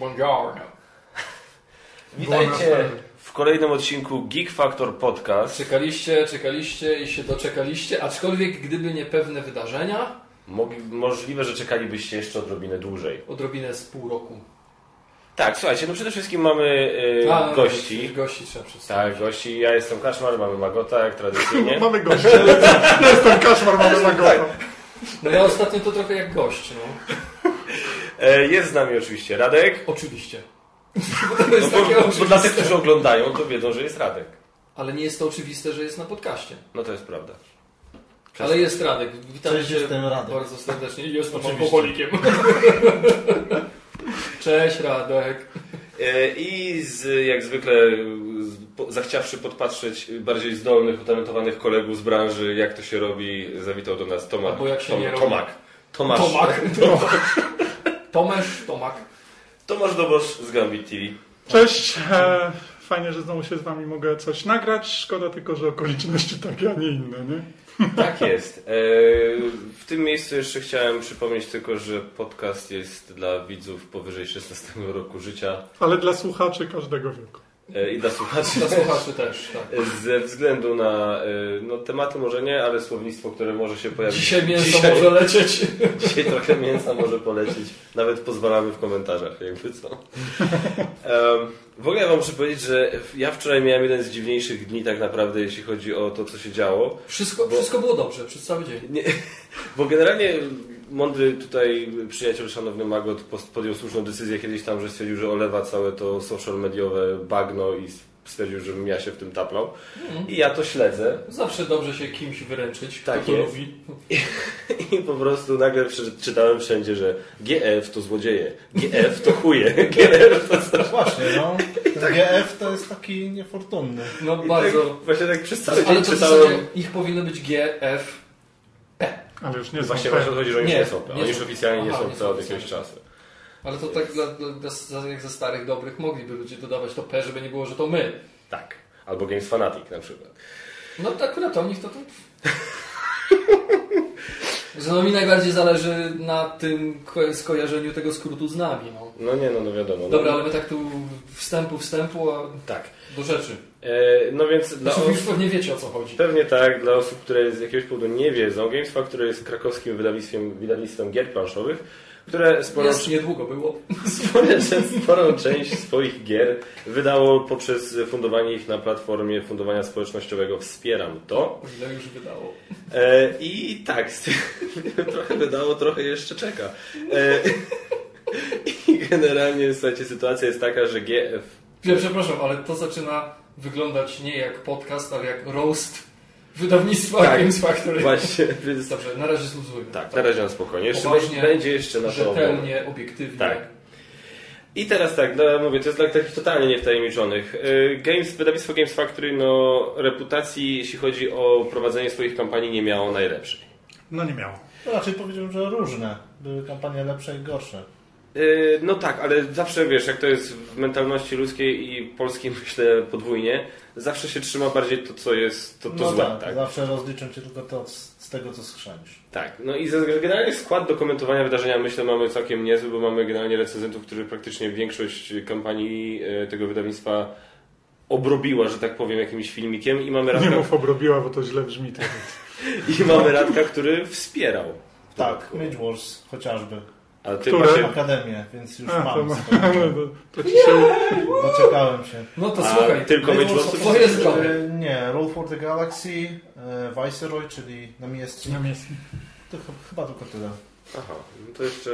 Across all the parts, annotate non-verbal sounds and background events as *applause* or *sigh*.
Buongiorno. *laughs* Witajcie w kolejnym odcinku Geek Factor Podcast. Czekaliście, czekaliście i się doczekaliście, aczkolwiek gdyby nie pewne wydarzenia, Mogli, możliwe, że czekalibyście jeszcze odrobinę dłużej. odrobinę z pół roku. Tak, słuchajcie, no przede wszystkim mamy e, A, no, gości. Gości trzeba przedstawić. Tak, gości. Ja jestem Kaszmar, mamy Magota, jak tradycyjnie. *laughs* Mamy gościa. Jestem Kaszmar, mamy *laughs* Magota. No ja ostatnio to trochę jak gość, no. E, jest z nami oczywiście Radek. Oczywiście. No To jest bo, takie bo dla tych, którzy oglądają, to wiedzą, że jest Radek. Ale nie jest to oczywiste, że jest na podcaście. No to jest prawda. Ale jest Radek. Witam Cześć, cię jestem Radek. bardzo serdecznie. Jestem alkoholikiem. *laughs* Cześć Radek. E, I z, jak zwykle, z, po, zachciawszy podpatrzeć bardziej zdolnych, utalentowanych kolegów z branży, jak to się robi, zawitał do nas Tomak. Albo jak się Tom, nie robi. Tomak. Tomasz, Tomak. Tomasz, Tomak. Tomasz Dobosz z Gambit TV. Cześć. E, fajnie, że znowu się z wami mogę coś nagrać. Szkoda tylko, że okoliczności takie, a nie inne, nie? Tak jest. E, w tym miejscu jeszcze chciałem przypomnieć tylko, że podcast jest dla widzów powyżej 16 roku życia Ale dla słuchaczy każdego wieku. E, i dla słuchaczy. Dla słuchaczy też, tak. Ze względu na e, no, tematy może nie, ale słownictwo, które może się pojawić. Dzisiaj mięso Dzisiaj- może lecieć. Dzisiaj trochę mięsa może polecieć. Nawet pozwalamy w komentarzach, jakby co. W ogóle ja wam muszę powiedzieć, że ja wczoraj miałem jeden z dziwniejszych dni tak naprawdę, jeśli chodzi o to, co się działo. Wszystko, Bo- wszystko było dobrze przez cały dzień. Nie, *laughs* bo generalnie mądry tutaj przyjaciel, szanowny Magot, podjął słuszną decyzję kiedyś tam, że stwierdził, że olewa całe to social mediowe bagno i stwierdził, żebym ja się w tym taplał. I ja to śledzę. Zawsze dobrze się kimś wyręczyć, Tak kto to lubi. *laughs* I po prostu nagle przeczytałem wszędzie, że GF to złodzieje, GF to chuje, *laughs* GF to... No właśnie, no. Ten GF to jest taki niefortunny. No I bardzo. Tak, właśnie tak przez cały Ale dzień to w czytałem... ich powinno być GF. Ale już nie są Właśnie te- właśnie chodzi, że oni Nie, nie, są. nie Oni już są. oficjalnie nie Aha, są są od jakiegoś czasu. Ale to tak dla, dla, dla, jak ze starych dobrych mogliby ludzie dodawać to P, żeby nie było, że to my. Tak. Albo Games Fanatic na przykład. No tak akurat o nich to to... *laughs* Że no mi najbardziej zależy na tym ko- skojarzeniu tego skrótu z nami. No. No nie, no, no wiadomo. No, Dobra, ale my tak tu wstępu, wstępu, a Tak. do rzeczy. E, no więc dla Znaczy, już osób, pewnie wiecie o co chodzi. pewnie tak, dla osób, które z jakiegoś powodu nie wiedzą, Games Factory jest krakowskim wydawnictwem, wydawnictwem gier planszowych, które sporą, Jest, niedługo było. *laughs* sporą, sporą część swoich gier wydało poprzez fundowanie ich na platformie fundowania społecznościowego Wspieram to. Ile już wydało. E, I tak, *laughs* trochę wydało, trochę jeszcze czeka. E, *laughs* I generalnie, słuchajcie, sytuacja jest taka, że GF Ja przepraszam, ale to zaczyna wyglądać nie jak podcast, ale jak roast wydawnictwa Tak. Games Factory. właśnie, *laughs* więc Dobrze, na razie zluzujmy. tak, na razie na spokojnie. Jeszcze Poważnie, będzie jeszcze na to. Rzetelnie, obiektywnie. Tak. I teraz tak, no, mówię, to jest dla takich totalnie niewtajemniczonych. Y, Games, wydawnictwo Games Factory, no, reputacji, jeśli chodzi o prowadzenie swoich kampanii, nie miało najlepszej. No nie miało. To raczej powiedziałbym, że różne. Były kampanie lepsze i gorsze. Y, No tak, ale zawsze wiesz, jak to jest w mentalności ludzkiej i polskiej, *laughs* myślę podwójnie, zawsze się trzyma bardziej to, co jest to, to no złe. tak, Tak, zawsze rozliczą cię tylko to z, z tego, co schrzanisz. tak. No i generalnie skład do komentowania wydarzenia myślę mamy całkiem niezły, bo mamy generalnie recenzentów, którzy praktycznie większość kampanii y, tego wydawnictwa obrobiła, że tak powiem, jakimś filmikiem i mamy Nie Radka, mów obrobiła, bo to źle brzmi *laughs* teraz. i mamy Radka który wspierał. Tak, dodatku. Mage Wars chociażby. A ty Które? właśnie, Akademię, więc już A, to, mam *laughs* to, to ci się... Doczekałem się. No to A słuchaj. tylko Mage. E, Nie, Roll for the Galaxy, e, Viceroy, czyli namiestnik. Na miejscu. To ch- chyba tylko tyle. Aha, no to jeszcze...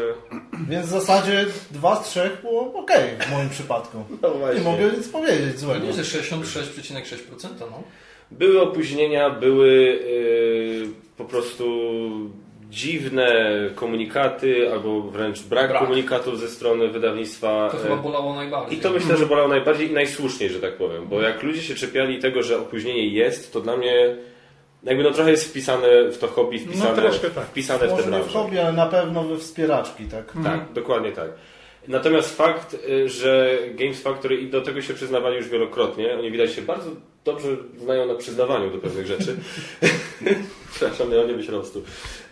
Więc w zasadzie dwa z trzech było ok w moim przypadku. *laughs* No właśnie. Nie mogę nic powiedzieć To złego. nie, że 66,6%, no. Były opóźnienia, były yy, po prostu dziwne komunikaty, albo wręcz brak, Brak. komunikatów ze strony wydawnictwa. To e, chyba bolało najbardziej. I to myślę, że bolało najbardziej i najsłuszniej, że tak powiem. Bo jak ludzie się czepiali tego, że opóźnienie jest, to dla mnie jakby no trochę jest wpisane w to hobby, wpisane, troszkę tak. wpisane w tę nie w hobby, ale na pewno we wspieraczki, tak? Tak, dokładnie tak. Natomiast fakt, y, że Games Factory i do tego się przyznawali już wielokrotnie, oni widać się bardzo dobrze znają na przyznawaniu do pewnych rzeczy. *laughs* Przepraszam, miał nie być rostu.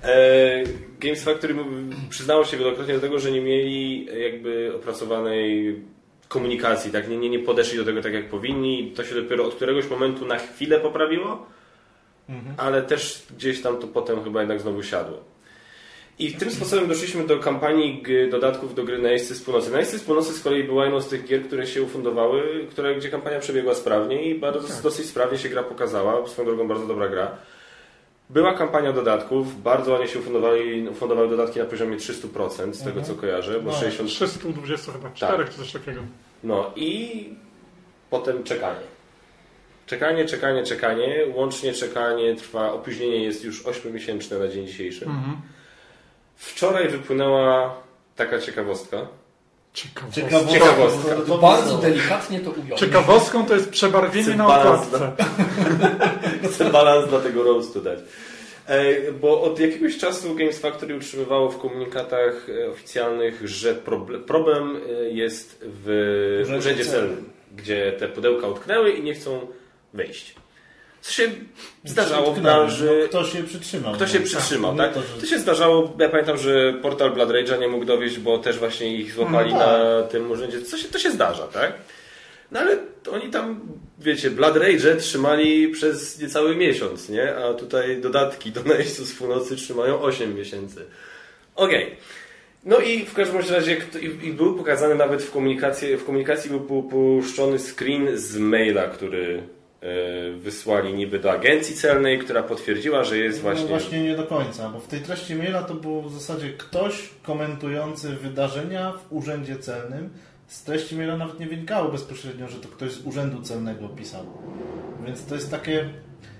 E, Games Factory przyznało się wielokrotnie do tego, że nie mieli jakby opracowanej komunikacji, tak? Nie, nie, nie podeszli do tego tak jak powinni. To się dopiero od któregoś momentu na chwilę poprawiło, ale też gdzieś tam to potem chyba jednak znowu siadło. I tym sposobem doszliśmy do kampanii dodatków do gry Naisty z Północy. Naisty z Północy z kolei była jedną z tych gier, które się ufundowały, które, gdzie kampania przebiegła sprawnie i bardzo, dosyć sprawnie się gra pokazała. Swoją drogą bardzo dobra gra. Była kampania dodatków, bardzo ładnie się ufundowali, ufundowały dodatki na poziomie 300% z tego co kojarzę, bo No, 60... 320 chyba, 4 Tak. czy coś takiego. No i potem czekanie. Czekanie, czekanie, czekanie. Łącznie czekanie trwa, opóźnienie jest już 8-miesięczne na dzień dzisiejszy. Mhm. Wczoraj wypłynęła taka ciekawostka. Ciekawostka. Ciekawostka. Ciekawostka. To- to Bardzo delikatnie to ujął. Ciekawostką to jest przebarwienie Chcę na balans okładce. *laughs* Chcę balans dla tego roastu dać. E, Bo od jakiegoś czasu Games Factory utrzymywało w komunikatach e, oficjalnych, że proble- problem e, jest w Urzędzie celnym, gdzie te pudełka utknęły i nie chcą wyjść. Co się zdarzało w branży. No, Ktoś się przytrzymał. Kto się No, przytrzymał, nie tak? To, że... To się zdarzało, ja pamiętam, że portal Blood Rage'a nie mógł dowieść, bo też właśnie ich złapali No tak. na tym urzędzie. Co się, to się zdarza, tak? No ale oni tam, wiecie, Blood Rage trzymali przez niecały miesiąc, nie? A tutaj dodatki do najeźdźców z północy trzymają 8 miesięcy. Okej. No i w każdym razie kto- i, był pokazany nawet w komunikacji, w komunikacji był pu- puszczony screen z maila, który wysłali niby do agencji celnej, która potwierdziła, że jest właśnie... No właśnie nie do końca, bo w tej treści maila to było w zasadzie ktoś komentujący wydarzenia w urzędzie celnym. Z treści maila nawet nie wynikało bezpośrednio, że to ktoś z urzędu celnego pisał. Więc to jest takie...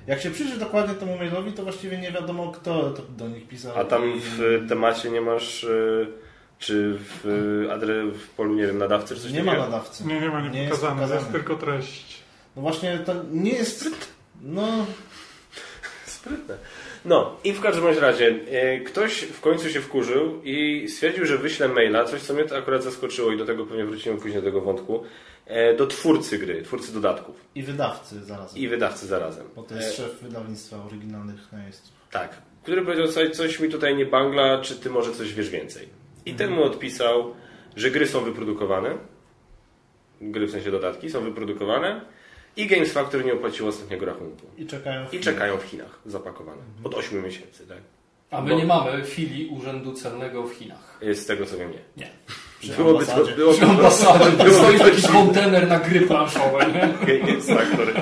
Jak się przyjrzy dokładnie temu mailowi, to właściwie nie wiadomo, kto to do nich pisał. A tam w temacie nie masz, e, czy w, adre, w polu, nie wiem, nadawcy, czy coś Nie ma takiego? nadawcy. Nie, nie ma, nie, Nie jest pokazane, jest, pokazane. tylko treść. No właśnie, to nie jest... No, Sprytne. No i w każdym razie e, ktoś w końcu się wkurzył i stwierdził, że wyśle maila, coś co mnie to akurat zaskoczyło i do tego pewnie wrócimy później do tego wątku, e, do twórcy gry, twórcy dodatków i wydawcy zarazem. i wydawcy zarazem. Bo to jest szef wydawnictwa oryginalnych najeźdźców. Tak. Który powiedział, coś, coś mi tutaj nie bangla, czy ty może coś wiesz więcej. I ten mu odpisał, że gry są wyprodukowane, gry w sensie dodatki są wyprodukowane i Games Factory nie opłaciło ostatniego rachunku. I czekają w I czekają w Chinach zapakowane. Od 8 miesięcy, tak? A my Bo- nie mamy filii Urzędu Celnego w Chinach. Z tego co wiem, nie. Nie. *laughs* Przy Byłoby to, byłoby Przy ambasadzie tam stoi taki kontener na gry planszowe, nie? Games Factory.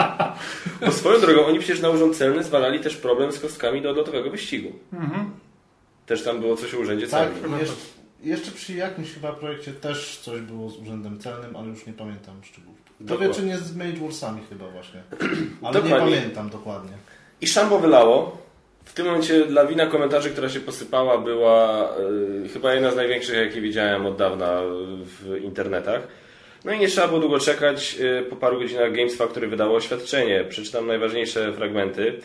*laughs* Bo swoją drogą, oni przecież na urząd celny zwalali też problem z kostkami do lotowego wyścigu. Mhm. Też tam było coś o urzędzie Tak, celnym. jeszcze, jeszcze przy jakimś chyba projekcie też coś było z urzędem celnym, ale już nie pamiętam szczegółów. To wie, czy nie z Mage Warsami chyba właśnie. Ale *clears throat* Dokładnie. nie pamiętam dokładnie. I szambo wylało. W tym momencie lawina komentarzy, która się posypała, była y, chyba jedna z największych, jakie widziałem od dawna w internetach. No i nie trzeba było długo czekać. Y, Po paru godzinach Games Factory wydało oświadczenie. Przeczytam najważniejsze fragmenty.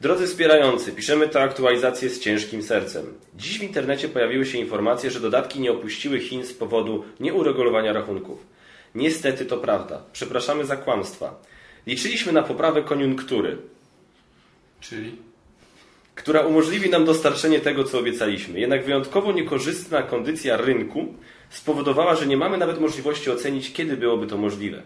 Drodzy wspierający, piszemy tę aktualizację z ciężkim sercem. Dziś w internecie pojawiły się informacje, że dodatki nie opuściły Chin z powodu nieuregulowania rachunków. Niestety to prawda. Przepraszamy za kłamstwa. Liczyliśmy na poprawę koniunktury, Czyli która umożliwi nam dostarczenie tego, co obiecaliśmy. Jednak wyjątkowo niekorzystna kondycja rynku spowodowała, że nie mamy nawet możliwości ocenić, kiedy byłoby to możliwe.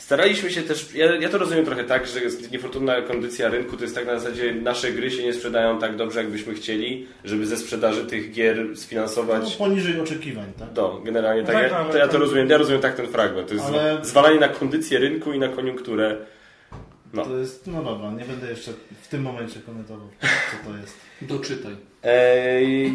Staraliśmy się też, ja, ja to rozumiem trochę tak, że jest niefortunna kondycja rynku to jest tak na zasadzie nasze gry się nie sprzedają tak dobrze, jakbyśmy chcieli, żeby ze sprzedaży tych gier No, sfinansować poniżej oczekiwań, tak? to, generalnie tak, Tak, ja, to ja to rozumiem, ja rozumiem tak ten fragment. To jest Ale- zwalanie na kondycję rynku i na koniunkturę. No. To jest, no dobra, nie będę jeszcze w tym momencie komentował, co to jest. doczytaj. Eee,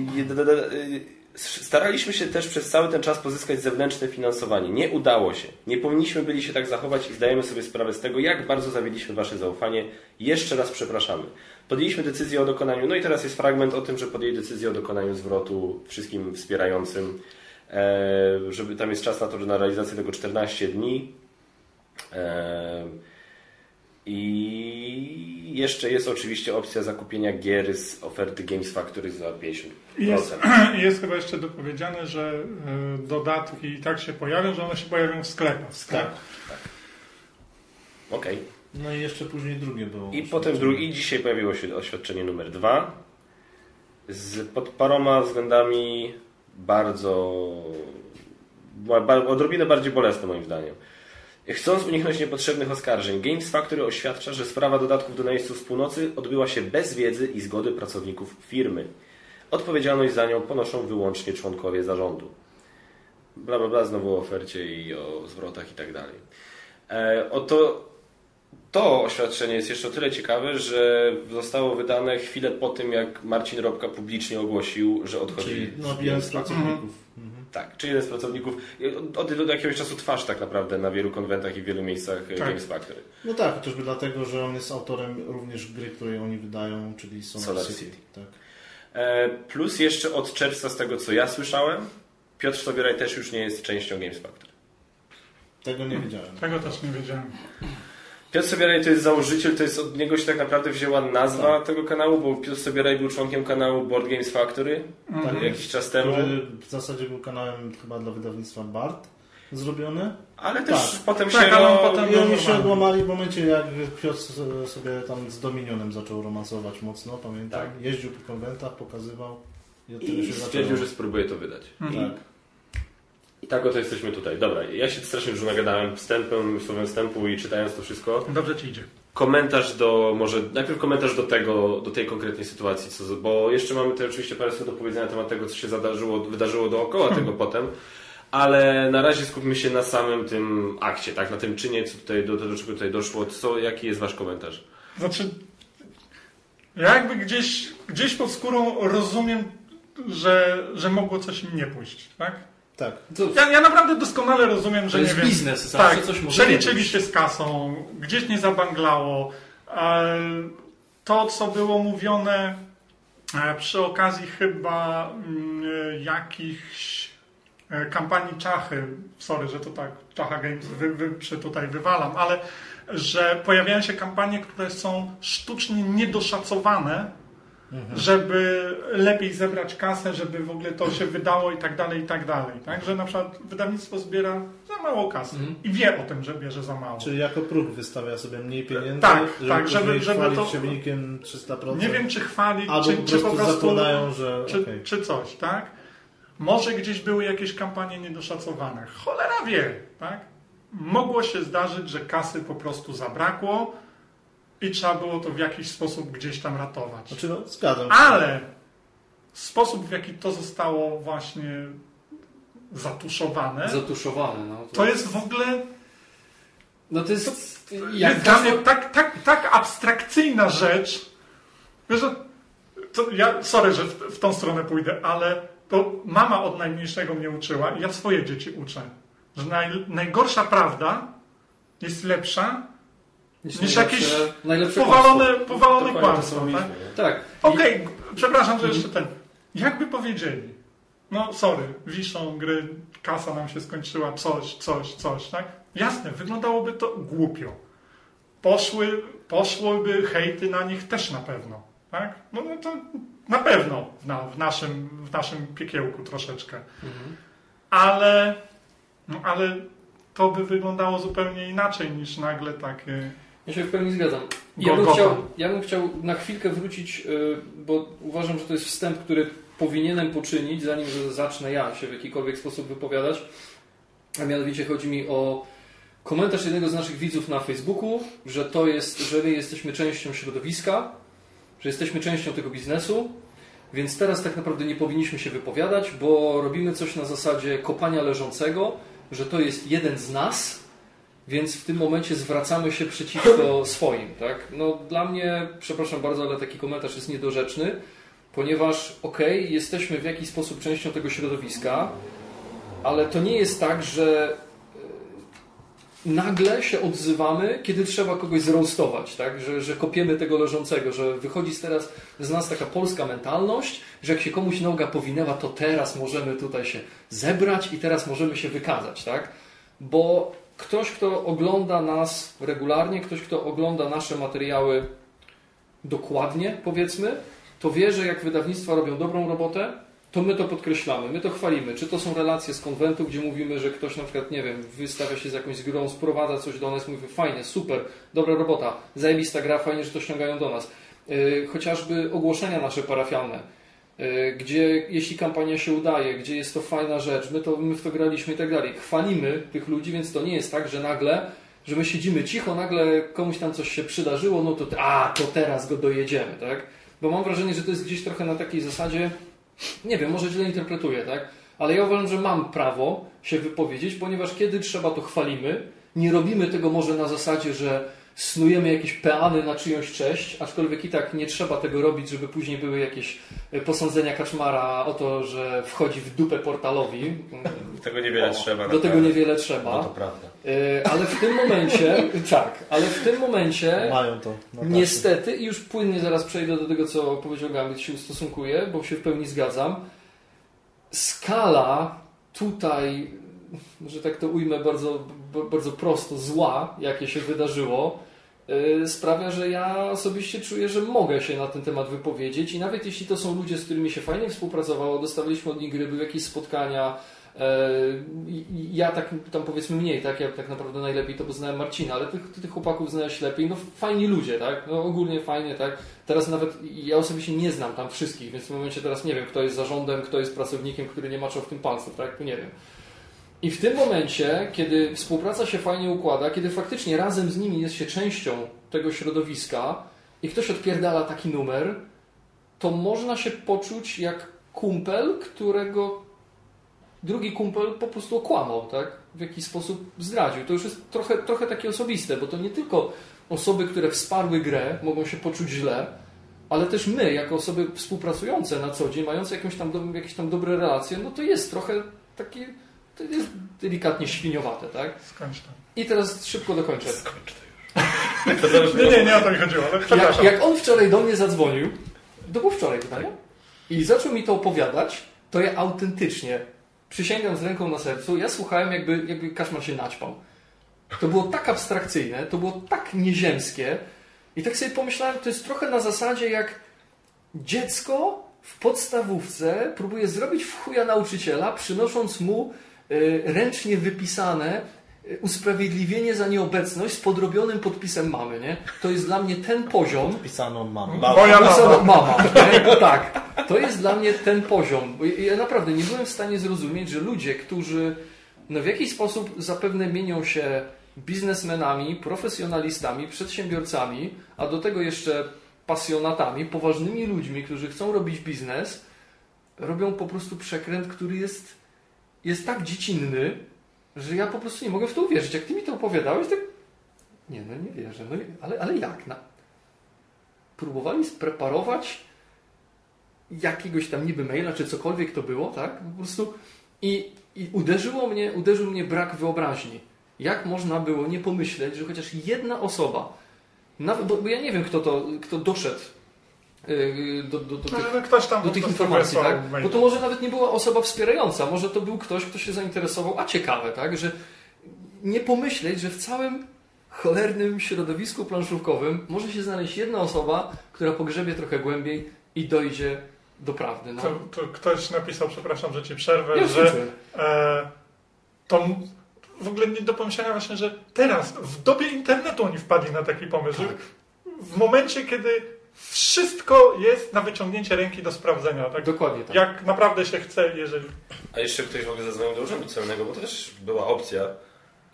Staraliśmy się też przez cały ten czas pozyskać zewnętrzne finansowanie. Nie udało się. Nie powinniśmy byli się tak zachować i zdajemy sobie sprawę z tego, jak bardzo zawiedliśmy Wasze zaufanie. Jeszcze raz przepraszamy. Podjęliśmy decyzję o dokonaniu, no i teraz jest fragment o tym, że podjęli decyzję o dokonaniu zwrotu wszystkim wspierającym, eee, żeby tam jest czas na to, że na realizację tego 14 dni. Eee, I jeszcze jest oczywiście opcja zakupienia gier z oferty Games Factory za 50%. I jest, i *clears throat* jest chyba jeszcze dopowiedziane, że y, dodatki i tak się pojawią, że one się pojawią w sklepach. Tak. Okej. No i jeszcze później drugie było. I potem drugi, dzisiaj pojawiło się oświadczenie numer dwa z pod paroma względami bardzo ba- ba- odrobinę bardziej bolesne moim zdaniem. Chcąc uniknąć niepotrzebnych oskarżeń, Games Factory oświadcza, że sprawa dodatków do najeźdźców z północy odbyła się bez wiedzy i zgody pracowników firmy. Odpowiedzialność za nią ponoszą wyłącznie członkowie zarządu. Bla bla bla, znowu o ofercie i o zwrotach i tak dalej. E, Oto to oświadczenie jest jeszcze o tyle ciekawe, że zostało wydane chwilę po tym, jak Marcin Robka publicznie ogłosił, że odchodzi Czyli no, z pracowników. Mhm. Tak, czy jeden z pracowników. Od, od, od jakiegoś czasu twarz tak naprawdę na wielu konwentach i w wielu miejscach e, Tak. Games Factory. No tak, chociażby dlatego, że on jest autorem również gry, której oni wydają, czyli Solar, Solar City. City. Tak. E, plus jeszcze od czerwca, z tego co ja słyszałem, Piotr Sobieraj też już nie jest częścią Games Factory. Tego nie wiedziałem. Tego też nie wiedziałem. Piotr Sobieraj to jest założyciel, to jest od niego się tak naprawdę wzięła nazwa tego kanału, bo Piotr Sobieraj był członkiem kanału Board Games Factory Mhm. jakiś czas temu. Który w zasadzie był kanałem chyba dla wydawnictwa BART zrobiony. Ale też Tak. potem Tak, się. ale ro- potem- I oni się odłamali w momencie, jak Piotr sobie tam z Dominionem zaczął romansować mocno, pamiętam. Tak. Jeździł po konwentach, pokazywał. I od tego I się stwierdził, że spróbuje to wydać. Mhm. Tak. I tak oto jesteśmy tutaj. Dobra, ja się strasznie dużo nagadałem wstępem, słowem wstępu i czytając to wszystko. Dobrze ci idzie. Komentarz do, może najpierw komentarz do tego, do tej konkretnej sytuacji, co, bo jeszcze mamy tutaj oczywiście parę słów do powiedzenia na temat tego, co się zadarzyło, wydarzyło dookoła tego potem, ale na razie skupmy się na samym tym akcie, tak, na tym czynie, co tutaj, do, do czego tutaj doszło, co, jaki jest wasz komentarz? Znaczy, ja jakby gdzieś, gdzieś pod skórą rozumiem, że, że mogło coś im nie pójść, tak? Tak. To, Ja, ja naprawdę doskonale rozumiem, to że jest nie wiem. biznes, zawsze Tak, coś może nie przeliczyli się z kasą, gdzieś nie zabanglało. E, To, co było mówione e, przy okazji chyba mm, e, jakichś kampanii Czachy, sorry, że to tak Czacha Games wy, wy, przy tutaj wywalam, ale że pojawiają się kampanie, które są sztucznie niedoszacowane, żeby lepiej zebrać kasę, żeby w ogóle to się wydało i tak dalej, i tak dalej. Tak? Że na przykład wydawnictwo zbiera za mało kasy Mhm. i wie o tym, że bierze za mało. Czyli jako próg wystawia sobie mniej pieniędzy, Tak, żeby tak, żeby- żeby to- się wynikiem 300%. Nie wiem, czy chwalić, Albo czy, po czy prostu, po prostu zakładają, że czy, okej. czy coś, tak? Może gdzieś były jakieś kampanie niedoszacowane. Cholera wie, tak? Mogło się zdarzyć, że kasy po prostu zabrakło i trzeba było to w jakiś sposób gdzieś tam ratować. Znaczy, no, zgadzam się. Ale sposób, w jaki to zostało właśnie zatuszowane, Zatuszowane, no. to jest w ogóle No to jest... jest Jak dla mnie tak, tak, tak abstrakcyjna rzecz, wiesz, że to ja, sorry, że w, w tą stronę pójdę, ale to mama od najmniejszego mnie uczyła i ja swoje dzieci uczę, że naj, najgorsza prawda jest lepsza niż jakieś najlepsze powalone, kłamstwo. powalone Dokładnie kłamstwo. Tak? Tak. Okej, g- przepraszam, że jeszcze ten. Jakby powiedzieli, no sorry, wiszą gry, kasa nam się skończyła, coś, coś, coś, tak? Jasne, wyglądałoby to głupio. Poszły, poszłyby hejty na nich też na pewno, tak? No, no to na pewno w, na, w, naszym, w naszym piekiełku troszeczkę. Mhm. Ale, no, ale to by wyglądało zupełnie inaczej niż nagle takie... Ja się w pełni zgadzam. Ja bym, chciał, ja bym chciał na chwilkę wrócić, y, bo uważam, że to jest wstęp, który powinienem poczynić, zanim zacznę ja się w jakikolwiek sposób wypowiadać. A mianowicie chodzi mi o komentarz jednego z naszych widzów na Facebooku, że to jest, że my jesteśmy częścią środowiska, że jesteśmy częścią tego biznesu, więc teraz tak naprawdę nie powinniśmy się wypowiadać, bo robimy coś na zasadzie kopania leżącego, że to jest jeden z nas, więc w tym momencie zwracamy się przeciwko *laughs* swoim, tak? No dla mnie, przepraszam bardzo, ale taki komentarz jest niedorzeczny, ponieważ okej, jesteśmy w jakiś sposób częścią tego środowiska, ale to nie jest tak, że e, nagle się odzywamy, kiedy trzeba kogoś zroastować, tak? Że, że kopiemy tego leżącego, że wychodzi teraz z nas taka polska mentalność, że jak się komuś noga powinęła, to teraz możemy tutaj się zebrać i teraz możemy się wykazać, tak? Bo ktoś, kto ogląda nas regularnie, ktoś, kto ogląda nasze materiały dokładnie, powiedzmy, to wie, że jak wydawnictwa robią dobrą robotę, to my to podkreślamy, my to chwalimy. Czy to są relacje z konwentu, gdzie mówimy, że ktoś na przykład, nie wiem, wystawia się z jakąś grą, sprowadza coś do nas, mówi fajnie, super, dobra robota, zajebista gra, fajnie, że to ściągają do nas. Yy, chociażby ogłoszenia nasze parafialne, gdzie jeśli kampania się udaje, gdzie jest to fajna rzecz, my, to, my w to graliśmy i tak dalej. Chwalimy tych ludzi, więc to nie jest tak, że nagle że my siedzimy cicho, nagle komuś tam coś się przydarzyło, no to a, to teraz go dojedziemy, tak? Bo mam wrażenie, że to jest gdzieś trochę na takiej zasadzie, nie wiem, może źle interpretuję, tak? Ale ja uważam, że mam prawo się wypowiedzieć, ponieważ kiedy trzeba, to chwalimy. Nie robimy tego może na zasadzie, że snujemy jakieś peany na czyjąś cześć, aczkolwiek i tak nie trzeba tego robić, żeby później były jakieś e, posądzenia Kaczmara o to, że wchodzi w dupę portalowi. *laughs* Tego niewiele O, trzeba. Do tego niewiele trzeba. No to prawda. E, Ale w tym momencie, *laughs* tak, ale w tym momencie Mają to. na tacy. Niestety, i już płynnie zaraz przejdę do tego, co powiedział Gambit, się ustosunkuję, bo się w pełni zgadzam. Skala tutaj, że tak to ujmę bardzo, bardzo prosto, zła, jakie się wydarzyło, yy, sprawia, że ja osobiście czuję, że mogę się na ten temat wypowiedzieć i nawet jeśli to są ludzie, z którymi się fajnie współpracowało, dostawaliśmy od nich gry, były jakieś spotkania, i ja tak tam powiedzmy mniej, tak? Ja tak naprawdę najlepiej to poznałem Marcina, ale tych, tych chłopaków znałeś lepiej. No fajni ludzie, tak? No ogólnie fajnie, tak? Teraz nawet ja osobiście nie znam tam wszystkich, więc w momencie teraz nie wiem, kto jest zarządem, kto jest pracownikiem, który nie maczał w tym palców, tak? Nie wiem. I w tym momencie, kiedy współpraca się fajnie układa, kiedy faktycznie razem z nimi jest się częścią tego środowiska i ktoś odpierdala taki numer, to można się poczuć jak kumpel, którego drugi kumpel po prostu okłamał, tak? W jakiś sposób zdradził. To już jest trochę, trochę takie osobiste, bo to nie tylko osoby, które wsparły grę, mogą się poczuć źle, ale też my, jako osoby współpracujące na co dzień, mające jakąś tam, jakieś tam dobre relacje, no to jest trochę takie, to jest delikatnie świniowate, tak? Skończ to. I teraz szybko dokończę. To *laughs* zależy Nie, nie, nie o to mi chodziło, ale Jak, przepraszam. jak on wczoraj do mnie zadzwonił, to było wczoraj pytanie, i zaczął mi to opowiadać, to ja autentycznie, przysięgam z ręką na sercu, ja słuchałem jakby, jakby Kaszmar się naćpał. To było tak abstrakcyjne, to było tak nieziemskie i tak sobie pomyślałem, to jest trochę na zasadzie jak dziecko w podstawówce próbuje zrobić w chuja nauczyciela, przynosząc mu ręcznie wypisane y, usprawiedliwienie za nieobecność z podrobionym podpisem mamy, nie? To jest dla mnie ten poziom, Pisaną mam. Moja mama. mama. nie? Tak. To jest dla mnie ten poziom. Bo Ja naprawdę nie byłem w stanie zrozumieć, że ludzie, którzy no w jakiś sposób zapewne mienią się biznesmenami, profesjonalistami, przedsiębiorcami, a do tego jeszcze pasjonatami, poważnymi ludźmi, którzy chcą robić biznes, robią po prostu przekręt, który jest, jest tak dziecinny, że ja po prostu nie mogę w to uwierzyć. Jak ty mi to opowiadałeś, tak nie, no nie wierzę. No, ale, ale jak? Na, próbowali spreparować jakiegoś tam niby maila, czy cokolwiek to było, tak? Po prostu i, i uderzyło mnie, uderzył mnie brak wyobraźni. Jak można było nie pomyśleć, że chociaż jedna osoba, nawet, bo, bo ja nie wiem, kto to, kto doszedł do, do, do tych No, tam do tych informacji, tak? Bo to może nawet nie była osoba wspierająca, może to był ktoś, kto się zainteresował, a ciekawe, tak? Że nie pomyśleć, że w całym cholernym środowisku planszówkowym może się znaleźć jedna osoba, która pogrzebie trochę głębiej i dojdzie do prawdy. No. To, to ktoś napisał, przepraszam, że ci przerwę, Ja że e, to w ogóle nie do pomyślenia właśnie, że teraz, w dobie internetu oni wpadli na taki pomysł, Tak. w momencie, kiedy wszystko jest na wyciągnięcie ręki do sprawdzenia, tak? Dokładnie tak. Jak naprawdę się chce, jeżeli... A jeszcze ktoś w ogóle zadzwonił do urzędu celnego, bo to też była opcja.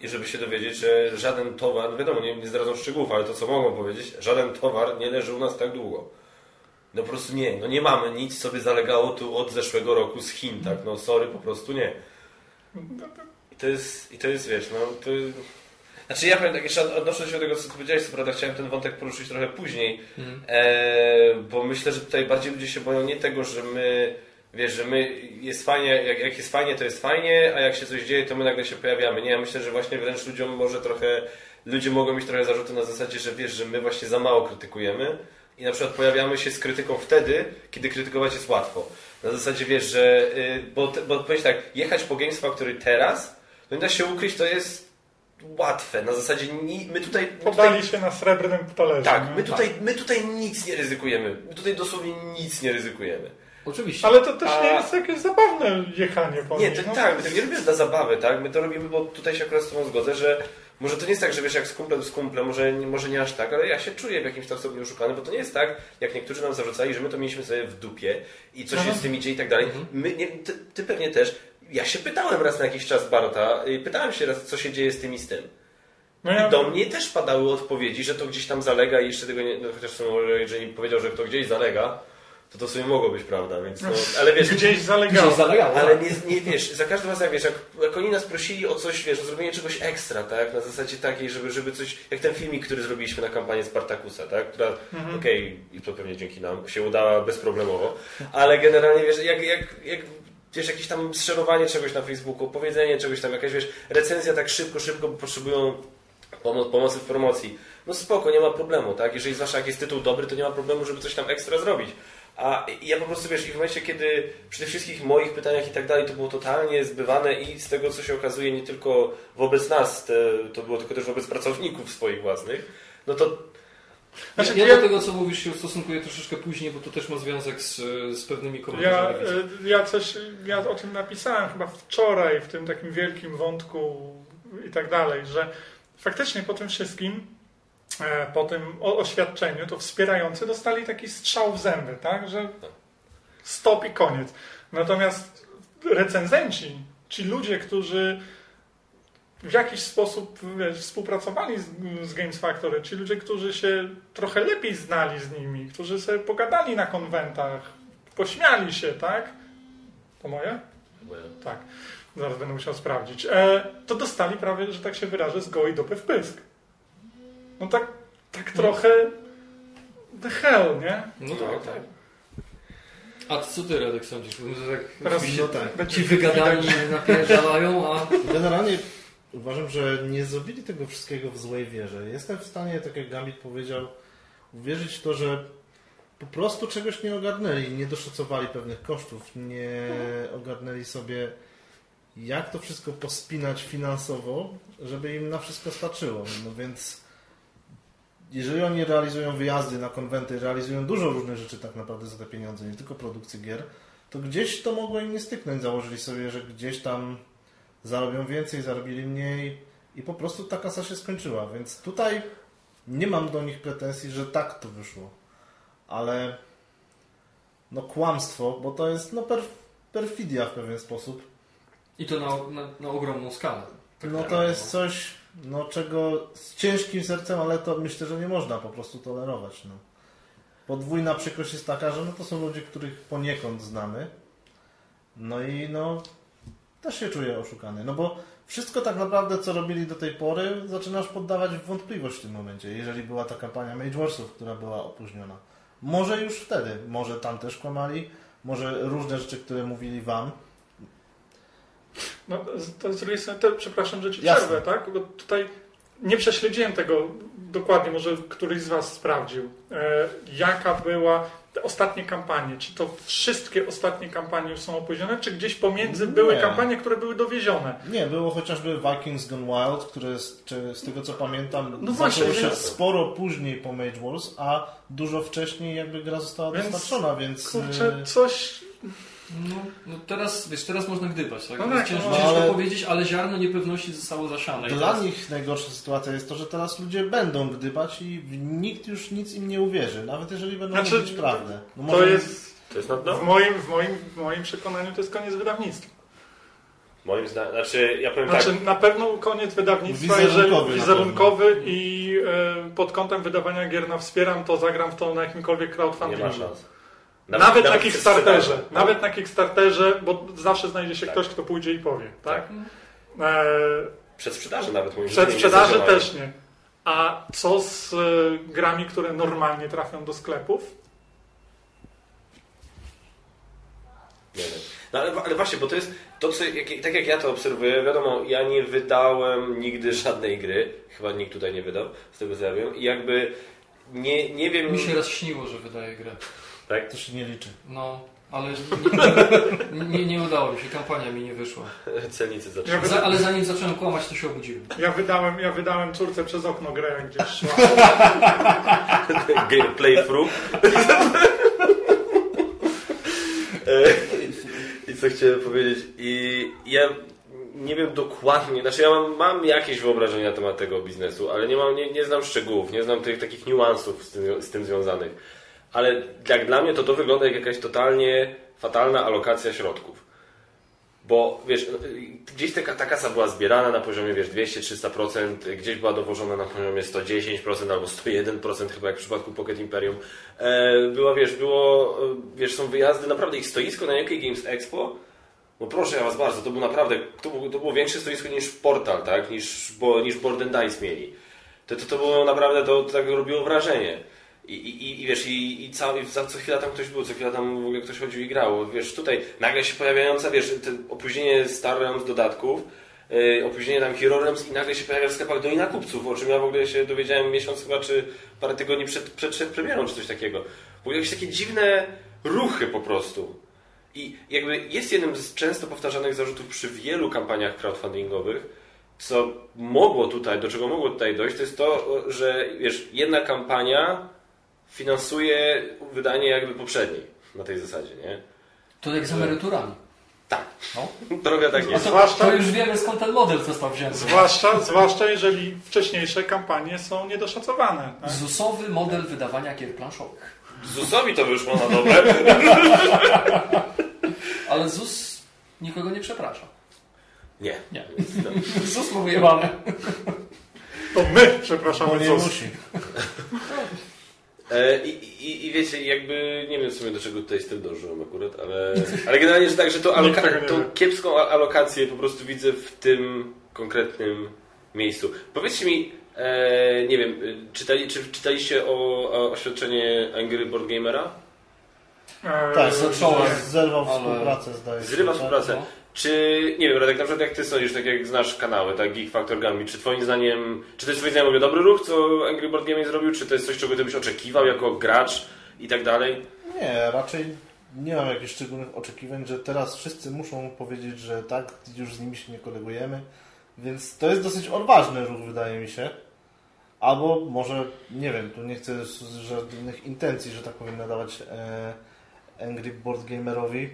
I żeby się dowiedzieć, że żaden towar, wiadomo, nie, nie zdradzą szczegółów, ale to co mogą powiedzieć, żaden towar nie leży u nas tak długo. No po prostu nie, no nie mamy nic, co by zalegało tu od zeszłego roku z Chin, tak? No sorry, po prostu nie. I to jest, i to jest wiesz, no to... Znaczy ja powiem tak, jeszcze odnosząc się do tego, co ty powiedziałeś, co prawda chciałem ten wątek poruszyć trochę później, Mhm. e, bo myślę, że tutaj bardziej ludzie się boją nie tego, że my, wiesz, że my jest fajnie, jak, jak jest fajnie, to jest fajnie, a jak się coś dzieje, to my nagle się pojawiamy. Nie, ja myślę, że właśnie wręcz ludziom może trochę, ludzie mogą mieć trochę zarzuty na zasadzie, że wiesz, że my właśnie za mało krytykujemy i na przykład pojawiamy się z krytyką wtedy, kiedy krytykować jest łatwo. Na zasadzie wiesz, że, y, bo, bo powiedz tak, jechać po Games Factory teraz, to nie da się ukryć, to jest łatwe. Na zasadzie ni, my tutaj... My tutaj Podali się na srebrnym talerzu. tak, nie? my tutaj, my tutaj nic nie ryzykujemy. My tutaj dosłownie nic nie ryzykujemy. Oczywiście. Ale to też A- nie jest jakieś zabawne jechanie po Nie, to, no. tak, my tego nie robimy dla zabawy, tak? My to robimy, bo tutaj się akurat z Tobą zgodzę, że może to nie jest tak, że wiesz, jak z kumplem z kumplem, może, może nie aż tak, ale ja się czuję w jakimś tam stopniu oszukany, bo to nie jest tak, jak niektórzy nam zarzucali, że my to mieliśmy sobie w dupie i coś Aha. się z tym idzie i tak dalej. My, nie, ty, ty pewnie też. Ja się pytałem raz na jakiś czas Barta, pytałem się raz, co się dzieje z tym i z tym. No ja, I do mnie też padały odpowiedzi, że to gdzieś tam zalega i jeszcze tego nie, no chociaż może jeżeli powiedział, że to gdzieś zalega, to to sobie mogło być prawda, więc no, *laughs* ale wiesz, gdzieś zalegało. Gdzieś zalegało. ale nie, nie wiesz, za każdym razem, jak wiesz, jak, jak oni nas prosili o coś, wiesz, o zrobienie czegoś ekstra, tak? Na zasadzie takiej, żeby, żeby coś, jak ten filmik, który zrobiliśmy na kampanię Spartakusa, tak? Która, Mhm. okej, i to pewnie dzięki nam się udała bezproblemowo, ale generalnie, wiesz, jak, jak, jak wiesz, jakieś tam szerowanie czegoś na Facebooku, powiedzenie czegoś tam, jakaś, wiesz, recenzja tak szybko, szybko, bo potrzebują pomo- pomocy w promocji. No spoko, nie ma problemu, tak? Jeżeli zwłaszcza jak jest tytuł dobry, to nie ma problemu, żeby coś tam ekstra zrobić. A ja po prostu, wiesz, i w momencie, kiedy przy tych wszystkich moich pytaniach i tak dalej, to było totalnie zbywane i z tego, co się okazuje, nie tylko wobec nas, te, to było tylko też wobec pracowników swoich własnych, no to Znaczy, ja, ja- do tego, co mówisz, się ustosunkuję troszeczkę później, bo to też ma związek z, z pewnymi Ja, komentarzami. e, ja coś, ja o tym napisałem chyba wczoraj w tym takim wielkim wątku i tak dalej, że faktycznie po tym wszystkim, e, po tym oświadczeniu, to wspierający dostali taki strzał w zęby, tak, że stop i koniec. Natomiast recenzenci, ci ludzie, którzy w jakiś sposób wiesz, współpracowali z, z Games Factory, ci ludzie, którzy się trochę lepiej znali z nimi, którzy sobie pogadali na konwentach, pośmiali się, tak? To moje? Tak. Zaraz będę musiał sprawdzić. E, to dostali prawie, że tak się wyrażę, z gołej dupy w pysk. No tak, tak trochę the hell, nie? No tak, tak. A co ty, Radek, sądzisz? Bo tak, Teraz no tak. ci wygadani napierdalają, a Generalnie uważam, że nie zrobili tego wszystkiego w złej wierze. Jestem w stanie, tak jak Gambit powiedział, uwierzyć w to, że po prostu czegoś nie ogarnęli, nie doszacowali pewnych kosztów, nie ogarnęli sobie jak to wszystko pospinać finansowo, żeby im na wszystko starczyło. No więc jeżeli oni realizują wyjazdy na konwenty, realizują dużo różnych rzeczy tak naprawdę za te pieniądze, nie tylko produkcji gier, to gdzieś to mogło im nie styknąć. Założyli sobie, że gdzieś tam zarobią więcej, zarobili mniej i po prostu ta kasa się skończyła. Więc tutaj nie mam do nich pretensji, że tak to wyszło. Ale no kłamstwo, bo to jest no perf perfidia w pewien sposób. i to na, na, na ogromną skalę. Tak No to jest coś, no czego z ciężkim sercem, ale to myślę, że nie można po prostu tolerować. No. Podwójna przykrość jest taka, że no to są ludzie, których poniekąd znamy. No i no też się czuję oszukany. No bo wszystko tak naprawdę, co robili do tej pory, zaczynasz poddawać w wątpliwość w tym momencie. Jeżeli była ta kampania Mage Warsów, która była opóźniona. Może już wtedy, może tam też kłamali, może różne rzeczy, które mówili wam, No, to z drugiej strony, to, przepraszam, że ci Jasne. przerwę, tak? Bo tutaj nie prześledziłem tego dokładnie, może któryś z Was sprawdził. E, jaka była te ostatnie kampanie? Czy to wszystkie ostatnie kampanie już są opóźnione, czy gdzieś pomiędzy Nie. były kampanie, które były dowiezione? Nie, było chociażby Vikings Gone Wild, które z, czy, z tego co pamiętam No zaczęło właśnie, się więc- sporo później po Mage Wars, a dużo wcześniej jakby gra została Więc, dostarczona, więc... Kurczę, y, coś... No, no teraz, wiesz, teraz można gdybać, tak? No tak, ciężko, no, ciężko ale- powiedzieć, ale ziarno niepewności zostało zasiane. Dla teraz- nich najgorsza sytuacja jest to, że teraz ludzie będą gdybać i nikt już nic im nie uwierzy, nawet jeżeli będą Znaczy, mówić prawdę. No To może- jest... to jest W moim, w, moim, w moim przekonaniu to jest koniec wydawnictwa. Moim zdaniem, znaczy ja powiem Znaczy tak, na pewno koniec wydawnictwa, Wizerunkowy wizerunkowy i e, pod kątem wydawania gier na wspieram, to zagram w to na jakimkolwiek nie crowdfundingu. ma szans. Nawet, na przez Kickstarterze. sprzedaż. Nawet na Kickstarterze, bo zawsze znajdzie się Tak. ktoś, kto pójdzie i powie. Tak? Tak. E, Przed sprzedaży nawet moim przed nie sprzedaży też nie. A co z e, grami, które normalnie trafią do sklepów? Nie wiem. No ale, ale właśnie, bo to jest to, co, jak, tak jak ja to obserwuję, wiadomo, ja nie wydałem nigdy *laughs* żadnej gry, chyba nikt tutaj nie wydał, z tego co ja wiem, i jakby nie, nie wiem... Mi się raz śniło, że wydaje grę. Tak? To się nie liczy. No, ale nie, nie, nie udało mi się, kampania mi nie wyszła. Celnicy Ja zaczęli. Za, ale zanim zacząłem kłamać, to się obudziłem. Ja wydałem, ja wydałem córce przez okno grę, gdzieś szła. Game playthrough. co chciałem powiedzieć. I ja nie wiem dokładnie, znaczy ja mam, mam jakieś wyobrażenie na temat tego biznesu, ale nie, mam, nie, nie znam szczegółów, nie znam tych takich niuansów z tym, z tym związanych. Ale jak dla mnie to to wygląda jak jakaś totalnie fatalna alokacja środków. Bo wiesz, gdzieś taka, ta kasa była zbierana na poziomie wiesz, 200-300%, gdzieś była dowożona na poziomie 110% albo 101% chyba jak w przypadku Pocket Imperium. E, była, wiesz, było, e, wiesz, są wyjazdy, naprawdę ich stoisko na UK Games Expo, no proszę ja was bardzo, to było naprawdę, to to było większe stoisko niż portal, tak, niż, bo, niż Board and Dice mieli. To, to, to było naprawdę, to, to tak robiło wrażenie. I, i, i wiesz, i, i, cały, i za co chwila tam ktoś był, co chwila tam w ogóle ktoś chodził i grał. Wiesz, tutaj nagle się pojawiająca, wiesz, opóźnienie Star Realms dodatków, yy, opóźnienie tam Hero Realms i nagle się pojawia w sklepach do i kupców, o czym ja w ogóle się dowiedziałem miesiąc chyba, czy parę tygodni przed, przed, przed premierą, czy coś takiego. W ogóle jakieś takie dziwne ruchy po prostu. I jakby jest jednym z często powtarzanych zarzutów przy wielu kampaniach crowdfundingowych, co mogło tutaj, do czego mogło tutaj dojść, to jest to, że wiesz, jedna kampania finansuje wydanie jakby poprzedniej na tej zasadzie, nie? To jak z emeryturami. Tak. No. Trochę tak jest. to, Zwłaszcza- to już wiemy skąd ten model został wzięty. Zwłaszcza, zwłaszcza jeżeli wcześniejsze kampanie są niedoszacowane. Tak? ZUS-owy model wydawania gier planszowych. ZUS-owi to wyszło na dobre. *laughs* Ale ZUS nikogo nie przeprasza. Nie. Nie. No. *laughs* ZUS mu wyjebane. To my przepraszamy nie ZUS. musi. *laughs* E, I, i, I wiecie, jakby nie wiem w sumie do czego tutaj z tym dążyłem akurat, ale, ale generalnie, że tak, że tego aloka- tą kiepską alokację po prostu widzę w tym konkretnym miejscu. Powiedzcie mi, e, nie wiem, czytali, czy czytaliście o, o oświadczenie Angry Board Gamera? E, Tak, zacząłem. zerwał ale- współpracę, zdaje się. Zrywa tak? współpracę. Czy, nie wiem, Radek, na przykład jak ty sądzisz, tak jak znasz kanały, tak, Geek Factor Gami, czy twoim zdaniem, czy to jest twoim zdaniem dobry ruch, co Angry Board Gaming zrobił, czy to jest coś, czego ty byś oczekiwał jako gracz i tak dalej? Nie, raczej nie mam jakichś szczególnych oczekiwań, że teraz wszyscy muszą powiedzieć, że tak, już z nimi się nie kolegujemy. Więc to jest dosyć odważny ruch, wydaje mi się. Albo może, nie wiem, tu nie chcę żadnych intencji, że tak powiem, nadawać e, Angry Board Gamerowi,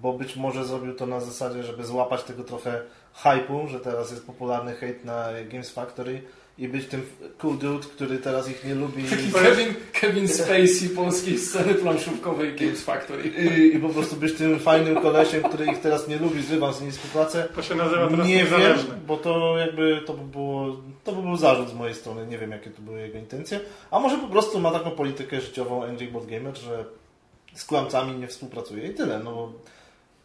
bo być może zrobił to na zasadzie, żeby złapać tego trochę hype'u, że teraz jest popularny hejt na Games Factory i być tym cool dude, który teraz ich nie lubi. Kevin, Kevin Spacey polskiej sceny planszówkowej Games Factory. I, I po prostu być tym fajnym kolesiem, który ich teraz nie lubi, zrywam z nimi współpracę. To się nazywa teraz Nie wiem, bo to jakby to by było, to by był zarzut z mojej strony, nie wiem jakie to były jego intencje. A może po prostu ma taką politykę życiową NJ Board Gamer, że z kłamcami nie współpracuje i tyle, no bo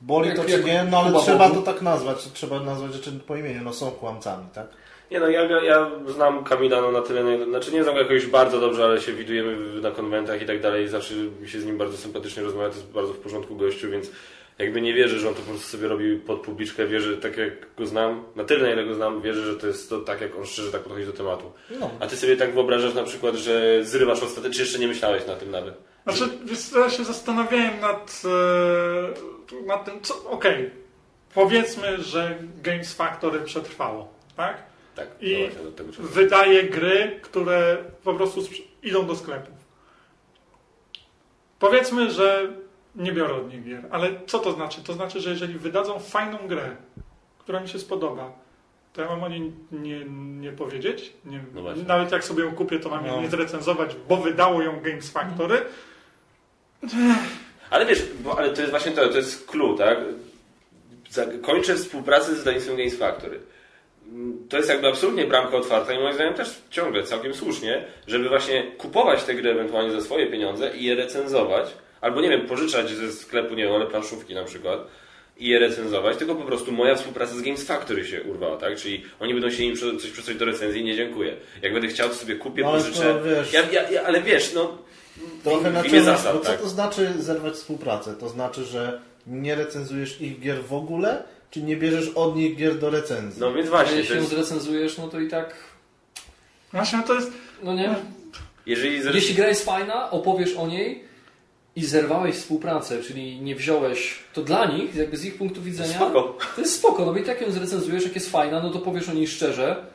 boli Jak- to czy jak nie, no ale Kuba trzeba Bogu. to tak nazwać, trzeba nazwać rzeczy po imieniu, no są kłamcami, tak? Nie no, ja, ja znam Kamila no, na tyle, na- znaczy nie znam go jakoś bardzo dobrze, ale się widujemy na konwentach i tak dalej zawsze mi się z nim bardzo sympatycznie rozmawia, to jest bardzo w porządku gościu, więc jakby nie wierzę, że on to po prostu sobie robi pod publiczkę, wierzę tak jak go znam, na tyle na ile go znam, wierzę, że to jest to tak jak on szczerze tak podchodzi do tematu. No. A ty sobie tak wyobrażasz na przykład, że zrywasz ostatecznie, czy jeszcze nie myślałeś na tym nawet? Znaczy, wiesz ja się zastanawiałem nad, e, nad tym, co. Okej, powiedzmy, że Games Factory przetrwało, tak? Tak, I no. Wydaje gry, które po prostu idą do sklepów. Powiedzmy, że nie biorę od nich gier, ale co to znaczy? To znaczy, że jeżeli wydadzą fajną grę, która mi się spodoba, to ja mam o niej nie, nie powiedzieć. Nie, No nawet jak sobie ją kupię, to mam ją No. nie zrecenzować, bo wydało ją Games Factory. Ale wiesz, bo, ale to jest właśnie to, to jest clue, tak? Kończę współpracę z wydawnictwem Games Factory. Mm, To jest jakby absolutnie bramka otwarta i moim zdaniem też ciągle całkiem słusznie, żeby właśnie kupować te gry ewentualnie za swoje pieniądze i je recenzować, albo nie wiem, pożyczać ze sklepu, nie wiem, ale planszówki na przykład i je recenzować, tylko po prostu moja współpraca z Games Factory się urwała, tak? Czyli oni będą się im coś przysłać do recenzji, nie dziękuję. Jak będę chciał, to sobie kupię, No, pożyczę. wiesz- Ja, ja, ja, ale wiesz, no... Trochę na czym, zasad, bo co tak? to znaczy zerwać współpracę? To znaczy, że nie recenzujesz ich gier w ogóle, czy nie bierzesz od nich gier do recenzji? No więc właśnie, jeśli ją jest, zrecenzujesz, no to i tak, Właśnie to jest. no nie? jeżeli... Jeśli gra jest fajna, opowiesz o niej i zerwałeś współpracę, czyli nie wziąłeś, to dla nich, jakby z ich punktu widzenia, Spoko. to jest spoko, no bo i tak ją zrecenzujesz, jak jest fajna, no to powiesz o niej szczerze,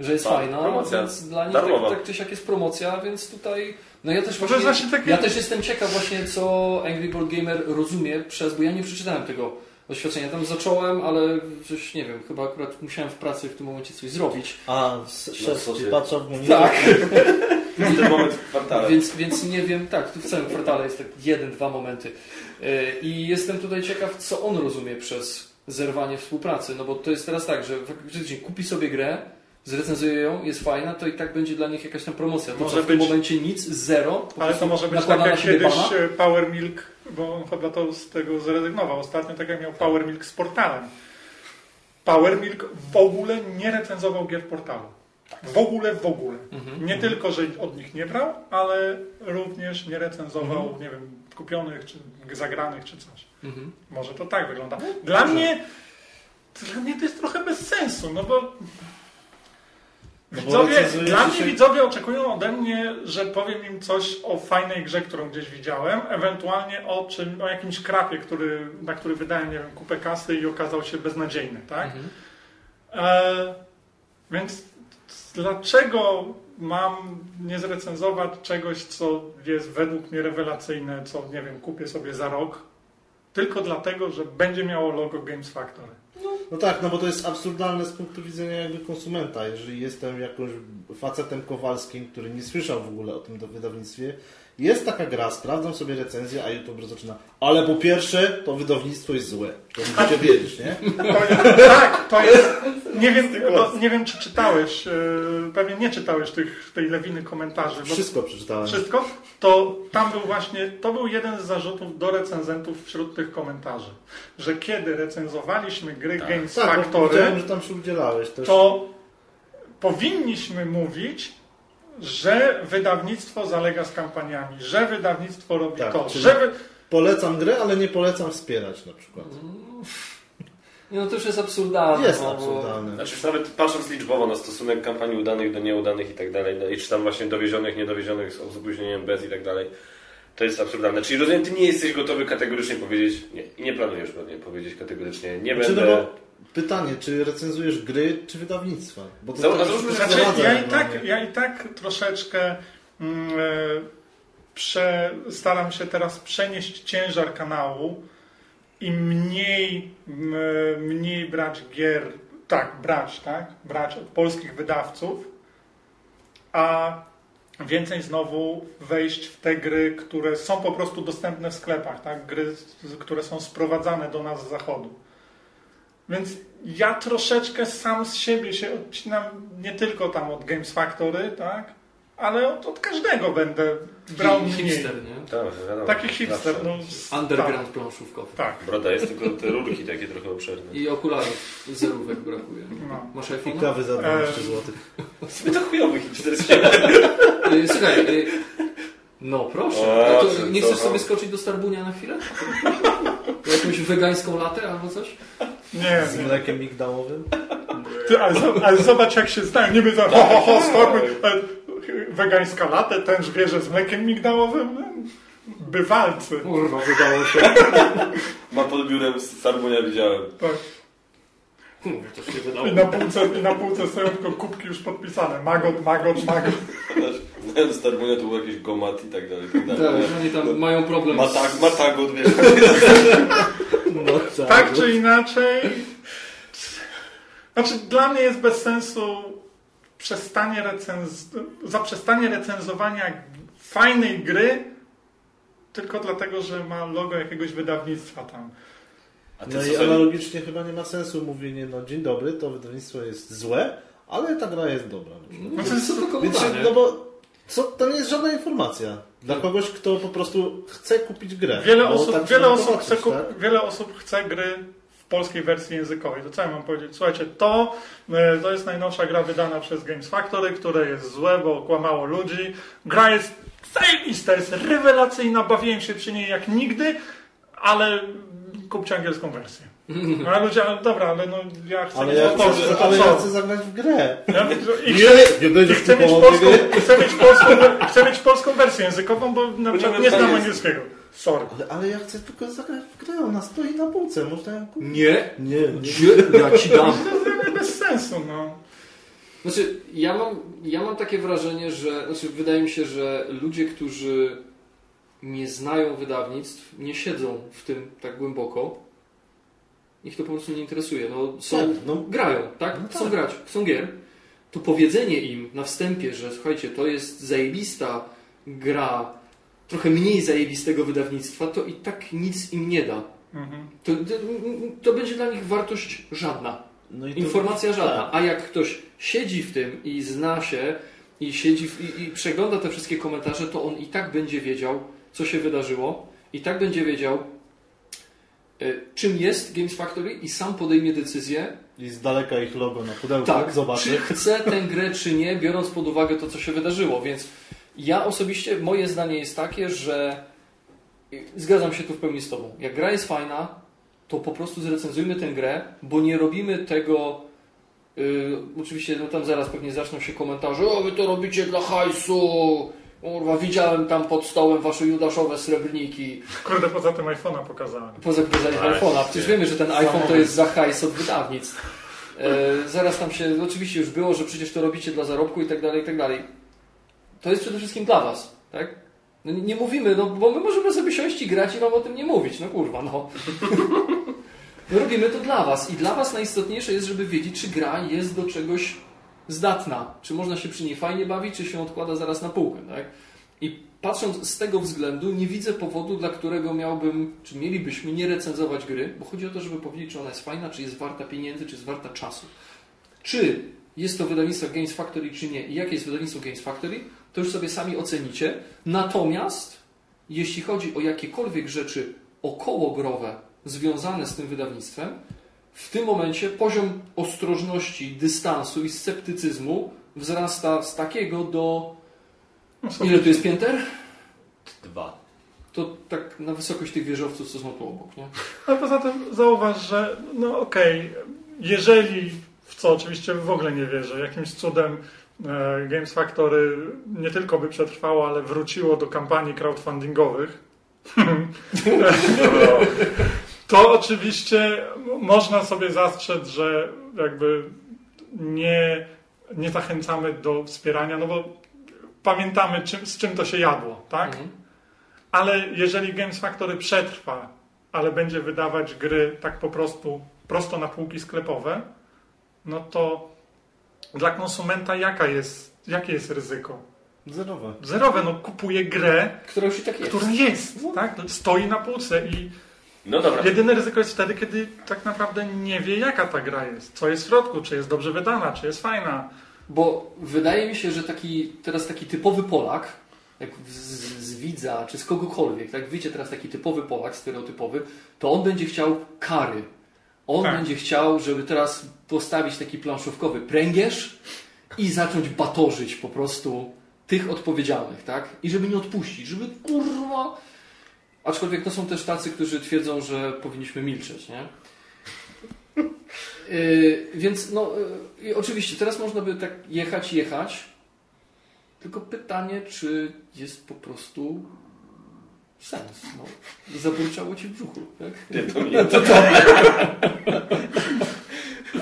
że jest Tak, fajna, promocja. więc dla nich tak, tak czy siak jest promocja, więc tutaj, no ja też To właśnie, jest właśnie takie- ja też jestem ciekaw właśnie, co Angry Board Gamer rozumie przez, bo ja nie przeczytałem tego doświadczenia. Tam zacząłem, ale coś nie wiem, chyba akurat musiałem w pracy w tym momencie coś zrobić. A, ci ty? patrza w monitor. Tak. To jest ten moment w kwartale. Więc, więc nie wiem, tak, tu w całym kwartale jest tak jeden, dwa momenty. Yy, I jestem tutaj ciekaw, co on rozumie przez zerwanie współpracy. No bo to jest teraz tak, że faktycznie kupi sobie grę, zrecenzuje ją, jest fajna, to i tak będzie dla nich jakaś tam promocja. To Może w tym być- momencie nic, zero. Ale to może być tak jak kiedyś bana. e, Power Milk, bo chyba to z tego zrezygnował ostatnio, tak jak miał Power Milk z portalem. Power Milk w ogóle nie recenzował gier portalu. W ogóle, w ogóle. Mhm. Nie tylko, że od nich nie brał, ale również nie recenzował, Mhm. nie wiem, kupionych, czy zagranych, czy coś. Mhm. Może to tak wygląda. Dla mnie, dla mnie to jest trochę bez sensu, no No bo widzowie, recenzuje dla mnie się- widzowie oczekują ode mnie, że powiem im coś o fajnej grze, którą gdzieś widziałem, ewentualnie o, czym, o jakimś krapie, który, na który wydałem, nie wiem, kupę kasy i okazał się beznadziejny, tak? Mhm. E, więc dlaczego mam nie zrecenzować czegoś, co jest według mnie rewelacyjne, co nie wiem, kupię sobie za rok, tylko dlatego, że będzie miało logo Games Factory. No tak, no bo to jest absurdalne z punktu widzenia jakby konsumenta. Jeżeli jestem jakąś facetem Kowalskim, który nie słyszał w ogóle o tym do wydawnictwie, jest taka gra, sprawdzam sobie recenzję, a YouTube zaczyna. Ale po pierwsze, to wydawnictwo jest złe. To musicie wiedzieć, nie? To jest, tak, to jest. Nie wiem, to, nie wiem czy czytałeś, e, pewnie nie czytałeś tych, tej lewiny komentarzy. Wszystko przeczytałem. wszystko, to tam był właśnie, to był jeden z zarzutów do recenzentów wśród tych komentarzy, że kiedy recenzowaliśmy gry Games Tak, Factory, że tam się udzielałeś też. to powinniśmy mówić, że wydawnictwo zalega z kampaniami, że wydawnictwo robi Tak, to, że wy... Polecam grę, ale nie polecam wspierać na przykład. No to już jest absurdalne. Jest no, bo- absurdalne. Znaczy już nawet patrząc liczbowo na stosunek kampanii udanych do nieudanych i tak dalej, no i czy tam właśnie dowiezionych, niedowiezionych z opóźnieniem bez i tak dalej, to jest absurdalne. Czyli rozumiem, ty nie jesteś gotowy kategorycznie powiedzieć, nie, i nie planujesz pewnie powiedzieć kategorycznie, nie Znaczy, no będę... bo pytanie, czy recenzujesz gry, czy wydawnictwa? Bo Zał- tak załóżmy, że Znaczy, ja, i tak, ja i tak troszeczkę mm, e, prze, staram się teraz przenieść ciężar kanału i mniej, mniej brać gier, tak, brać, tak, brać od polskich wydawców, a więcej znowu wejść w te gry, które są po prostu dostępne w sklepach, tak, gry, które są sprowadzane do nas z zachodu. Więc ja troszeczkę sam z siebie się odcinam, nie tylko tam od Games Factory, tak? Ale od, od każdego będę brał mniej. Hipster, nie? Tak, wiadomo, Taki hipster, no. Underground planszówkowy. Tak. Broda jest tylko te rurki takie trochę obszerne. I okularów zerówek brakuje. No. Masz I iPhone? kawy za 12 Eee. zł. Sobie to chujowy hipster Y, Słuchaj, y, no proszę. O, nie chcesz sobie skoczyć do Starbunia na chwilę? Jakąś wegańską latę albo coś? Nie, Z nie. mlekiem migdałowym. Ty, ale, ale zobacz jak się znają. Nie będę ho, ho, ho, stormy. e, Wegańska latę, tenż wieże z mlekiem migdałowym. Bywalcy. Kurwa, wydało się. Ma pod biurem z Sarbunia widziałem. Tak. Mówię, to się wydało. I na półce, i na półce stoją tylko kubki już podpisane. Magot, magot, magot. Znając Sarbunia to był jakiś gomat i tak dalej. Tak Tak, dalej. że oni tam mają problem Ma z... tak, ma tak od wiesz. *laughs* No Tak czy inaczej. Znaczy, dla mnie jest bez sensu przestanie recenz... zaprzestanie recenzowania fajnej gry tylko dlatego, że ma logo jakiegoś wydawnictwa tam. A ty No i analogicznie chyba nie ma sensu mówienie, no dzień dobry, to wydawnictwo jest złe, ale ta gra jest dobra. No to jest co to Więc, komentarze? no bo co, to nie jest żadna informacja. Dla kogoś, kto po prostu chce kupić grę. Wiele osób, tak wiele, osób chce kup... tak? wiele osób chce gry w polskiej wersji językowej. To co ja mam powiedzieć? Słuchajcie, to, e, to jest najnowsza gra wydana przez Games Factory, które jest złe, bo okłamało ludzi. Gra jest zajebista, jest rewelacyjna, bawiłem się przy niej jak nigdy, ale kupcie angielską wersję. No, ale ludzie, ale dobra, ale no ja chcę Ale mieć ja, chcę, a ale ja chcę zagrać w grę. Ja, i Nie, chcę, nie i będziesz chcę, mieć polską, chcę, mieć polską, chcę mieć polską wersję językową, bo na przykład nie znam angielskiego. Sorry. Ale, ale ja chcę tylko zagrać w grę, ona stoi na półce, można ją kupić. Nie, Nie, nie. Ja ci dam. To jest bez sensu, no. Znaczy, ja mam, ja mam takie wrażenie, że znaczy, wydaje mi się, że ludzie, którzy nie znają wydawnictw, nie siedzą w tym tak głęboko ich to po prostu nie interesuje. No, są, Tak, no. grają, tak? No Chcą tak. grać, chcą gier. To powiedzenie im na wstępie, że słuchajcie, to jest zajebista gra trochę mniej zajebistego wydawnictwa, to i tak nic im nie da. Mhm. To, to, to będzie dla nich wartość żadna. No i to- Informacja żadna. Tak. A jak ktoś siedzi w tym i zna się i siedzi w, i, i przegląda te wszystkie komentarze, to on i tak będzie wiedział, co się wydarzyło, i tak będzie wiedział, czym jest Games Factory i sam podejmie decyzję, I z daleka ich logo na pudełku tak, zobaczy. czy chce *laughs* tę grę, czy nie, biorąc pod uwagę to, co się wydarzyło. Więc ja osobiście, moje zdanie jest takie, że zgadzam się tu w pełni z Tobą. Jak gra jest fajna, to po prostu zrecenzujmy tę grę, bo nie robimy tego. Yy, oczywiście, no tam zaraz pewnie zaczną się komentarze, o wy to robicie dla hajsu, kurwa, widziałem tam pod stołem wasze judaszowe srebrniki. Kurde, poza tym iPhone'a pokazałem. Poza pokazaniem iPhone'a. Przecież wiemy, że ten iPhone to jest za hajs od wydawnictw. E, zaraz tam się, oczywiście już było, że przecież to robicie dla zarobku i tak dalej, i tak dalej. To jest przede wszystkim dla was, tak? No nie, nie mówimy, no bo my możemy sobie siąść i grać i wam o tym nie mówić, no kurwa, no. My robimy to dla was i dla was najistotniejsze jest, żeby wiedzieć, czy gra jest do czegoś zdatna, czy można się przy niej fajnie bawić, czy się odkłada zaraz na półkę, tak? I patrząc z tego względu, nie widzę powodu, dla którego miałbym, czy mielibyśmy nie recenzować gry, bo chodzi o to, żeby powiedzieć, czy ona jest fajna, czy jest warta pieniędzy, czy jest warta czasu. Czy jest to wydawnictwo Games Factory, czy nie, i jakie jest wydawnictwo Games Factory, to już sobie sami ocenicie. Natomiast, jeśli chodzi o jakiekolwiek rzeczy okołogrowe związane z tym wydawnictwem, w tym momencie poziom ostrożności, dystansu i sceptycyzmu wzrasta z takiego do. No, Ile tu jest pięter? Dwa. To tak na wysokość tych wieżowców, co są tu obok, nie? Ale poza tym zauważ, że no okej, jeżeli, w co oczywiście w ogóle nie wierzę, jakimś cudem e, Games Factory nie tylko by przetrwało, ale wróciło do kampanii crowdfundingowych, *laughs* *laughs* to oczywiście można sobie zastrzec, że jakby nie, nie zachęcamy do wspierania, no bo pamiętamy czym, z czym to się jadło, tak? Mhm. Ale jeżeli Games Factory przetrwa, ale będzie wydawać gry tak po prostu prosto na półki sklepowe, no to dla konsumenta jaka jest, jakie jest ryzyko? Zerowe. Zerowe, no kupuje grę, Która już i tak jest. która jest, tak? Stoi na półce i No dobra. jedyne ryzyko jest wtedy, kiedy tak naprawdę nie wie jaka ta gra jest, co jest w środku, czy jest dobrze wydana, czy jest fajna. Bo wydaje mi się, że taki teraz taki typowy Polak, jak z, z widza, czy z kogokolwiek, tak wiecie teraz taki typowy Polak, stereotypowy, to on będzie chciał kary. On Tak. będzie chciał, żeby teraz postawić taki planszówkowy pręgierz i zacząć batorzyć po prostu tych odpowiedzialnych, tak? I żeby nie odpuścić, żeby kurwa... Aczkolwiek to są też tacy, którzy twierdzą, że powinniśmy milczeć, nie? Yy, *laughs* więc no, yy, oczywiście teraz można by tak jechać, jechać. Tylko pytanie, czy jest po prostu sens. No. Zaburczało ci w brzuchu, tak? Nie, to *laughs* nie. To, *laughs*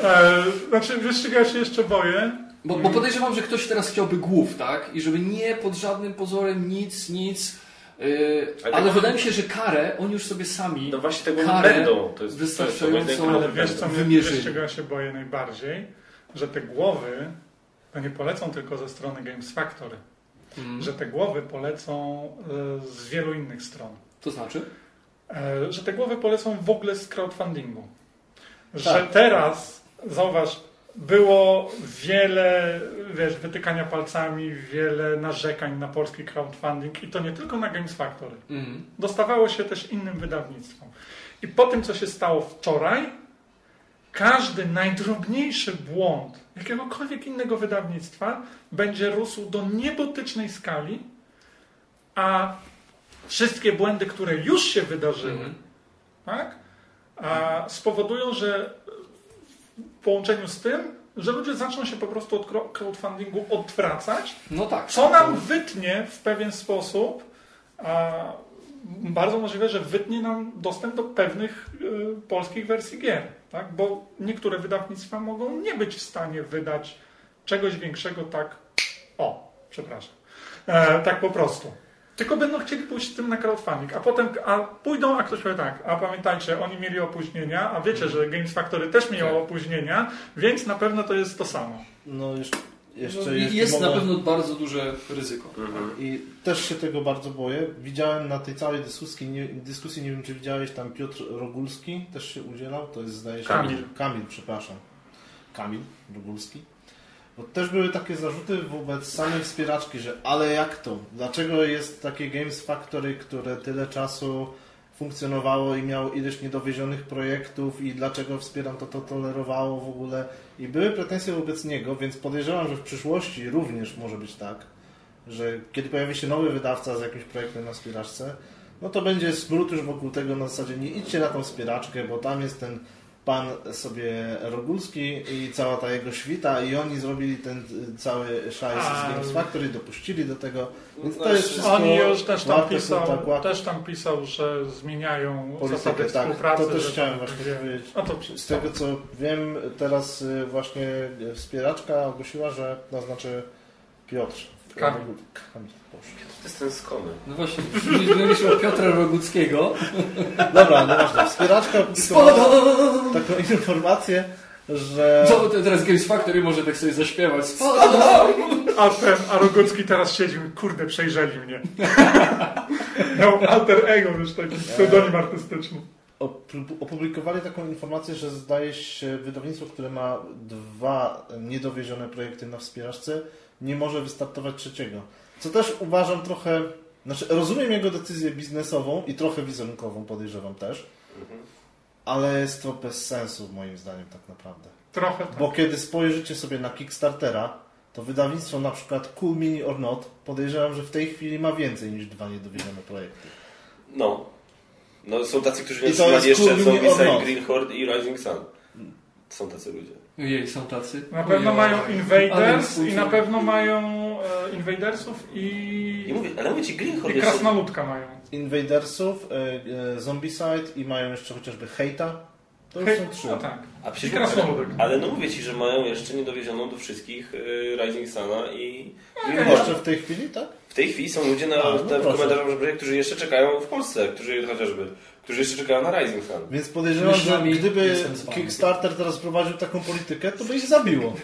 E, znaczy, wyściga się jeszcze boję. Bo, bo podejrzewam, że ktoś teraz chciałby głów, tak? I żeby nie pod żadnym pozorem nic, nic. Yy, Ale ale tak- wydaje mi się, że karę oni już sobie sami. no właśnie tego nie Karę będą. To jest, ten Ale wiesz, co mnie Wymierzyli. jeszcze czego się boję najbardziej? Że te głowy to nie polecą tylko ze strony Games Factory. Mm. Że te głowy polecą e, z wielu innych stron. To znaczy? E, Że te głowy polecą w ogóle z crowdfundingu. Że Tak. teraz, zauważ, było wiele wiesz, wytykania palcami, wiele narzekań na polski crowdfunding i to nie tylko na Games Factory. Mm. dostawało się też innym wydawnictwom. I po tym, co się stało wczoraj, każdy najdrobniejszy błąd jakiegokolwiek innego wydawnictwa będzie rósł do niebotycznej skali, a wszystkie błędy, które już się wydarzyły, Mhm. tak, a spowodują, że połączeniu z tym, że ludzie zaczną się po prostu od cro- crowdfundingu odwracać, No tak. co nam wytnie w pewien sposób, a bardzo możliwe, że wytnie nam dostęp do pewnych y, polskich wersji gier, tak? bo niektóre wydawnictwa mogą nie być w stanie wydać czegoś większego tak, o, przepraszam, e, tak po prostu. Tylko będą chcieli pójść z tym na crowdfunding, a potem a pójdą, a ktoś powie tak, a pamiętajcie, oni mieli opóźnienia, a wiecie, że Games Factory też miało Tak. opóźnienia, więc na pewno to jest to samo. No jeszcze, jeszcze No, jeśli jest na pewno bardzo duże ryzyko. I też się tego bardzo boję. Widziałem na tej całej dyskusji, nie, dyskusji, nie wiem czy widziałeś, tam Piotr Rogulski też się udzielał, to jest zdaje się... Kamil. Kamil, przepraszam. Kamil Rogulski. Bo też były takie zarzuty wobec samej wspieraczki, że ale jak to? Dlaczego jest takie Games Factory, które tyle czasu funkcjonowało i miało ileś niedowiezionych projektów i dlaczego wspieram to, to tolerowało w ogóle. I były pretensje wobec niego, więc podejrzewam, że w przyszłości również może być tak, że kiedy pojawi się nowy wydawca z jakimś projektem na wspieraczce, no to będzie smród już wokół tego na zasadzie nie idźcie na tą wspieraczkę, bo tam jest ten pan sobie Rogulski i cała ta jego świta i oni zrobili ten cały szajs z Games Factory, dopuścili do tego, więc to jest wszystko Oni już też tam, pisał, też tam pisał, że zmieniają Politykę, zasady tak. współpracy. To też chciałem tam właśnie powiedzieć. No to Z tego co wiem, teraz y, właśnie wspieraczka ogłosiła, że to znaczy Piotr. Kamil. Kamil. To jest ten skomy. No właśnie, mówiliśmy o Piotra Roguckiego. *laughs* Dobra, nieważne. Wspieraczka opublikowała taką informację, że... Co to teraz Games Factory może tak sobie zaśpiewać? A ten, a Rogucki teraz siedzi, mówi, kurde, przejrzeli mnie. *laughs* Miał alter ego, już taki pseudonim artystyczny. Opu- opublikowali taką informację, że zdaje się wydawnictwo, które ma dwa niedowiezione projekty na wspieraczce, nie może wystartować trzeciego. Co też uważam trochę, znaczy rozumiem jego decyzję biznesową i trochę wizerunkową podejrzewam też, ale jest to bez sensu moim zdaniem tak naprawdę. Trochę tak. Bo kiedy spojrzycie sobie na Kickstartera, to wydawnictwo na przykład Cool Mini or Not podejrzewam, że w tej chwili ma więcej niż dwa niedowiezione projekty. No. No są tacy, którzy nie I to otrzymali jeszcze Side, not. Green Horde i Rising Sun. Są tacy ludzie. Ojej, są tacy. Na pewno Ojej. mają Ale Invaders i na pewno mają e, Invadersów I i, mówię, ale mówię ci, Green Horde i jest... Krasnoludka mają. Invadersów, e, e, Zombicide i mają jeszcze chociażby Hate'a. To już Hej, są trzy. no tak. A przecież I Krasnoludek. Ale no mówię ci, że mają jeszcze niedowiezioną do wszystkich y, Rising Suna i Horde. Jeszcze w tej chwili, tak? W tej chwili są ludzie na, A, no na, w proszę. komentarzach, którzy jeszcze czekają w Polsce, którzy chociażby, którzy jeszcze czekają na Rising Sun. Więc podejrzewam, że gdyby. Kickstarter teraz prowadził taką politykę, to by ich zabiło.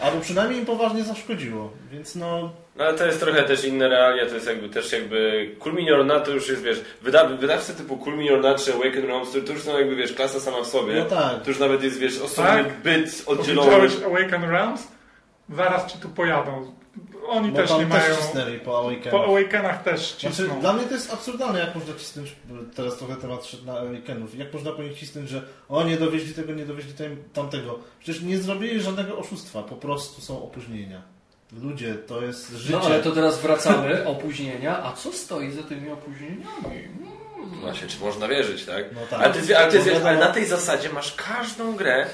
Albo przynajmniej im poważnie zaszkodziło. Więc no, No ale to jest trochę też inne realia, to jest jakby też jakby Cool Mini or Not to już jest, wiesz, wyda, wydawcy typu Cool Mini or Not czy Awaken Realms, to, to już są jakby, wiesz, klasa sama w sobie. no tak. To już nawet jest, wiesz, osobny Tak? byt oddzielony. Powiedziałeś Awaken Realms? Zaraz ci tu pojadą. Oni Bo też nie też mają... cisnęli po Awakenach. Po Awakenach też Znaczy, cisną. dla mnie to jest absurdalne, jak można cisnąć, teraz trochę temat szedł na Awakenów, jak można po nich cisnąć, że o, nie dowieźli tego, nie dowieźli tam- tamtego. Przecież nie zrobili żadnego oszustwa, po prostu są opóźnienia. Ludzie, to jest życie. No ale to teraz wracamy, *laughs* opóźnienia. A co stoi za tymi opóźnieniami? Właśnie, czy można wierzyć, tak? No tak. Ale, ty, ale, ty, wiadomo- ale na tej zasadzie masz każdą grę,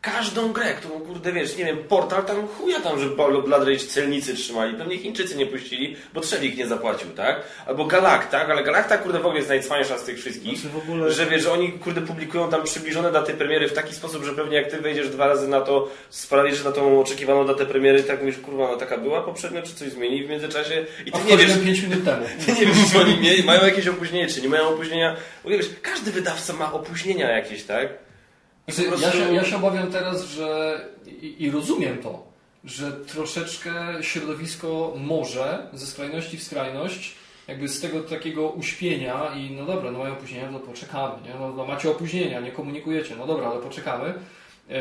każdą grę, którą, kurde, wiesz, nie wiem, portal tam chuja tam, że Blo- Blood Rage celnicy trzymali, pewnie Chińczycy nie puścili, bo Trzewik nie zapłacił, tak? Albo Galacta, tak? ale Galacta, kurde, w ogóle jest najcwańsza z tych wszystkich. Znaczy w ogóle... Że wiesz, że oni kurde publikują tam przybliżone daty premiery w taki sposób, że pewnie jak ty wejdziesz dwa razy na to, sprawisz na tą oczekiwaną datę premiery, tak mówisz, kurwa, ona taka była poprzednio, czy coś zmieni w międzyczasie i ty nie wiesz, wchodziłem 5 minut temu. *laughs* ty nie wiesz, czy oni mie- mają jakieś opóźnienie, czy nie mają opóźnienia. Ogóle wiesz, każdy wydawca ma opóźnienia jakieś, tak? Znaczy, prostu- ja, się, ja się obawiam teraz, że i, i rozumiem to, że troszeczkę środowisko może ze skrajności w skrajność, jakby z tego takiego uśpienia i no dobra, no mają opóźnienia, to poczekamy, nie? No, no macie opóźnienia, nie komunikujecie, no dobra, ale poczekamy, yy,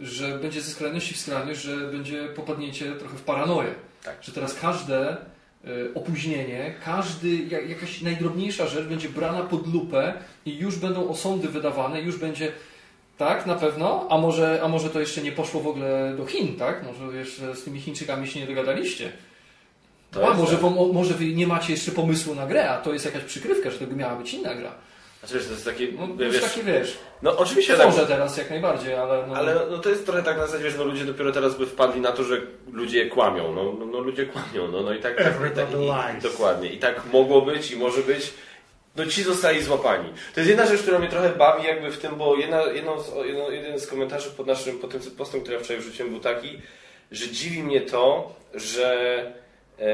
że będzie ze skrajności w skrajność, że będzie popadnięcie trochę w paranoję. Tak. Że teraz każde opóźnienie, każdy, jak, jakaś najdrobniejsza rzecz będzie brana pod lupę i już będą osądy wydawane, już będzie tak, na pewno, a może, a może to jeszcze nie poszło w ogóle do Chin, tak? Może jeszcze z tymi Chińczykami się nie dogadaliście. To a może, tak. może wy nie macie jeszcze pomysłu na grę, a to jest jakaś przykrywka, że to miała być inna gra. Znaczy, wiesz, to jest takie, No, to wiesz, jest takie, wiesz, no oczywiście tak, tworzę teraz jak najbardziej, ale... No, ale no, to jest trochę tak na zasadzie, wiesz, no ludzie dopiero teraz by wpadli na to, że ludzie kłamią, no, no, no ludzie kłamią, no, no i tak, tak, i tak Everybody i, lies. dokładnie, i tak mogło być i może być, no ci zostali złapani. To jest jedna rzecz, która mnie trochę bawi jakby w tym, bo jedna, jedną z, jedno, jeden z komentarzy pod naszym, pod tym postem, który ja wczoraj wrzuciłem był taki, że dziwi mnie to, że e,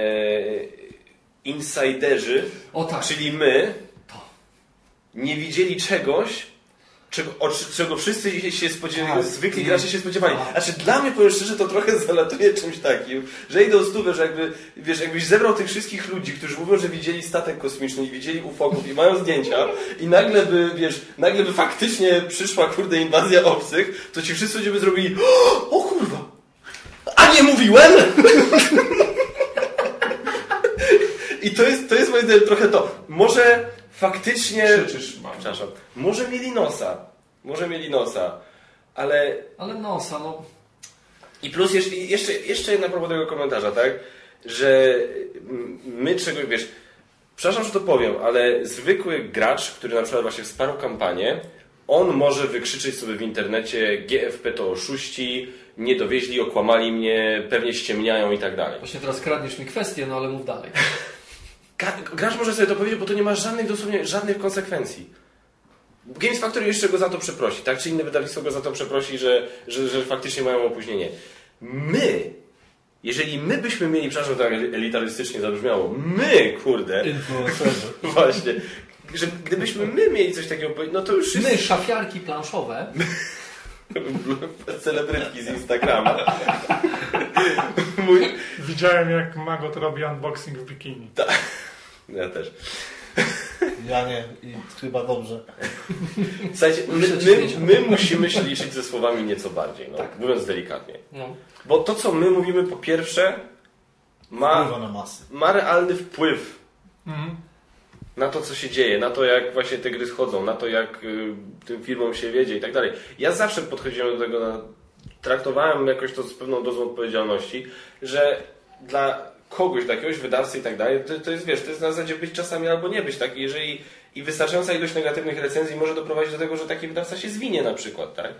insiderzy, O tak. czyli my. Nie widzieli czegoś, czego, o, czego wszyscy się- się spodziewali, Tak. zwykli gracze się spodziewali. Tak. Znaczy dla mnie, powiem szczerze, to trochę *laughs* zalatuje czymś takim, że idą stówę, że jakby, wiesz, jakbyś zebrał tych wszystkich ludzi, którzy mówią, że widzieli statek kosmiczny i widzieli ufoków i mają zdjęcia i nagle by, wiesz, nagle by faktycznie przyszła, kurde, inwazja obcych, to ci wszyscy ludzie by zrobili o kurwa, a nie mówiłem! *laughs* I to jest, to jest moim zdaniem trochę to. Może faktycznie... Krzyczysz, mam. Przepraszam. Może mieli nosa. Może mieli nosa. Ale... Ale nosa, no. I plus jeszcze, jeszcze, jeszcze jedna propos tego komentarza, tak? Że my czego, wiesz... Przepraszam, że to powiem, ale zwykły gracz, który na przykład właśnie wsparł kampanię, on może wykrzyczeć sobie w internecie GFP to oszuści, nie dowieźli, okłamali mnie, pewnie ściemniają i tak dalej. Właśnie teraz kradniesz mi kwestię, no ale mów dalej. *laughs* Gracz może sobie to powiedzieć, bo to nie ma żadnych dosłownie żadnych konsekwencji. Games Factory jeszcze go za to przeprosi, tak? Czy inne wydawnictwo go za to przeprosi, że, że, że faktycznie mają opóźnienie. My, jeżeli my byśmy mieli, przepraszam, tak elitarystycznie zabrzmiało, my, kurde, *laughs* właśnie, że gdybyśmy my mieli coś takiego powiedzieć, no to już wszyscy My, szafiarki planszowe, *laughs* celebrytki z Instagrama. Mój, Widziałem jak Magot robi unboxing w bikini. ja też. Ja nie i chyba dobrze. Słuchajcie, my, my, my musimy się liczyć ze słowami nieco bardziej, no, Tak. mówiąc delikatnie. no. Bo to, co my mówimy, po pierwsze, ma, Wpływa na masy. ma realny wpływ Mhm. na to, co się dzieje, na to, jak właśnie te gry schodzą, na to, jak y, tym firmom się wiedzie i tak dalej. Ja zawsze podchodziłem do tego, na, traktowałem jakoś to z pewną dozą odpowiedzialności, że dla kogoś, dla jakiegoś wydawcy i tak dalej, to, to jest, wiesz, to jest na zasadzie być czasami albo nie być, tak? Jeżeli i wystarczająca ilość negatywnych recenzji może doprowadzić do tego, że taki wydawca się zwinie na przykład, tak?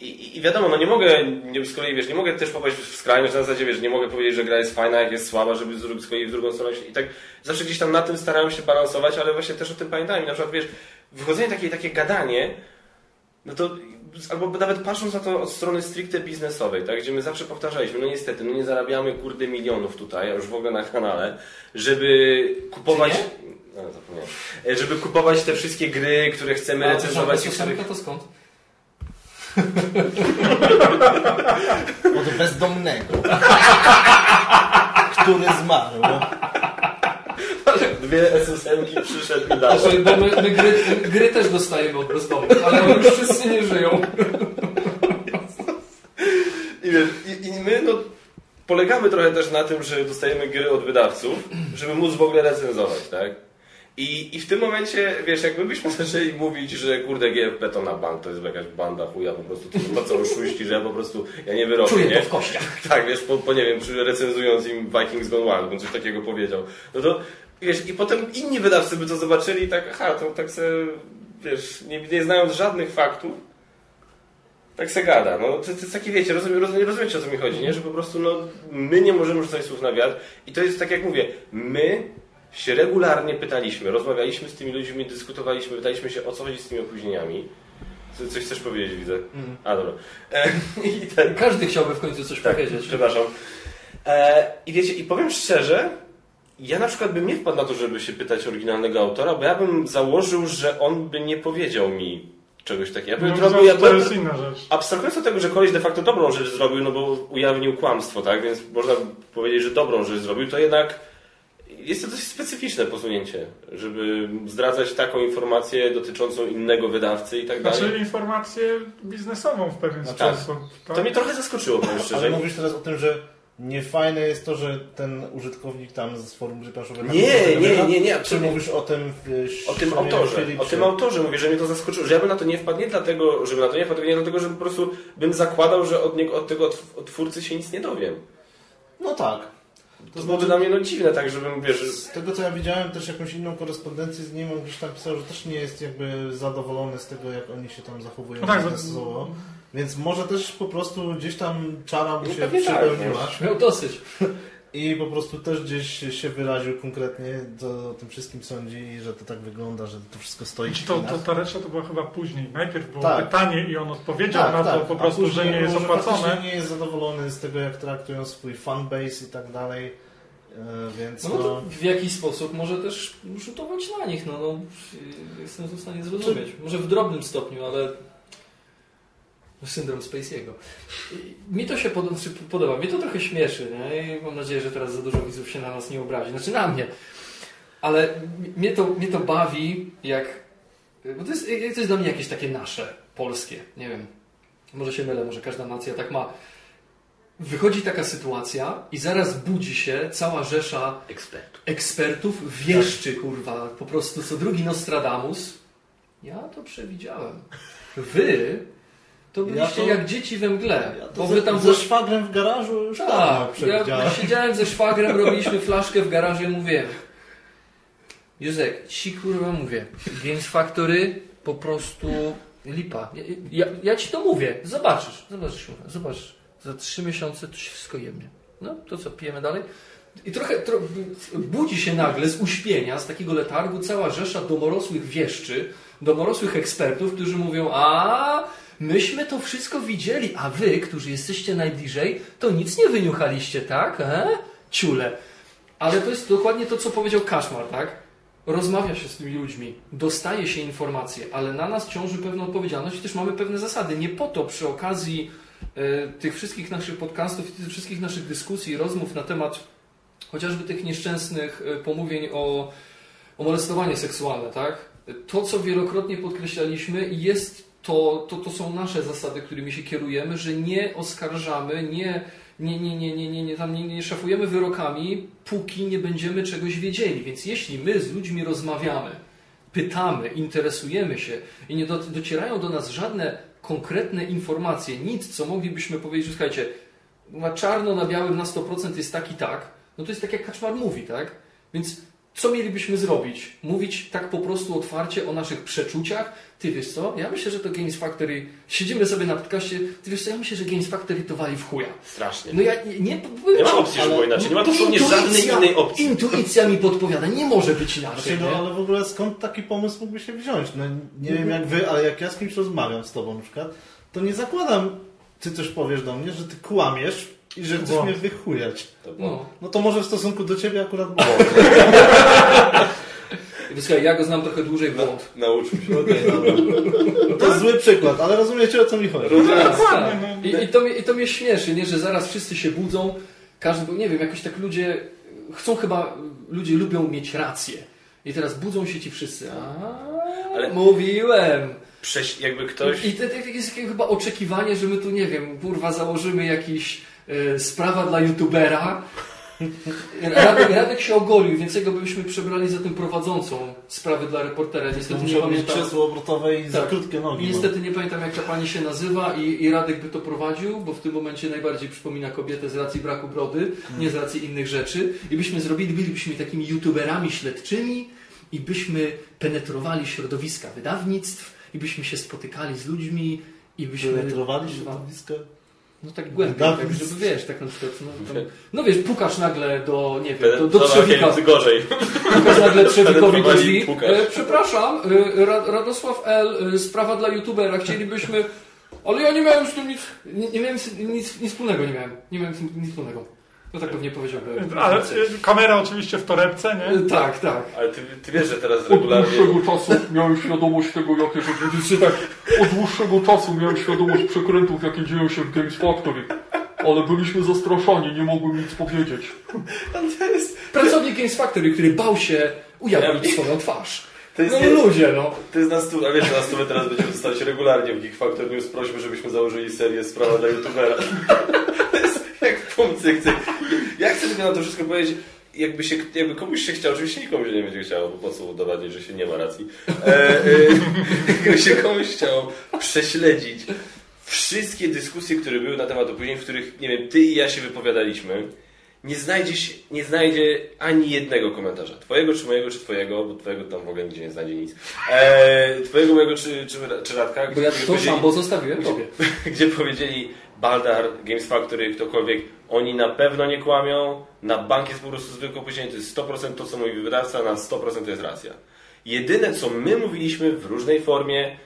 I, i- I wiadomo, no nie mogę, nie, z kolei wiesz, nie mogę też popaść w skrajność na zasadzie, wiesz, nie mogę powiedzieć, że gra jest fajna, jak jest słaba, żeby z, z kolei w drugą stronę się, i tak zawsze gdzieś tam na tym starałem się balansować, ale właśnie też o tym pamiętałem. I na przykład, wiesz, wychodzenie takie, takie gadanie, no to albo nawet patrząc na to od strony stricte biznesowej, tak, gdzie my zawsze powtarzaliśmy, no niestety, no nie zarabiamy kurde milionów tutaj, a już w ogóle na kanale, żeby kupować... Czy No, zapomniałem. E, Żeby kupować te wszystkie gry, które chcemy A recenzować i to których... to skąd? *laughs* Od bezdomnego. który zmarł. Dwie SSM-ki przyszedł i dał. Znaczy, bo my, my gry, gry też dostajemy od bezdomnych, ale oni już wszyscy nie żyją. I, wiesz, i, I my no, polegamy trochę też na tym, że dostajemy gry od wydawców, żeby móc w ogóle recenzować, tak? I, I w tym momencie, wiesz, jakby byśmy *laughs* zaczęli mówić, że kurde GFP to na bank, to jest jakaś banda chuja, po prostu to, to co oszuści, że ja po prostu, ja nie wyrobię, Czuję nie? to w kościach. Tak, wiesz, po, po nie wiem, recenzując im Vikings Gone Wild, bym coś takiego powiedział. No to, wiesz, i potem inni wydawcy by to zobaczyli i tak, aha, to tak se, wiesz, nie, nie znając żadnych faktów, tak se gada. No, to, to jest takie, wiecie, rozumiecie o co mi chodzi, nie? Że po prostu, no, my nie możemy rzucać słów na wiatr i to jest tak jak mówię, my się regularnie pytaliśmy, rozmawialiśmy z tymi ludźmi, dyskutowaliśmy, pytaliśmy się o co chodzi z tymi opóźnieniami. Co- Coś chcesz powiedzieć, widzę. A, dobra. E, *laughs* I tak, Każdy chciałby w końcu coś tak, powiedzieć. przepraszam. E, I wiecie, i powiem szczerze, ja na przykład bym nie wpadł na to, żeby się pytać oryginalnego autora, bo ja bym założył, że on by nie powiedział mi czegoś takiego. Ja bym No, zrobił, ja to jest inna rzecz. abstrahując od tego, że koleś de facto dobrą rzecz zrobił, no bo ujawnił kłamstwo, tak? Więc można powiedzieć, że dobrą rzecz zrobił, to jednak jest to dość specyficzne posunięcie, żeby zdradzać taką informację dotyczącą innego wydawcy i tak dalej. Znaczy informację biznesową w pewien Znaczy, sposób. Tak? To mnie trochę zaskoczyło, powiem Ale szczerze. mówisz teraz o tym, że niefajne jest to, że ten użytkownik tam z forum gry planszowej... Nie, nie, nie, nie, Czy mówisz o tym... e, O tym autorze, o tym autorze mówię, że mnie to zaskoczyło, że ja bym na to nie wpadł nie dlatego, żeby na to nie wpadł, nie dlatego, że po prostu bym zakładał, że od, niego, od tego od twórcy się nic nie dowiem. No tak. To byłoby dla mnie no dziwne, tak, żebym, wiesz, Z tego co ja widziałem też jakąś inną korespondencję z nim, on gdzieś tam pisał, że też nie jest jakby zadowolony z tego, jak oni się tam zachowują No tak, bo- biznesowo. Więc może też po prostu gdzieś tam czara mu No się pewnie tak, przypełniła Miał dosyć. i po prostu też gdzieś się wyraził konkretnie, co o tym wszystkim sądzi i że to tak wygląda, że to wszystko stoi w Znaczy, To, to, ta reszta to była chyba później. Najpierw było Tak. pytanie i on odpowiedział na to po A prostu, że nie jest opłacone. nie jest zadowolony z tego, jak traktują swój fanbase i tak dalej. E, Więc No, no, to w jakiś sposób może też rzutować na nich, no, no jestem w stanie zrozumieć. Może w drobnym stopniu, ale syndrom Spacey'ego. Mi to się podoba, czy podoba, mnie to trochę śmieszy, nie? I mam nadzieję, że teraz za dużo widzów się na nas nie obrazi, znaczy na mnie. Ale mnie to, mnie to bawi, jak... Bo to jest, to jest dla mnie jakieś takie nasze, polskie, nie wiem. Może się mylę, może każda nacja tak ma. Wychodzi taka sytuacja i zaraz budzi się cała rzesza Ekspert. ekspertów wieszczy, kurwa, po prostu co drugi Nostradamus. Ja to przewidziałem. Wy to byliście to- jak dzieci we mgle. ja bo wy tam ze szwagrem w garażu już dawno tak, ja siedziałem ze szwagrem, robiliśmy flaszkę w garażu i mówię Józek, ci kurwa mówię, Games Factory po prostu lipa. Ja, ja, ja ci to mówię, zobaczysz, zobaczysz, kurwa, zobaczysz. Za trzy miesiące to się wszystko jemnie. No, to co, pijemy dalej? I trochę tro, budzi się nagle z uśpienia, z takiego letargu cała rzesza domorosłych wieszczy, domorosłych ekspertów, którzy mówią, a myśmy to wszystko widzieli, a wy, którzy jesteście najbliżej, to nic nie wyniuchaliście, tak? E? Ciule. Ale to jest dokładnie to, co powiedział Kaszmar, tak? Rozmawia się z tymi ludźmi, dostaje się informacje, ale na nas ciąży pewna odpowiedzialność i też mamy pewne zasady. Nie po to przy okazji e, tych wszystkich naszych podcastów i tych wszystkich naszych dyskusji, rozmów na temat chociażby tych nieszczęsnych e, pomówień o, o molestowanie seksualne, tak? To, co wielokrotnie podkreślaliśmy, jest to, to, to są nasze zasady, którymi się kierujemy, że nie oskarżamy, nie, nie, nie, nie, nie, nie, nie, tam nie, nie szafujemy wyrokami, póki nie będziemy czegoś wiedzieli. Więc jeśli my z ludźmi rozmawiamy, pytamy, interesujemy się i nie do, docierają do nas żadne konkretne informacje, nic, co moglibyśmy powiedzieć, słuchajcie, na czarno na białym na 100% jest tak i tak, no to jest tak jak Kaczmar mówi, tak? Więc co mielibyśmy zrobić? Mówić tak po prostu otwarcie o naszych przeczuciach? Ty wiesz co? Ja myślę, że to Games Factory, siedzimy sobie na podcaście, ty wiesz co, ja myślę, że Games Factory to wali w chuja. Strasznie. No ja nie... Nie, Nie ma opcji, żeby było inaczej. Nie ma dosłownie żadnej innej opcji. Intuicja mi podpowiada, nie może być Znaczy, inaczej, no nie? ale w ogóle skąd taki pomysł mógłby się wziąć? No, nie wiem jak wy, ale jak ja z kimś rozmawiam z tobą na przykład, to nie zakładam, ty coś powiesz do mnie, że ty kłamiesz i że chcesz mnie wychujać. To. No. No to może w stosunku do ciebie akurat było. I *laughs* Słuchaj, ja go znam trochę dłużej, błąd. Nauczmy się. Okej, dobra. To jest zły przykład, ale rozumiecie o co mi chodzi. Tak, Dokładnie, tak. no. I, i, to mnie, I to mnie śmieszy, nie? że zaraz wszyscy się budzą, każdy, bo nie wiem, jakoś tak ludzie chcą chyba, ludzie lubią mieć rację. I teraz budzą się ci wszyscy. A, Ale- mówiłem. Prześ, jakby ktoś... I to, to jest takie chyba oczekiwanie, że my tu, nie wiem, kurwa, założymy jakiś sprawa dla youtubera. Radek, Radek się ogolił, więc jego byśmy przebrali za tym prowadzącą sprawy dla reportera. Niestety nie pamiętam. krzesło obrotowe i za Tak. krótkie nogi. Niestety nie pamiętam jak ta pani się nazywa i, i Radek by to prowadził, bo w tym momencie najbardziej przypomina kobietę z racji braku brody, nie z racji innych rzeczy. I byśmy zrobili, bylibyśmy takimi youtuberami śledczymi i byśmy penetrowali środowiska wydawnictw i byśmy się spotykali z ludźmi i byśmy... Penetrowali środowisko. No tak głębiej, tak, żeby wiesz, tak na przykład, no, tam, no wiesz, pukasz nagle do, nie wiem, do, do Trzewika, jest gorzej. pukasz nagle Trzewikowi do drzwi, e, przepraszam, e, Ra- Radosław L., e, sprawa dla youtubera, chcielibyśmy, ale ja nie miałem z tym nic, nie, nie miałem z tym nic, nic wspólnego, nie miałem, nie miałem z tym nic wspólnego. No tak pewnie powiedziałby. *laughs* Ale y, kamera oczywiście w torebce, nie? *laughs* Tak, tak. Ale ty, ty wiesz, że teraz Od regularnie... dłuższego czasu miałem świadomość tego, jakie rzeczywiście tak. Od dłuższego czasu miałem świadomość przekrętów, jakie dzieją się w Games Factory. Ale byliśmy zastraszani, nie mogłem nic powiedzieć. Pracownik Games Factory, który bał się ujawnić swoją twarz. To jest, No nie, ludzie, no. to jest na stół, a wiesz, na stole teraz będziemy dostać regularnie w Geek Factor News prośby, żebyśmy założyli serię Sprawa dla youtubera. *laughs* To jest jak punkt sekcji. Ja chcę tylko na to wszystko powiedzieć, jakby, się, jakby komuś się chciał, oczywiście nikomu się nie będzie chciało, bo po co udowadniać, że się nie ma racji. E, e, *laughs* jakby się komuś chciało prześledzić wszystkie dyskusje, które były na temat opóźnień, w których, nie wiem, ty i ja się wypowiadaliśmy, nie znajdzie, się, nie znajdzie ani jednego komentarza. Twojego, czy mojego, czy twojego, bo twojego tam w ogóle nigdzie nie znajdzie nic. E, twojego, mojego, czy, czy, czy Radka, Bo ja gdzie to powiedzieli- szambo zostawiłem tobie. *laughs* gdzie powiedzieli Baldar, Games Factory, ktokolwiek, oni na pewno nie kłamią, na bank jest po prostu zwykłe opóźnienie, to jest 100% to, co mówi wydawca, na 100% to jest racja. Jedyne, co my mówiliśmy w różnej formie,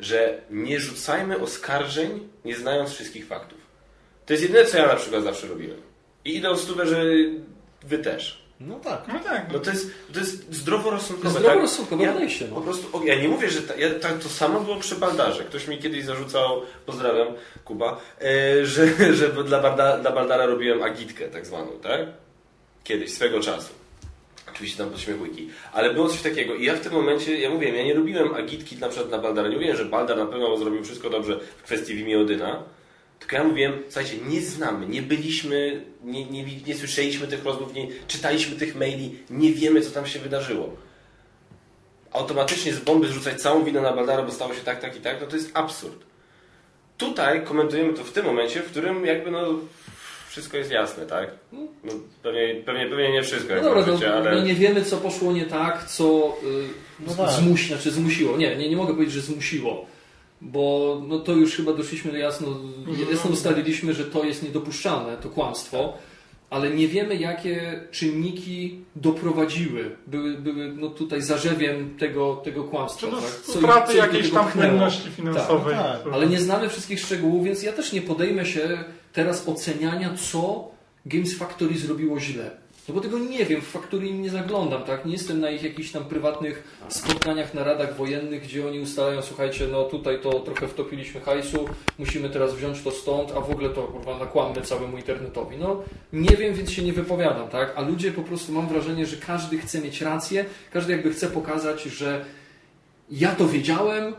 że nie rzucajmy oskarżeń, nie znając wszystkich faktów. To jest jedyne, co ja na przykład zawsze robiłem. I idąc w stówę, że wy też. No tak. No tak. No to jest, to jest zdroworozsądkowe. tak? Zdroworozsądkowe ja, podejście, Po no. prostu, o, ja nie mówię, że ta, ja, tak, to samo było przy Baldarze. Ktoś mi kiedyś zarzucał, pozdrawiam Kuba, e, że, *laughs* że dla, Barda, dla Baldara robiłem agitkę tak zwaną, tak? Kiedyś, swego czasu. Oczywiście tam podśmiechujki. Ale było coś takiego i ja w tym momencie, ja mówiłem, ja nie robiłem agitki na przykład dla Baldara. Nie mówiłem, że Baldar na pewno zrobił wszystko dobrze w kwestii w imię Odyna. Tylko ja mówiłem, słuchajcie, nie znamy, nie byliśmy, nie, nie, nie słyszeliśmy tych rozmów, nie czytaliśmy tych maili, nie wiemy, co tam się wydarzyło. Automatycznie z bomby zrzucać całą winę na Baldara, bo stało się tak, tak i tak, no to jest absurd. Tutaj komentujemy to w tym momencie, w którym jakby no wszystko jest jasne, tak? No, pewnie, pewnie, pewnie nie wszystko, No dobra, no, ale... no nie wiemy, co poszło nie tak, co y, No z- tak. zmusi, znaczy zmusiło. Nie, nie, nie mogę powiedzieć, że zmusiło, bo no to już chyba doszliśmy do jasno, jasno ustaliliśmy, że to jest niedopuszczalne, to kłamstwo, ale nie wiemy, jakie czynniki doprowadziły, były, były no tutaj zarzewiem tego, tego kłamstwa. Czy tak? Co do jakiejś tam płynności finansowej. Tak, tak. Ale nie znamy wszystkich szczegółów, więc ja też nie podejmę się teraz oceniania, co Games Factory zrobiło źle. No bo tego nie wiem, w Factory im nie zaglądam, tak? Nie jestem na ich jakichś tam prywatnych spotkaniach, naradach wojennych, gdzie oni ustalają, słuchajcie, no tutaj to trochę wtopiliśmy hajsu, musimy teraz wziąć to stąd, a w ogóle to kurwa nakłammy całemu internetowi. No nie wiem, więc się nie wypowiadam, tak? A ludzie po prostu mam wrażenie, że każdy chce mieć rację, każdy jakby chce pokazać, że ja to wiedziałem,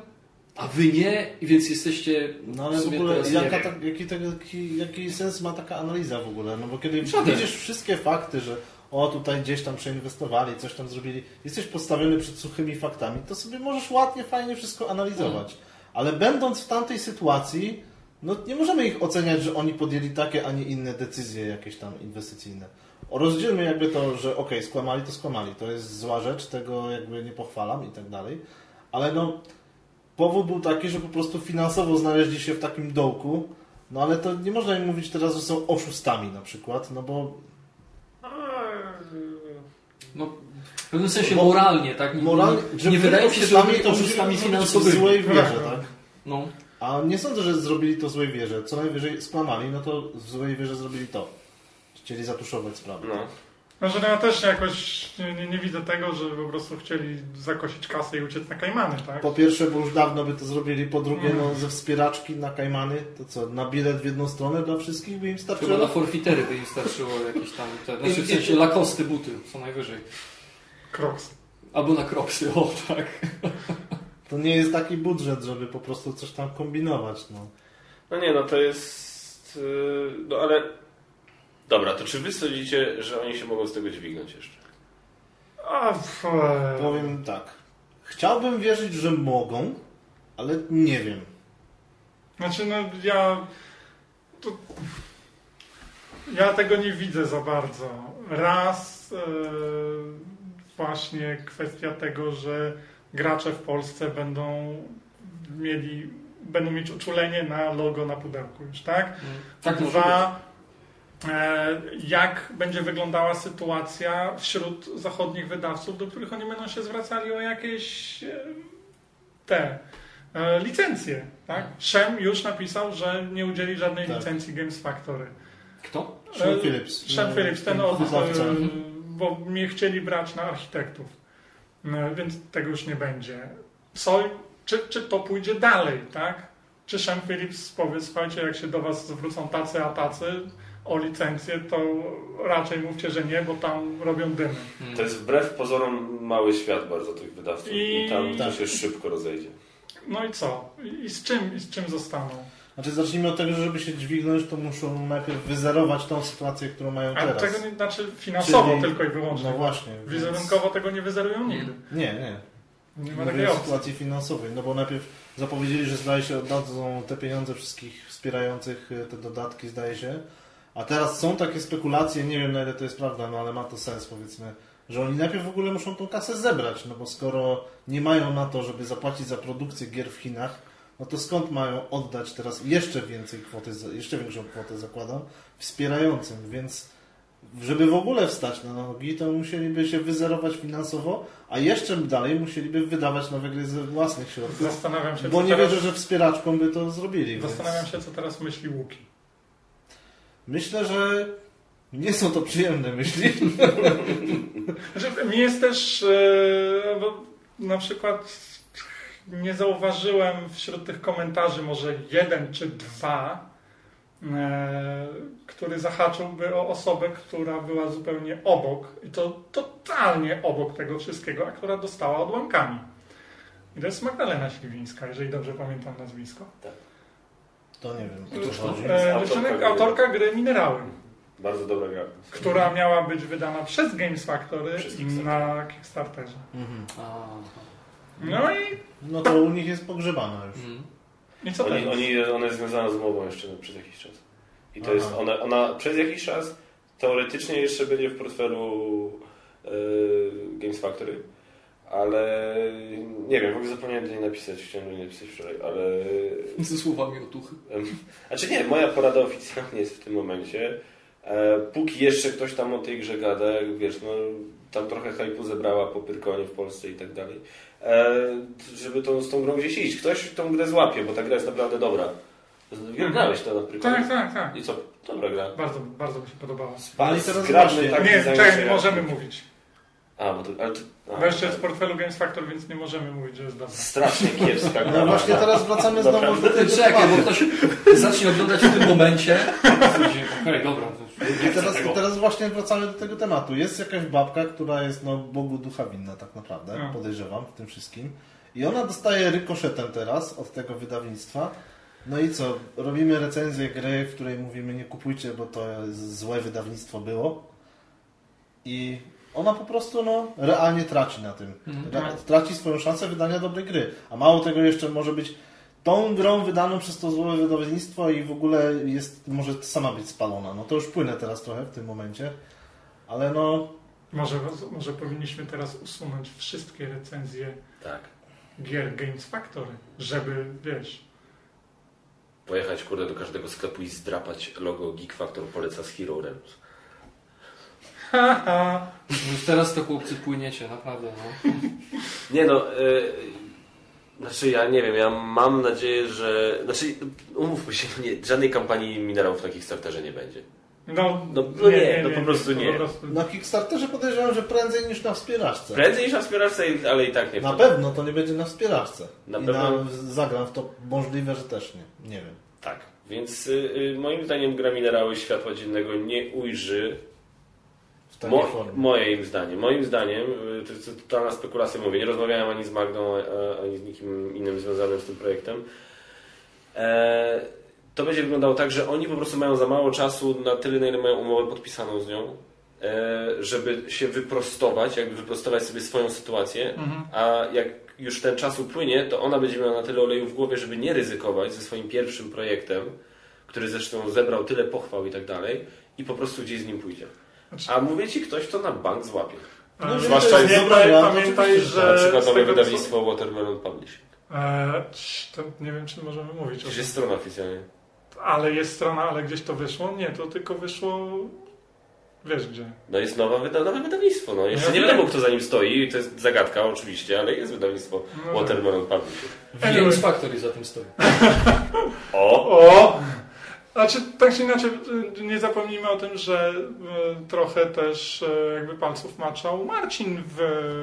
a wy nie, i więc jesteście No ale w sobie ogóle jaka, jaki, jaki, sens ma taka analiza w ogóle? No bo kiedy Żaden. widzisz wszystkie fakty, że o tutaj gdzieś tam przeinwestowali, coś tam zrobili, jesteś postawiony przed suchymi faktami, to sobie możesz ładnie, fajnie wszystko analizować. Ale będąc w tamtej sytuacji, no nie możemy ich oceniać, że oni podjęli takie, a nie inne decyzje jakieś tam inwestycyjne. Rozdzielmy jakby to, że okej, skłamali, to skłamali. To jest zła rzecz, tego jakby nie pochwalam i tak dalej. Ale no, powód był taki, że po prostu finansowo znaleźli się w takim dołku, no ale to nie można im mówić teraz, że są oszustami na przykład, no bo No, w pewnym sensie Bo- moralnie, tak? Nie, moralnie, nie, nie wydaje się, że oszustami byli to oszustami finansowymi. w złej wierze, Tak. tak? No. A nie sądzę, że zrobili to w złej wierze. Co najwyżej skłamali, no to w złej wierze zrobili to. Chcieli zatuszować sprawę. No. Może ja też jakoś nie, nie, nie widzę tego, że po prostu chcieli zakosić kasę i uciec na Kajmany, tak? Po pierwsze, bo już dawno by to zrobili, po drugie, Mm. no ze wspieraczki na Kajmany, to co, na bilet w jedną stronę dla wszystkich by im Chyba na starczyło? forfitery by im starczyło jakieś tam, te, znaczy w sensie lakosty buty, co najwyżej. Crocs. Albo na kroksy, o tak. To nie jest taki budżet, żeby po prostu coś tam kombinować, no. No nie, no to jest... yy, No ale... Dobra, to czy wy sądzicie, że oni się mogą z tego dźwignąć jeszcze? A, f, e, Powiem tak. Chciałbym wierzyć, że mogą, ale nie wiem. Znaczy, no ja. To, ja tego nie widzę za bardzo. Raz e, właśnie kwestia tego, że gracze w Polsce będą mieli, będą mieć uczulenie na logo na pudełku już, tak? Tak być. Dwa, jak będzie wyglądała sytuacja wśród zachodnich wydawców, do których oni będą się zwracali o jakieś e, te e, licencje. Tak? Shem już napisał, że nie udzieli żadnej Tak. licencji Games Factory. Kto? E, Phillips. Shem Phillips, ten od, e, bo mnie chcieli brać na architektów, więc tego już nie będzie. Co, czy, czy to pójdzie dalej, tak? Czy Shem Phillips powie, słuchajcie, jak się do was zwrócą tacy, a tacy o licencję, to raczej mówcie, że nie, bo tam robią dymy. To jest wbrew pozorom mały świat bardzo tych wydawców i, I- tam to tak. się szybko rozejdzie. No i co? I z czym, i z czym zostaną? Znaczy zacznijmy od tego, że żeby się dźwignąć, to muszą najpierw wyzerować tą sytuację, którą mają A teraz. tego nie, znaczy finansowo Czyli- tylko i wyłącznie. No właśnie. więc- Wizerunkowo tego nie wyzerują nigdy. Nie, nie. Nie ma takiej opcji. sytuacji finansowej, no bo najpierw zapowiedzieli, że zdaje się oddadzą te pieniądze wszystkich wspierających e, te dodatki, zdaje się. A teraz są takie spekulacje, nie wiem na ile to jest prawda, no ale ma to sens powiedzmy, że oni najpierw w ogóle muszą tą kasę zebrać, no bo skoro nie mają na to, żeby zapłacić za produkcję gier w Chinach, no to skąd mają oddać teraz jeszcze więcej kwoty, jeszcze większą kwotę zakładam, wspierającym, więc żeby w ogóle wstać na nogi, to musieliby się wyzerować finansowo, a jeszcze dalej musieliby wydawać nowe gry ze własnych środków. Zastanawiam się, Bo nie teraz, wierzę, że wspieraczką by to zrobili. więc zastanawiam się, co teraz myśli Łuki. Myślę, że Nie są to przyjemne myśli. *laughs* Znaczy, mi jest też, e, bo na przykład nie zauważyłem wśród tych komentarzy może jeden czy dwa, e, który zahaczyłby o osobę, która była zupełnie obok i to totalnie obok tego wszystkiego, a która dostała odłamkami. I to jest Magdalena Śliwińska, jeżeli dobrze pamiętam nazwisko. To nie wiem, Któż to? E, Autorka gry. autorka gry Minerały, Bardzo dobra gra. która miała być wydana przez Games Factory Kickstarter. na Kickstarterze. Mhm. No i, No to u nich jest pogrzebana już. mhm. i co Oni, oni, ona jest związana z umową jeszcze przez jakiś czas. I to Aha. jest, ona, ona przez jakiś czas teoretycznie jeszcze będzie w portfelu e, Games Factory, ale nie wiem, w ogóle zapomniałem do niej napisać, chciałem do niej napisać wczoraj, ale... *laughs* Ze słowami otuchy. Znaczy nie, moja porada oficjalnie jest w tym momencie. E, póki jeszcze ktoś tam o tej grze gada, wiesz, no tam trochę hypu zebrała po Pyrkonie w Polsce i tak dalej, e, żeby tą, z tą grą gdzieś iść. Ktoś tą grę złapie, bo ta gra jest naprawdę dobra. Grałeś to na Pyrkonie? Tak, tak, tak. I co? Dobra gra. Bardzo, bardzo mi się podobała. Ale i teraz Zgrabny taki Nie, czekaj, możemy mówić. A, bo to, ale to, a, Bo jeszcze jest w portfelu Games Factor, więc nie możemy mówić, że jest dobra. Strasznie kiepska gra. No właśnie teraz wracamy znowu do tego Czekaj, bo ktoś zacznie oglądać w tym momencie. Okej, dobra. I teraz, teraz właśnie wracamy do tego tematu. Jest jakaś babka, która jest no, Bogu ducha winna tak naprawdę, No. podejrzewam w tym wszystkim. I ona dostaje rykoszetem teraz od tego wydawnictwa. No i co? Robimy recenzję gry, w której mówimy nie kupujcie, bo to złe wydawnictwo było. I ona po prostu no, realnie traci na tym. Mhm. Ra- traci swoją szansę wydania dobrej gry. A mało tego jeszcze może być tą grą wydaną przez to złe wydawnictwo i w ogóle jest, może sama być spalona. No to już płynę teraz trochę w tym momencie. Ale no, Może, może powinniśmy teraz usunąć wszystkie recenzje Tak. gier Games Factory, żeby, wiesz... Pojechać kurde do każdego sklepu i zdrapać logo Geek Factor poleca z Hero Realms. Haha, Już teraz to chłopcy płyniecie, naprawdę. No. Nie no, y, znaczy ja nie wiem, ja mam nadzieję, że... Znaczy, umówmy się, nie, żadnej kampanii minerałów na Kickstarterze nie będzie. no, No, no nie, no po prostu nie. na Kickstarterze podejrzewam, że prędzej niż na wspieraczce. Prędzej niż na wspieraczce, ale i tak nie. Na pewno to nie będzie na wspieraczce. Na I pewno- na zagram w to możliwe, że też nie. Nie wiem. Tak, więc y, y, moim zdaniem gra minerały światła dziennego nie ujrzy takiej Mo, formie. moim zdaniem, moim zdaniem, y, to jest totalna spekulacja, mówię, nie rozmawiałem ani z Magdą, e, ani z nikim innym związanym z tym projektem. E, to będzie wyglądało tak, że oni po prostu mają za mało czasu na tyle, na ile mają umowę podpisaną z nią, e, żeby się wyprostować, jakby wyprostować sobie swoją sytuację, Mhm. a jak już ten czas upłynie, to ona będzie miała na tyle oleju w głowie, żeby nie ryzykować ze swoim pierwszym projektem, który zresztą zebrał tyle pochwał i tak dalej, i po prostu gdzieś z nim pójdzie. Znaczy- A mówię ci, ktoś to na bank złapie. No, zwłaszcza nie, pamiętaj, że... Na przykład tego, wydawnictwo Watermelon Publishing. E, to nie wiem, czy możemy mówić tym. jest strona oficjalnie. Ale jest strona, ale gdzieś to wyszło? Nie, to tylko wyszło... Wiesz gdzie. No jest nowa wyda nowe wydawnictwo. No. Jeszcze Ja nie wiem. wiadomo, kto za nim stoi. To jest zagadka oczywiście, ale jest wydawnictwo No. Watermelon Publishing. Anyway. Factory za tym stoi. O! O! Znaczy, tak czy inaczej, y, nie zapomnijmy o tym, że y, trochę też y, jakby palców maczał Marcin w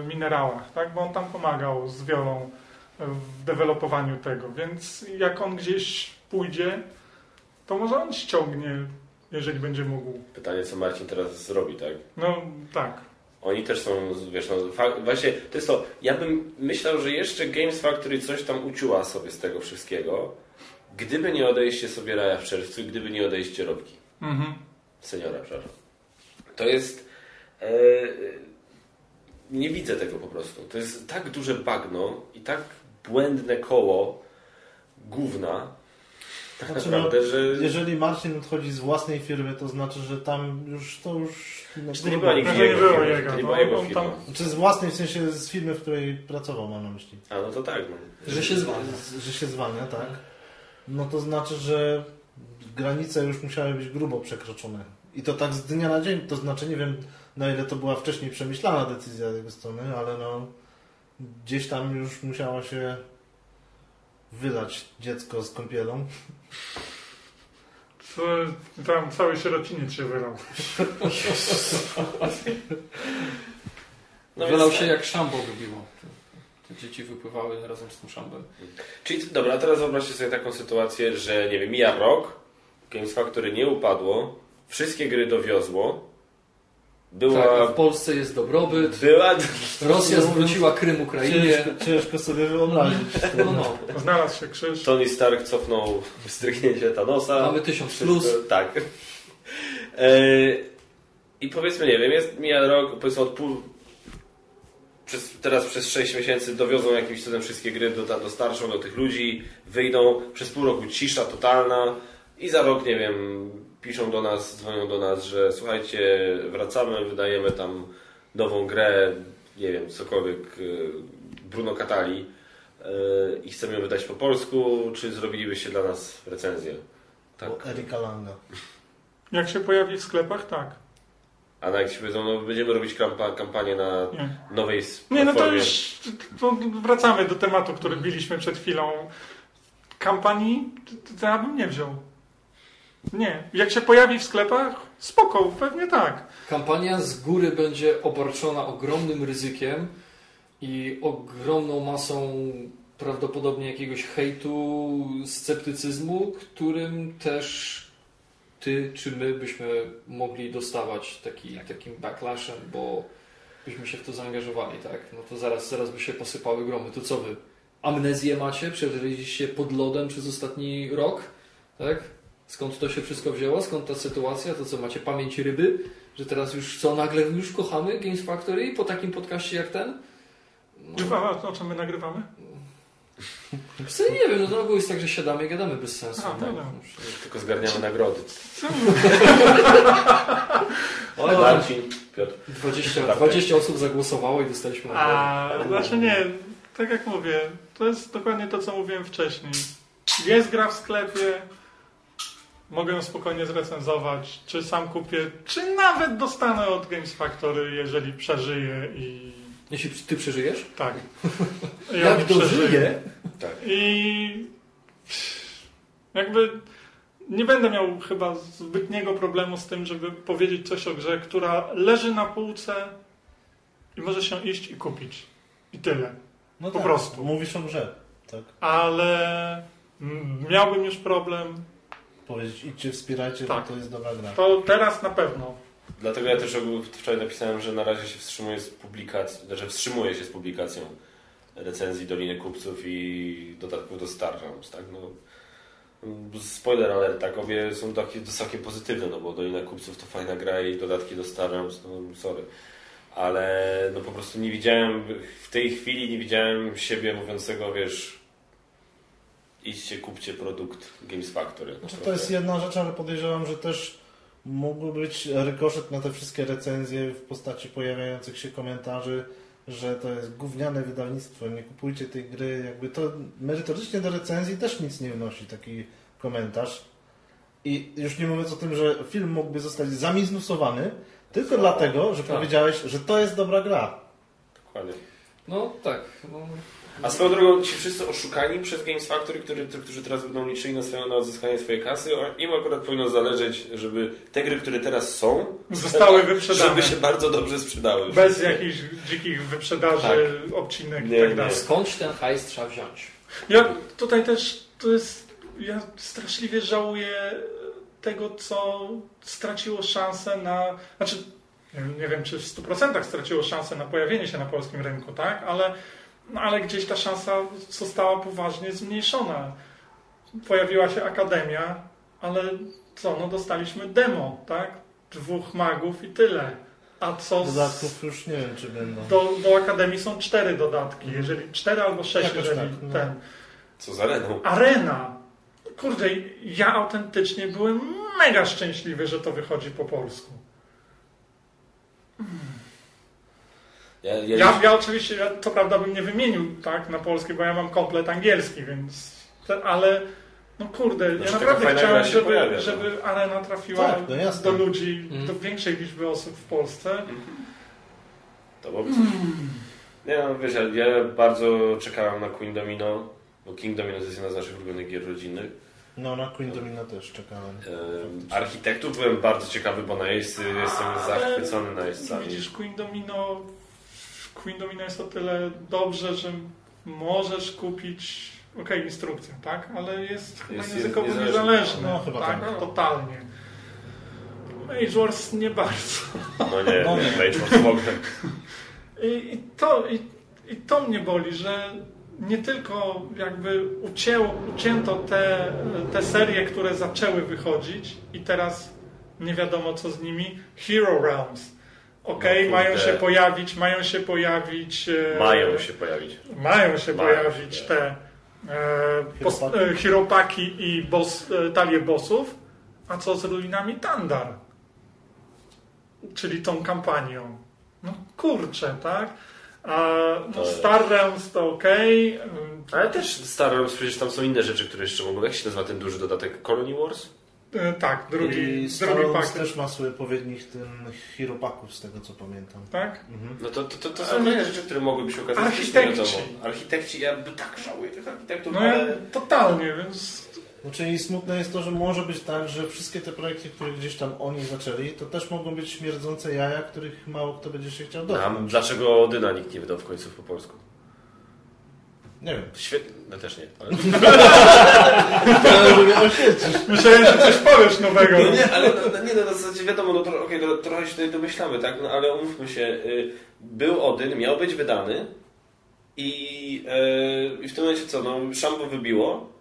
minerałach, tak? Bo on tam pomagał z wiolą w dewelopowaniu tego, więc jak on gdzieś pójdzie, to może on ściągnie, jeżeli będzie mógł. Pytanie, co Marcin teraz zrobi, tak? No tak. Oni też są, wiesz, no, właśnie to jest to, ja bym myślał, że jeszcze Games Factory coś tam uciuła sobie z tego wszystkiego, gdyby nie odejście sobie Raja w czerwcu i gdyby nie odejście Robki. Mhm. Seniora, przepraszam. To jest... E, nie widzę tego po prostu. To jest tak duże bagno i tak błędne koło gówna, tak Znaczy, naprawdę, no, że... Jeżeli Marcin odchodzi z własnej firmy, to znaczy, że tam już to już. No, to nie była nigdy jego było firma. jego, To nie no, była jego on firma. tam- Czy z własnej, w sensie z firmy, w której pracował, mam na myśli. A no to tak. No. Że się zwalnia. Że się zwalnia, tak? No to znaczy, że granice już musiały być grubo przekroczone. I to tak z dnia na dzień. To znaczy, nie wiem na ile to była wcześniej przemyślana decyzja z jego strony, ale no gdzieś tam już musiała się wylać dziecko z kąpielą. To, tam cały sierociniec się wylał. No Wylał się jak szambo wybiło. Te- dzieci wypływały razem z tym szambem. Czyli dobra, teraz wyobraźcie sobie taką sytuację, że nie wiem, mija rok, Games Factory nie upadło, wszystkie gry dowiozło, była... Tak, w Polsce jest dobrobyt. była Rosja zwróciła Krym Ukrainie. Ciężko, ciężko sobie wyobrazić. No, no. Znalazł się krzyż. Tony Stark cofnął wstrzygnięcie Thanosa. Mamy tysiąc Wszystko- plus. Tak. E, I powiedzmy, nie wiem, jest mija rok, powiedzmy od pół... Przez, teraz przez 6 miesięcy dowiozą jakimś cudem wszystkie gry, do, dostarczą do tych ludzi, wyjdą, przez pół roku cisza totalna i za rok, nie wiem, piszą do nas, dzwonią do nas, że słuchajcie, wracamy, wydajemy tam nową grę, nie wiem, cokolwiek, y, Bruno Catali y, i chcemy ją wydać po polsku, czy zrobilibyście dla nas recenzję? Tak. Erika Langa. Jak się pojawi w sklepach, tak. A na jak ci powiedzą, no będziemy robić kampa- kampanię na Nie. nowej Nie, no to platformie. już to wracamy do tematu, który biliśmy przed chwilą. Kampanii to ja bym nie wziął. Nie. Jak się pojawi w sklepach, spoko, pewnie tak. Kampania z góry będzie obarczona ogromnym ryzykiem i ogromną masą prawdopodobnie jakiegoś hejtu, sceptycyzmu, którym też ty czy my byśmy mogli dostawać taki, takim backlashem, bo byśmy się w to zaangażowali, tak? No to zaraz, zaraz by się posypały gromy. To co wy? Amnezję macie? Przeżyliście pod lodem przez ostatni rok? Tak? Skąd to się wszystko wzięło? Skąd ta sytuacja? To co, macie pamięć ryby? Że teraz już co, nagle już kochamy Games Factory po takim podcaście jak ten? No, A o czym my nagrywamy? Co, nie wiem, no to jest tak, że siadamy i gadamy bez sensu. A, no tak? no. Tylko zgarniamy nagrody. Ale *laughs* Marcin, Piotr. 20, Tak. 20 osób zagłosowało i dostaliśmy nagrodę. A, znaczy nie, tak jak mówię, to jest dokładnie to, co mówiłem wcześniej. Jest gra w sklepie, mogę ją spokojnie zrecenzować, czy sam kupię, czy nawet dostanę od Games Factory, jeżeli przeżyję i Jeśli ty przeżyjesz? tak. *laughs* I Jak dożyję? Tak. I jakby nie będę miał chyba zbytniego problemu z tym, żeby powiedzieć coś o grze, która leży na półce i może się iść i kupić. I tyle. No Po tak, prostu. Mówisz o grze. Tak. Ale miałbym już problem, Powiedzieć, idźcie, wspierajcie, Tak. bo to jest dobra gra. to teraz na pewno. Dlatego ja też wczoraj napisałem, że na razie się wstrzymuję z publikacją, znaczy wstrzymuję się z publikacją recenzji Doliny Kupców i dodatków do Star Realms, tak? No, spoiler alert, tak, obie są takie całkiem pozytywne, no bo Dolina Kupców to fajna gra i dodatki do Star Realms, no sorry. Ale no po prostu nie widziałem, w tej chwili nie widziałem siebie mówiącego, wiesz, idźcie, kupcie produkt Games Factory. Znaczy, to jest jedna rzecz, ale podejrzewam, że też mógłby być rykoszet na te wszystkie recenzje w postaci pojawiających się komentarzy, że to jest gówniane wydawnictwo, nie kupujcie tej gry. Jakby to merytorycznie do recenzji też nic nie wnosi taki komentarz. I już nie mówiąc o tym, że film mógłby zostać zamiznusowany tylko Co? dlatego, że Tak. powiedziałeś, że to jest dobra gra. Dokładnie. No tak. No, A swoją drogą ci wszyscy oszukani przez Games Factory, którzy, którzy teraz będą liczyli na, swoje, na odzyskanie swojej kasy, im akurat powinno zależeć, żeby te gry, które teraz są, Zostały wyprzedane. żeby się bardzo dobrze sprzedały. Bez jakichś dzikich wyprzedaży, obcinek i Nie, tak nie. dalej. skądś ten hajs trzeba wziąć? Ja tutaj też to jest. Ja straszliwie żałuję tego, co straciło szansę na. Znaczy, nie wiem- nie wiem, czy w 100% straciło szansę na pojawienie się na polskim rynku, tak? Ale, no, ale gdzieś ta szansa została poważnie zmniejszona. Pojawiła się akademia, ale co? No dostaliśmy demo, tak? Dwóch magów i tyle. A co z... Dodatków już nie wiem, czy będą. Do, do Akademii są cztery dodatki, jeżeli cztery albo sześć, Jakoś jeżeli tak, no. ten. Co za reną. Arena! Kurde, ja autentycznie byłem mega szczęśliwy, że to wychodzi po polsku. Ja, ja, Ja, ja oczywiście, ja, co prawda bym nie wymienił tak na polski, bo ja mam komplet angielski, więc. te- Ale no kurde, Znaczy, ja taka naprawdę chciałem, żeby, pojawia, no. żeby arena trafiła Tak, no do ludzi, Mhm. do większej liczby osób w Polsce. To było... Nie no, wiesz, ja, ja bardzo czekałem na Queen Domino, bo King Domino to jest jedna z naszych ulubionych gier rodzinnych. No, na Queen Domino też czekałem. Em, Architektów byłem bardzo ciekawy, bo najeźdźcy jestem zachwycony najeźdźcami. Widzisz, Queen Domino, Queen Domino jest o tyle dobrze, że możesz kupić, okej, instrukcję, tak? Ale jest chyba Jest językowo niezależny. niezależny. No, chyba tak, tak. totalnie. Mage Wars nie bardzo. No nie, No nie. Mage Wars. I, i, to, i, I to mnie boli, że nie tylko jakby ucięło, ucięto te, te serie, które zaczęły wychodzić i teraz nie wiadomo co z nimi. Hero Realms. Okej, No mają się pojawić, mają się pojawić. e, Mają się pojawić. Mają się Mają pojawić się. te e, Hiropaki. e, i boss, e, talie bossów. A co z ruinami Tandar? Czyli tą kampanią. No kurczę, tak? A, no To- Star Realms to okej. Ale też Star Wars, przecież tam są inne rzeczy, które jeszcze mogą. Jak się nazywa ten duży dodatek? Colony Wars? E, Tak, drugi, I drugi pakiet. też ma swój odpowiednik ten Hiropaków, z tego co pamiętam. Tak? Mhm. No to, to, to, to są kolejne rzeczy, które mogłyby się okazać Architekci. Architekci, ja by tak żałuję tych architektów, No ja ale... totalnie, więc Znaczy i smutne jest to, że może być tak, że wszystkie te projekty, które gdzieś tam oni zaczęli, to też mogą być śmierdzące jaja, których mało kto będzie się chciał A dotknąć. dlaczego Odyna nikt nie wydał w końcu po polsku? Nie wiem. Świetnie, no też nie. Ale... *laughs* Myślałem, że coś powiesz nowego. No nie, ale no, nie, no, na zasadzie wiadomo, no to, okej, to, trochę się tutaj domyślamy, tak? No ale umówmy się, y, był Odyn, miał być wydany i, y, i w tym momencie co, no szambo wybiło,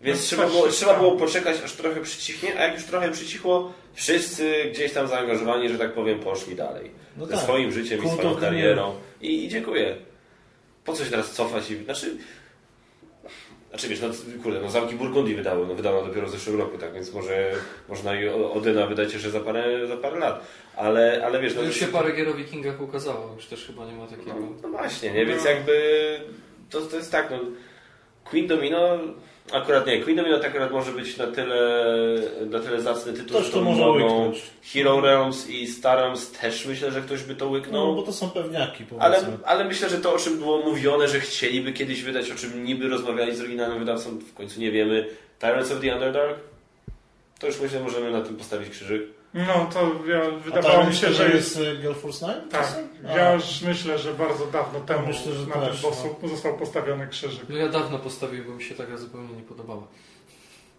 więc No, trzeba, było, trzeba było poczekać, aż trochę przycichnie, a jak już trochę przycichło, wszyscy gdzieś tam zaangażowani, że tak powiem, poszli dalej. No Ze tak. swoim życiem i Kult swoją karierą. I, I dziękuję. Po co się teraz cofać? I, znaczy, znaczy wiesz, no kurde, no Zamki Burgundii wydało, no wydano dopiero w zeszłym roku, tak więc może można i Odyna wydać jeszcze za parę, za parę lat. Ale, ale wiesz, No no, już się parę gier o wikingach ukazało, już też chyba nie ma takiego. no, no właśnie, nie? Więc No. jakby to, to jest tak, no Queen Domino akurat nie, Queen Domino to akurat może być na tyle, na tyle zacny tytuł, Ktoś że to może mogą. Hero Realms i Star Realms też myślę, że ktoś by to łyknął. No, bo to są pewniaki, Ale, powiedzmy. ale myślę, że to, o czym było mówione, że chcieliby kiedyś wydać, o czym niby rozmawiali z oryginalnym wydawcą, w końcu nie wiemy. Tyrants of the Underdark? To już myślę, możemy na tym postawić krzyżyk. No to ja, wydawało mi się, że jest jest y, Girl Force 9? Tak, ja już myślę, że bardzo dawno temu myślę, że na też, tym bossu został postawiony krzyżyk. No ja dawno postawiłem, bo mi się taka zupełnie nie podobała.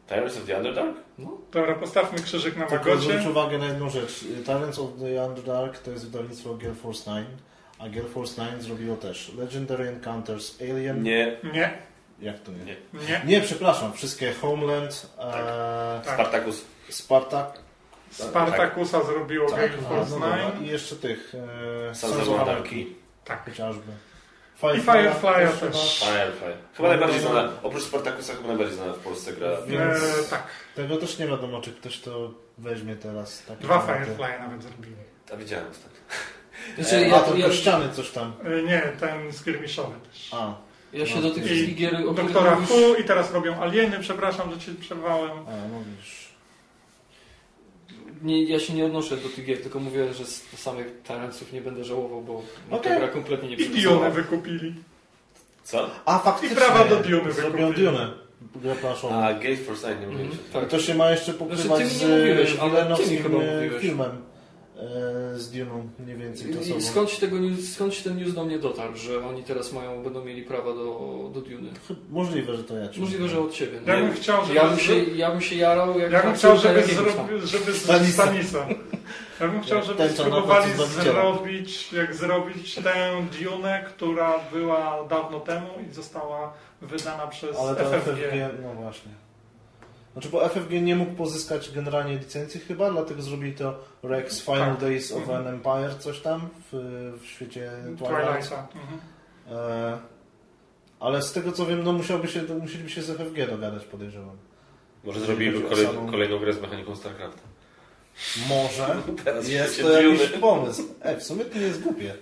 Tyrants of the Underdark? No, Dobra, postawmy krzyżyk na Tylko zwróć Magocie. uwagę na jedną rzecz. Talents of the Underdark to jest wydawnictwo Girl Force 9, a Girl Force 9 zrobiło też Legendary Encounters, Alien... Nie. Nie, Jak to nie? Nie. nie. Nie, przepraszam, wszystkie Homeland, e, Tak. Spartacus. Spartak, Spartakusa zrobiło tak, a, Force no 9. i jeszcze tych e. Anarchy, Tak. chociażby. I Firefly'a chyba. też. Firefly. Chyba najbardziej znana, oprócz Spartacusa chyba najbardziej znana w Polsce gra. Więc E, tak, tego też nie wiadomo, czy ktoś to weźmie teraz. Takie dwa tematy. Firefly nawet zrobili. A widziałem ostatnio. *laughs* znaczy, E, ja, A, to ja, ściany coś tam. E, Nie, ten skirmiszowy też. A, ja się No. do tych wszystkich gier, Doktora Who i teraz robią Alieny, przepraszam, że Cię przerwałem. a mówisz. Nie, ja się nie odnoszę do tych gier, tylko mówię, że z samych Tarantsów nie będę żałował, bo okay. Gra kompletnie nie I przygotowała. wykupili. Co? A, faktycznie. I prawa do Zrobią wykupili. Dune. Grę planszową. A, Gate for Sight, nie mówiłem. Mhm, się. tak. To się ma jeszcze pokrywać Znaczy, ty mi z nie mówiłeś, ale ty mi chyba e, mówiłeś. filmem z Dune'ą mniej więcej I skąd, tego, news- skąd ten news do mnie dotarł, że oni teraz mają, będą mieli prawa do, do Duny? Chyba- Możliwe, że to ja Możliwe, że od Ciebie. Ja bym chciał, żeby, Ja bym się, ja bym się jarał jak ja bym chciał, żeby, jakiegoś tam. zrobi, żeby z Stanisa. Stanisa. Ja bym chciał, żeby na spróbowali zrobić, jak zrobić tę Dune, która była dawno temu i została wydana przez Ale FFG. FFG, no właśnie. Znaczy, bo FFG nie mógł pozyskać generalnie licencji chyba, dlatego zrobili to Rex Final Tak. Days of Mhm. an Empire, coś tam w, w świecie Twilight. Twilighta. Mhm. E, ale z tego co wiem, no musiałby się, musieliby się z FFG dogadać, podejrzewam. Może zrobiliby kolej, samą- kolejną grę z mechaniką StarCrafta. Może. *laughs* Teraz Jest to jakiś Duny. pomysł. E, w sumie to nie jest głupie.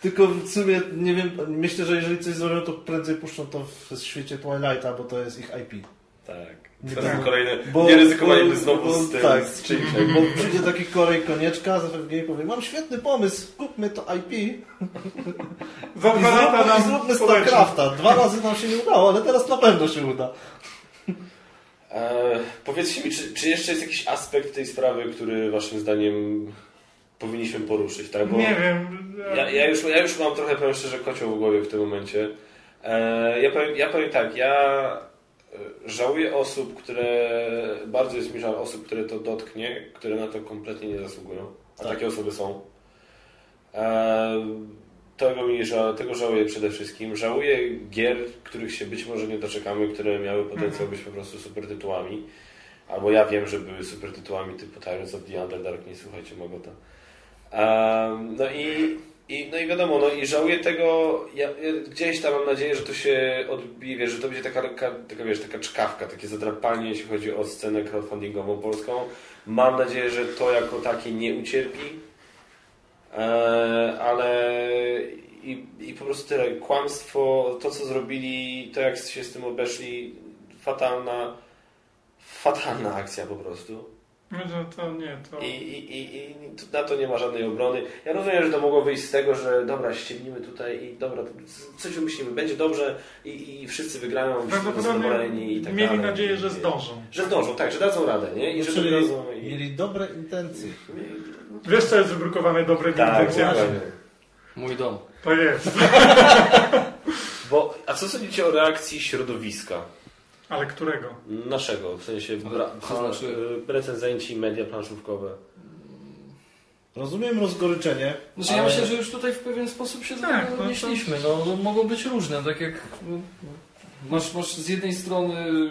Tylko w sumie, nie wiem, myślę, że jeżeli coś zrobią, to prędzej puszczą to w świecie Twilighta, bo to jest ich IP. Tak. Nie Teraz tak. kolejne. Bo- nie ryzykowaliby znowu bo- z tym. tak. Z czymś. Bo przyjdzie taki korej konieczka z FFG i powie, mam świetny pomysł, kupmy to IP i *laughs* Za dwa lata zróbmy, i nam zróbmy. StarCrafta. Dwa *laughs* razy nam się nie udało, ale teraz na pewno się uda. E, powiedzcie mi, czy, czy jeszcze jest jakiś aspekt tej sprawy, który waszym zdaniem powinniśmy poruszyć, tak? Bo Nie wiem. ja, ja, już, ja już mam trochę, powiem szczerze, kocioł w głowie w tym momencie. E, ja, powiem, ja powiem tak, ja żałuję osób, które, bardzo jest mi żal osób, które to dotknie, które na to kompletnie nie zasługują. A Tak. takie osoby są. E, tego, mi ża- tego żałuję przede wszystkim. Żałuję gier, których się być może nie doczekamy, które miały potencjał być po prostu super tytułami. Albo ja wiem, że były super tytułami typu Tyrants of the Underdark, nie słuchajcie Mogota. Um, no i, i, no i wiadomo, no i żałuję tego, ja, ja gdzieś tam mam nadzieję, że to się odbije, wiesz, że to będzie taka, taka, wiesz, taka czkawka, takie zadrapanie, jeśli chodzi o scenę crowdfundingową polską. Mam nadzieję, że to jako takie nie ucierpi, e, ale i, i po prostu tyle. Kłamstwo, to co zrobili, to jak się z tym obeszli, fatalna, fatalna akcja po prostu. No to, nie, to... I, i, i, I na to nie ma żadnej obrony. Ja rozumiem, że to mogło wyjść z tego, że dobra, ściemnimy tutaj i dobra, to coś wymyślimy, będzie dobrze i, i wszyscy wygrają, wszyscy zadowoleni i tak mieli dalej. nadzieję, że zdążą. Że zdążą, tak, że dadzą radę, nie? I że Czyli dadzą... I... mieli dobre intencje. Wiesz, co jest wybrukowane dobre Tak, intencje? Mój dom. To jest. Bo, a co sądzicie o reakcji środowiska Ale którego? naszego? W sensie bra, To znaczy- y, recenzenci, media planszówkowe. Rozumiem rozgoryczenie. Znaczy, ja ale- myślę, że już tutaj w pewien sposób się Tak, odnieśliśmy. No, no, mogą być różne, tak jak no, masz, masz z jednej strony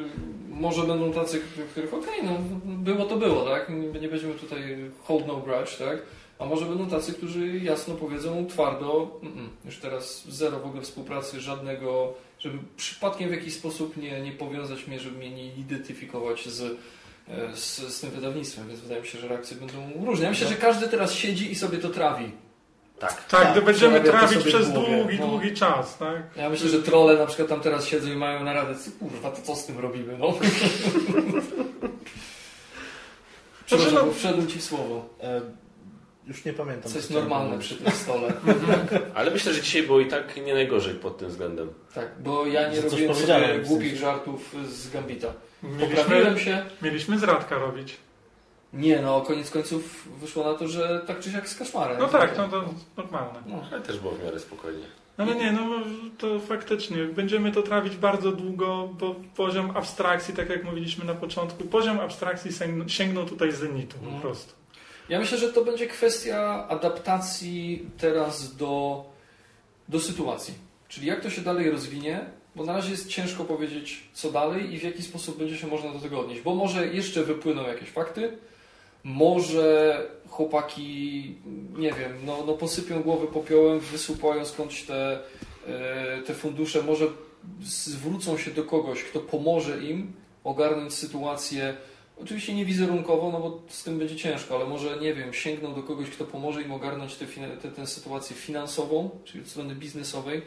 może będą tacy, których okej, no było to było, tak? Nie, nie będziemy tutaj hold no grudge, tak? A może będą tacy, którzy jasno powiedzą twardo, "Mm, już teraz zero w ogóle współpracy, żadnego, żeby przypadkiem w jakiś sposób nie, nie powiązać mnie, żeby mnie nie identyfikować z, e, z, z tym wydawnictwem, więc wydaje mi się, że reakcje będą różne. Ja myślę, że każdy teraz siedzi i sobie to trawi. Tak. Tak, gdy będziemy trawić przez długi, No. długi czas, tak? Ja myślę, że trole na przykład tam teraz siedzą i mają naradę, kurwa, to co z tym robimy, no? Przepraszam, Znaczy, no- bo wszedłem Ci w słowo. E, już nie pamiętam. Co jest normalne przy tym stole. *laughs* Ale myślę, że dzisiaj było i tak nie najgorzej pod tym względem. Tak, bo ja nie Że robiłem sobie głupich sensie. żartów z Gambita. Mieliśmy, Poprawiłem się. mieliśmy zradka robić. Nie, no, koniec końców wyszło na to, że tak czy siak z kaszmarem. No tak, no to normalne. No. Ale też było w miarę spokojnie. Ale nie, no to faktycznie będziemy to trawić bardzo długo, bo poziom abstrakcji, tak jak mówiliśmy na początku, poziom abstrakcji sięgnął, tutaj zenitu po No. prostu. Ja myślę, że to będzie kwestia adaptacji teraz do, do sytuacji. Czyli jak to się dalej rozwinie, bo na razie jest ciężko powiedzieć, co dalej i w jaki sposób będzie się można do tego odnieść. Bo może jeszcze wypłyną jakieś fakty, może chłopaki, nie wiem, no, no posypią głowy popiołem, wysłupają skądś te, e, te fundusze, może zwrócą się do kogoś, kto pomoże im ogarnąć sytuację Oczywiście nie wizerunkowo, no bo z tym będzie ciężko, ale może, nie wiem, sięgną do kogoś, kto pomoże im ogarnąć tę te, te, sytuację finansową, czyli od strony biznesowej.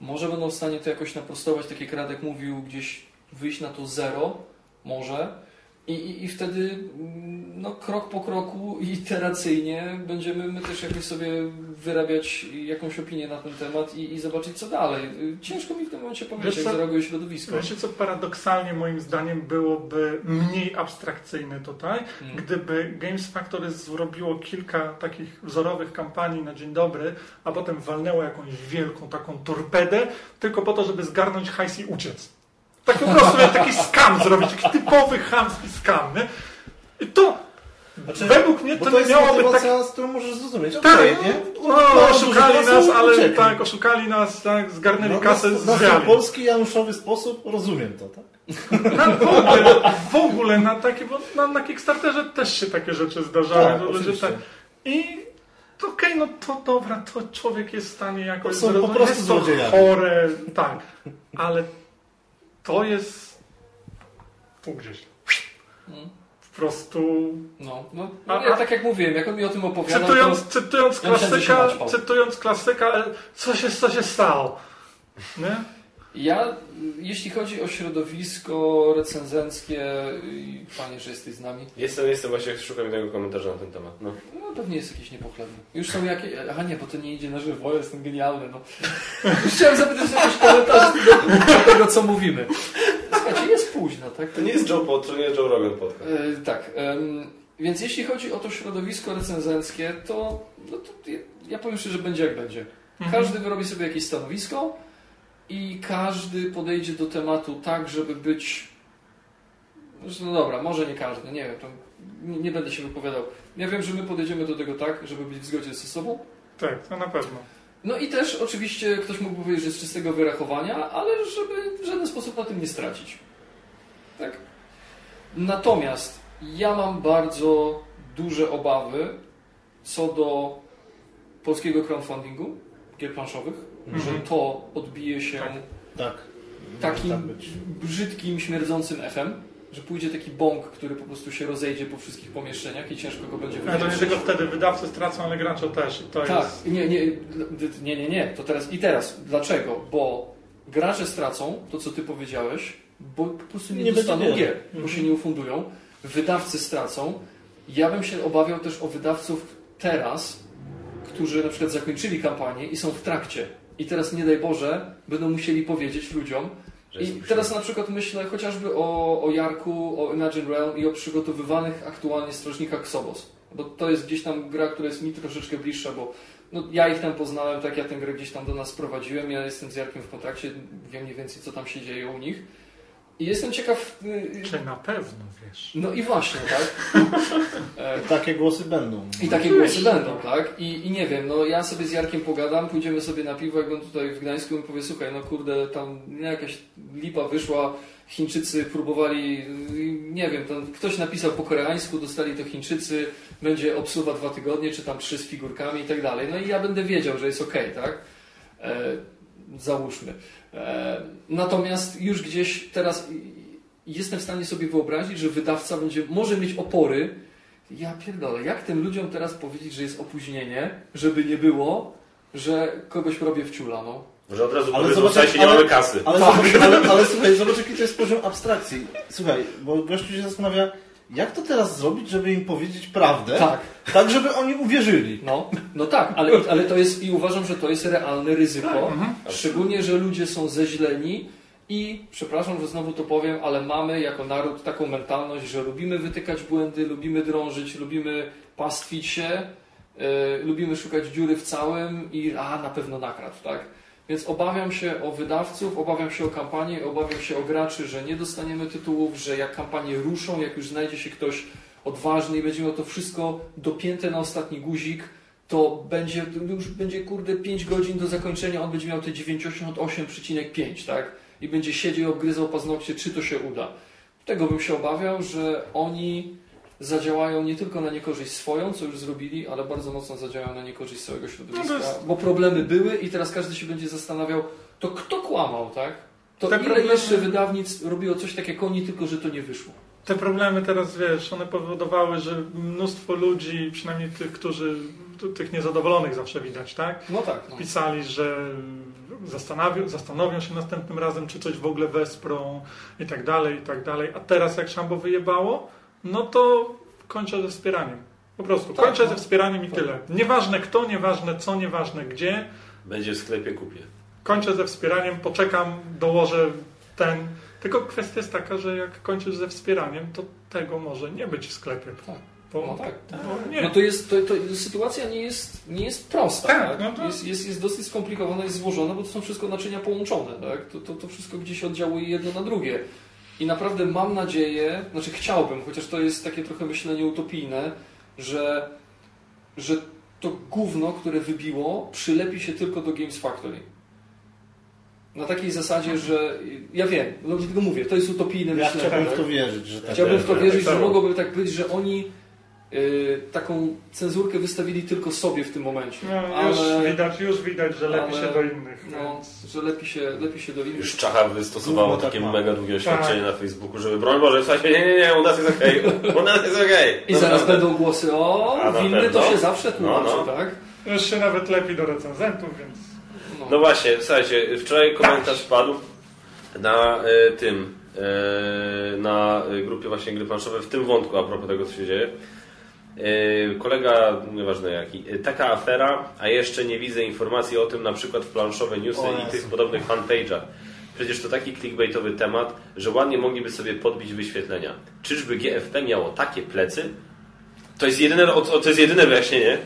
Może będą w stanie to jakoś naprostować, tak jak Radek mówił, gdzieś wyjść na to zero, może. I, i, I wtedy mm, no, krok po kroku i iteracyjnie będziemy my też jakoś sobie wyrabiać jakąś opinię na ten temat i, i zobaczyć co dalej. Ciężko mi w tym momencie powiedzieć, Wiesz jak zareaguje środowisko. Wiecie co paradoksalnie moim zdaniem byłoby mniej abstrakcyjne tutaj, Mm. gdyby Games Factory zrobiło kilka takich wzorowych kampanii na dzień dobry, a potem walnęło jakąś wielką taką torpedę, tylko po to, żeby zgarnąć hajs i uciec. Tak po prostu jak taki skam zrobić, taki typowy chamski skam, nie? I to Znaczy, według mnie to, to nie miałoby tak... z którą możesz zrozumieć. Tak, Okej, nie? no, No, oszukali nas, ale uciekli. tak, oszukali nas, tak, zgarnęli No, kasę na, z na wiary. polski januszowy sposób rozumiem to, tak? Na, w, ogóle, w ogóle na takie, bo na, na Kickstarterze też się takie rzeczy zdarzały. Tak, ludzie tak- I to okej, no to dobra, to człowiek jest w stanie jakoś To są po prostu jest to złodziejami. chore, tak, ale to jest tu gdzieś. Mm. Po prostu No, no A- ja tak jak mówiłem, jak on mi o tym opowiadał, cytując, to... cytując ja klasyka, naćpał. cytując klasyka, e, co się, co się stało? Nie? Ja, jeśli chodzi o środowisko recenzenckie, i fajnie, że jesteś z nami, Jestem, jestem właśnie, szukam tego komentarza na ten temat. No. no pewnie jest jakiś niepochlebny. Już są jakieś... Aha nie, bo to nie idzie na żywo, jestem genialny, no. *laughs* Chciałem zapytać o jakiś komentarz do, do tego, co mówimy. Słuchajcie, jest późno, tak? To nie jest Joe Pod, to nie jest Joe Rogan podcast. E, tak. więc jeśli chodzi o to środowisko recenzenckie, to, no to ja, ja powiem szczerze, że będzie jak będzie. Mhm. Każdy wyrobi sobie jakieś stanowisko i każdy podejdzie do tematu tak, żeby być. No dobra, może nie każdy, nie wiem, to nie, nie będę się wypowiadał. Ja wiem, że my podejdziemy do tego tak, żeby być w zgodzie ze sobą. Tak, to na pewno. No i też oczywiście ktoś mógłby powiedzieć, że z czystego wyrachowania, ale żeby w żaden sposób na tym nie stracić. Tak? Natomiast ja mam bardzo duże obawy co do polskiego crowdfundingu gier planszowych, Mhm. że to odbije się Tak. Tak. takim tak brzydkim, śmierdzącym echem, że pójdzie taki bąk, który po prostu się rozejdzie po wszystkich pomieszczeniach i ciężko go będzie Ale to nie tylko wtedy wydawcy stracą, ale gracze też. Tak, jest... nie, nie, nie, nie, nie, to teraz i teraz. Dlaczego? Bo gracze stracą to, co ty powiedziałeś, bo po prostu nie, Nie dostaną gier, gier. bo Mhm. się nie ufundują. Wydawcy stracą. Ja bym się obawiał też o wydawców teraz, którzy na przykład zakończyli kampanię i są w trakcie. I teraz, nie daj Boże, będą musieli powiedzieć ludziom. I teraz na przykład myślę chociażby o, o Jarku, o Imagine Realm i o przygotowywanych aktualnie strażnikach Xobos. Bo to jest gdzieś tam gra, która jest mi troszeczkę bliższa, bo no, ja ich tam poznałem, tak ja tę grę gdzieś tam do nas prowadziłem, ja jestem z Jarkiem w kontakcie, wiem mniej więcej co tam się dzieje u nich. I jestem ciekaw... y, Czy na pewno wiesz? No i właśnie, tak? *laughs* E, Takie głosy będą. i takie głosy będą, tak? I, I nie wiem, no ja sobie z Jarkiem pogadam, pójdziemy sobie na piwo, jak on tutaj w Gdańsku mi powie, słuchaj, no kurde, tam jakaś lipa wyszła, Chińczycy próbowali, nie wiem, tam ktoś napisał po koreańsku, dostali to Chińczycy, będzie obsuwa dwa tygodnie, czy tam trzy z figurkami i tak dalej. No i ja będę wiedział, że jest okej, tak? Załóżmy. E, natomiast już gdzieś teraz jestem w stanie sobie wyobrazić, że wydawca będzie, może mieć opory, ja pierdolę, jak tym ludziom teraz powiedzieć, że jest opóźnienie, żeby nie było, że kogoś robię w ciula, no. Może od razu Ale powiedzą, zobacz, słuchajcie, nie ale- mamy kasy. Ale, Tak. zobacz, ale, ale słuchaj, zobacz jaki to jest poziom abstrakcji. Słuchaj, bo gościu się zastanawia, jak to teraz zrobić, żeby im powiedzieć prawdę, Tak, tak żeby oni uwierzyli. no, no tak, ale, ale to jest i uważam, że to jest realne ryzyko, szczególnie, że ludzie są zeźleni i przepraszam, że znowu to powiem, ale mamy jako naród taką mentalność, że lubimy wytykać błędy, lubimy drążyć, lubimy pastwić się, yy, lubimy szukać dziury w całym i a na pewno nakradł, tak? Więc obawiam się o wydawców, obawiam się o kampanię, obawiam się o graczy, że nie dostaniemy tytułów, że jak kampanie ruszą, jak już znajdzie się ktoś odważny i będzie miał to wszystko dopięte na ostatni guzik, to będzie, już będzie kurde 5 godzin do zakończenia, on będzie miał te 98,5, tak? I będzie siedział, obgryzał paznokcie, czy to się uda. Tego bym się obawiał, że oni zadziałają nie tylko na niekorzyść swoją, co już zrobili, ale bardzo mocno zadziałają na niekorzyść całego środowiska, No jest- bo problemy były i teraz każdy się będzie zastanawiał, to kto kłamał, tak? To Te ile problemy- jeszcze wydawnictw robiło coś tak jak oni, tylko że to nie wyszło. Te problemy teraz, wiesz, one powodowały, że mnóstwo ludzi, przynajmniej tych, którzy, tych niezadowolonych zawsze widać, tak? No tak. No. Pisali, że zastanowią, zastanowią się następnym razem, czy coś w ogóle wesprą i tak dalej, i tak dalej. A teraz jak Szambo wyjebało, no to kończę ze wspieraniem. Po prostu, Tak, kończę no. ze wspieraniem i Tak. tyle. Nieważne kto, nieważne co, nieważne gdzie. Będzie w sklepie, kupię. Kończę ze wspieraniem, poczekam, dołożę ten. Tylko kwestia jest taka, że jak kończysz ze wspieraniem, to tego może nie być w sklepie. Tak. Bo, No tak. bo nie. No to jest, to, to sytuacja nie jest, nie jest prosta. Tak, Tak, no to- jest, jest, jest dosyć skomplikowana, jest złożona, bo to są wszystko naczynia połączone. Tak? To, to, to wszystko gdzieś oddziałuje jedno na drugie. I naprawdę mam nadzieję, znaczy chciałbym, chociaż to jest takie trochę myślenie utopijne, że, że to gówno, które wybiło, przylepi się tylko do Games Factory. Na takiej zasadzie, że ja wiem, no tylko mówię, to jest utopijne Ja myślenie. chciałbym w tak? to wierzyć, że tak Chciałbym w to tak, wierzyć, tak. że mogłoby tak być, że oni taką cenzurkę wystawili tylko sobie w tym momencie. No, już, ale widać, już widać, że lepi ale- się do innych. no, więc- że lepi się, lepi się do innych. Już Czacha wystosowało tak takie ma. mega długie Tak. oświadczenie na Facebooku, żeby broń Boże, słuchajcie, nie, nie, nie, u nas jest okej, u nas jest okej. I zaraz będą głosy, o, A winny to się zawsze tłumaczy, No, no. tak? Już się nawet lepi do recenzentów, więc No właśnie, słuchajcie, wczoraj komentarz padł na e, tym, e, na e, grupie właśnie gry planszowe, w tym wątku a propos tego, co się dzieje. E, kolega, nieważne jaki, e, taka afera, a jeszcze nie widzę informacji o tym na przykład w planszowe newsy O i tych podobnych fanpage'ach. Przecież to taki clickbaitowy temat, że ładnie mogliby sobie podbić wyświetlenia. Czyżby GFP miało takie plecy? To jest jedyne, to jest jedyne wyjaśnienie.